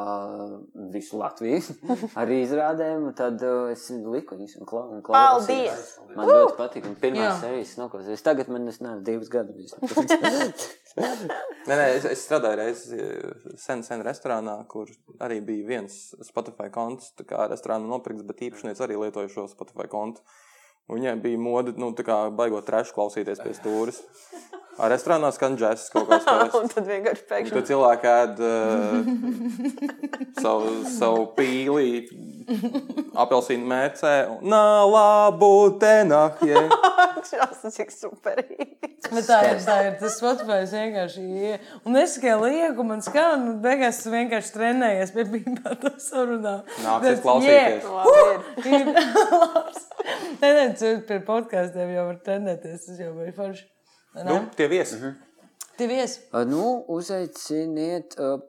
visu Latviju (laughs) ar izrādēm, tad eh, es liku viņus un klau- un klausījos. Paldies! Man ļoti patīk. Un pirmā sērijas noklausījos. Tagad man es neesmu divus gadus. (laughs) Nē, nē, es, es strādāju reiz eh, sen, sen restorānā, kur arī bija viens Spotify konts. Tā kā restorāna nopirkts, bet īpašnieks arī lietoja šo Spotify kontu. Viņai bija mode, nu, tā kā baigot trešu klausīties pie stūres. Ar restorānā skan džeks kaut kāds. (laughs) Un tad vienkārši pēkšņi. Tad cilvēki ēd uh, savu, savu pīli, apelsīnu mērcē. un, Nā, labu tenahie. Tas (laughs) cik superīgi. Bet tā ir, tā ir tas Spotify vienkārši. ie- Un es tikai lieku, man skan, un beigās es vienkārši trenējies pie pīpētā sarunā. Nāksies klausīties. Ir. (laughs) Nē, nē, tu pie podkāstiem jau var trenēties. Tas jau bija forši. Nu, tie viesi. Tie viesi. Uh, Nu, uzaiciniet uh,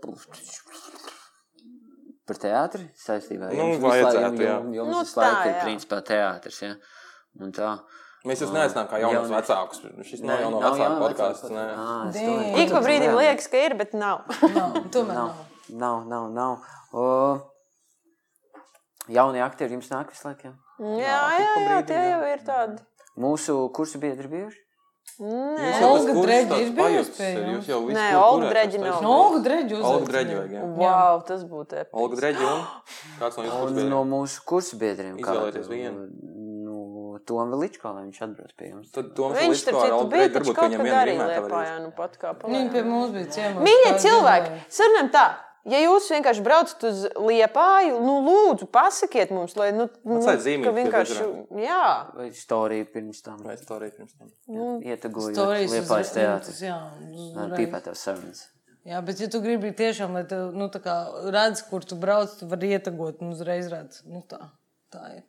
par teātri saistībā ar Nu, vajadzētu, jā. jums- Jums Nu, visu laiku ir jā. principā teātris, jā. Un tā. Mēs jūs neaicinām kā jaunos Jaunie. vecākus. Šis nav jau no vecāku podkāsts. Ik pa ka brīdim jā. liekas, ka ir, bet nav. (laughs) Nav, (laughs) tomēr Nav, nav. nav, nav. O, jaunie aktieri jums nāk visu laiku. jā? Jā, jā, jā, tie jau ir tādi. Mūsu kursu biedri bijuši? Nē, Olga Dreģi ir bijusi pie jums? Jūs jau visu Nē, Olga Dreģi nav. No, Olga Dreģi Olga uzaicinājāt. Dreģi vajag, jā. wow, tas būtu episki. Olga Dreģi un kāds no jūsu kursbiedriem? no mūsu kursu biedriem. Izvēlieties vienu. Nu, Tom Veličko, lai viņš atbrauc pie jums. Tad Toms Viņš, ar citu, bija taču varbūt kaut viņam kad arī Liepājā, nu pat kā Viņi pie palēja. mums bija ciemos. Mīļie cilvēki, sarunājam tā. Ja jūs vienkārši braucat uz Liepāju, nu lūdzu, pasakiet mums, lai, nu, nu zīmīti ka pie vienkārši, jā. Vai storija pirms tam? Vai storija pirms tam? Ietagojot Storijas Liepājas teātris. Jā, uzreiz. Pīpētās sarunas. Jā, bet ja tu gribi tiešām, lai tu nu, tā kā redz, kur tu brauc, tu vari ietagot un uzreiz redz. Nu, tā, tā ir.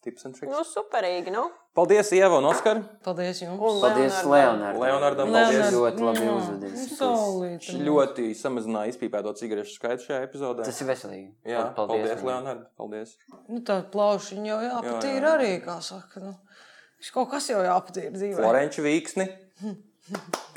Tips and tricks. Nu, superīgi, nu. Paldies, Ieva un Oskar. Paldies jums! Un Paldies, Leonardam. Leonardam. Paldies. Ļoti labi Jā, uzvedies. nu. Viņš ļoti samazināja izpīpēto cigarešu skaitu šajā epizodē. Tas ir veselīgi. Jā, paldies, Leonard. Leonard. Paldies. Nu, tā plaušiņa jau jāpatīra jā. arī, kā saka. Nu. Kaut kas jau jāpatīra dzīvē. Florenču vīksni. (laughs)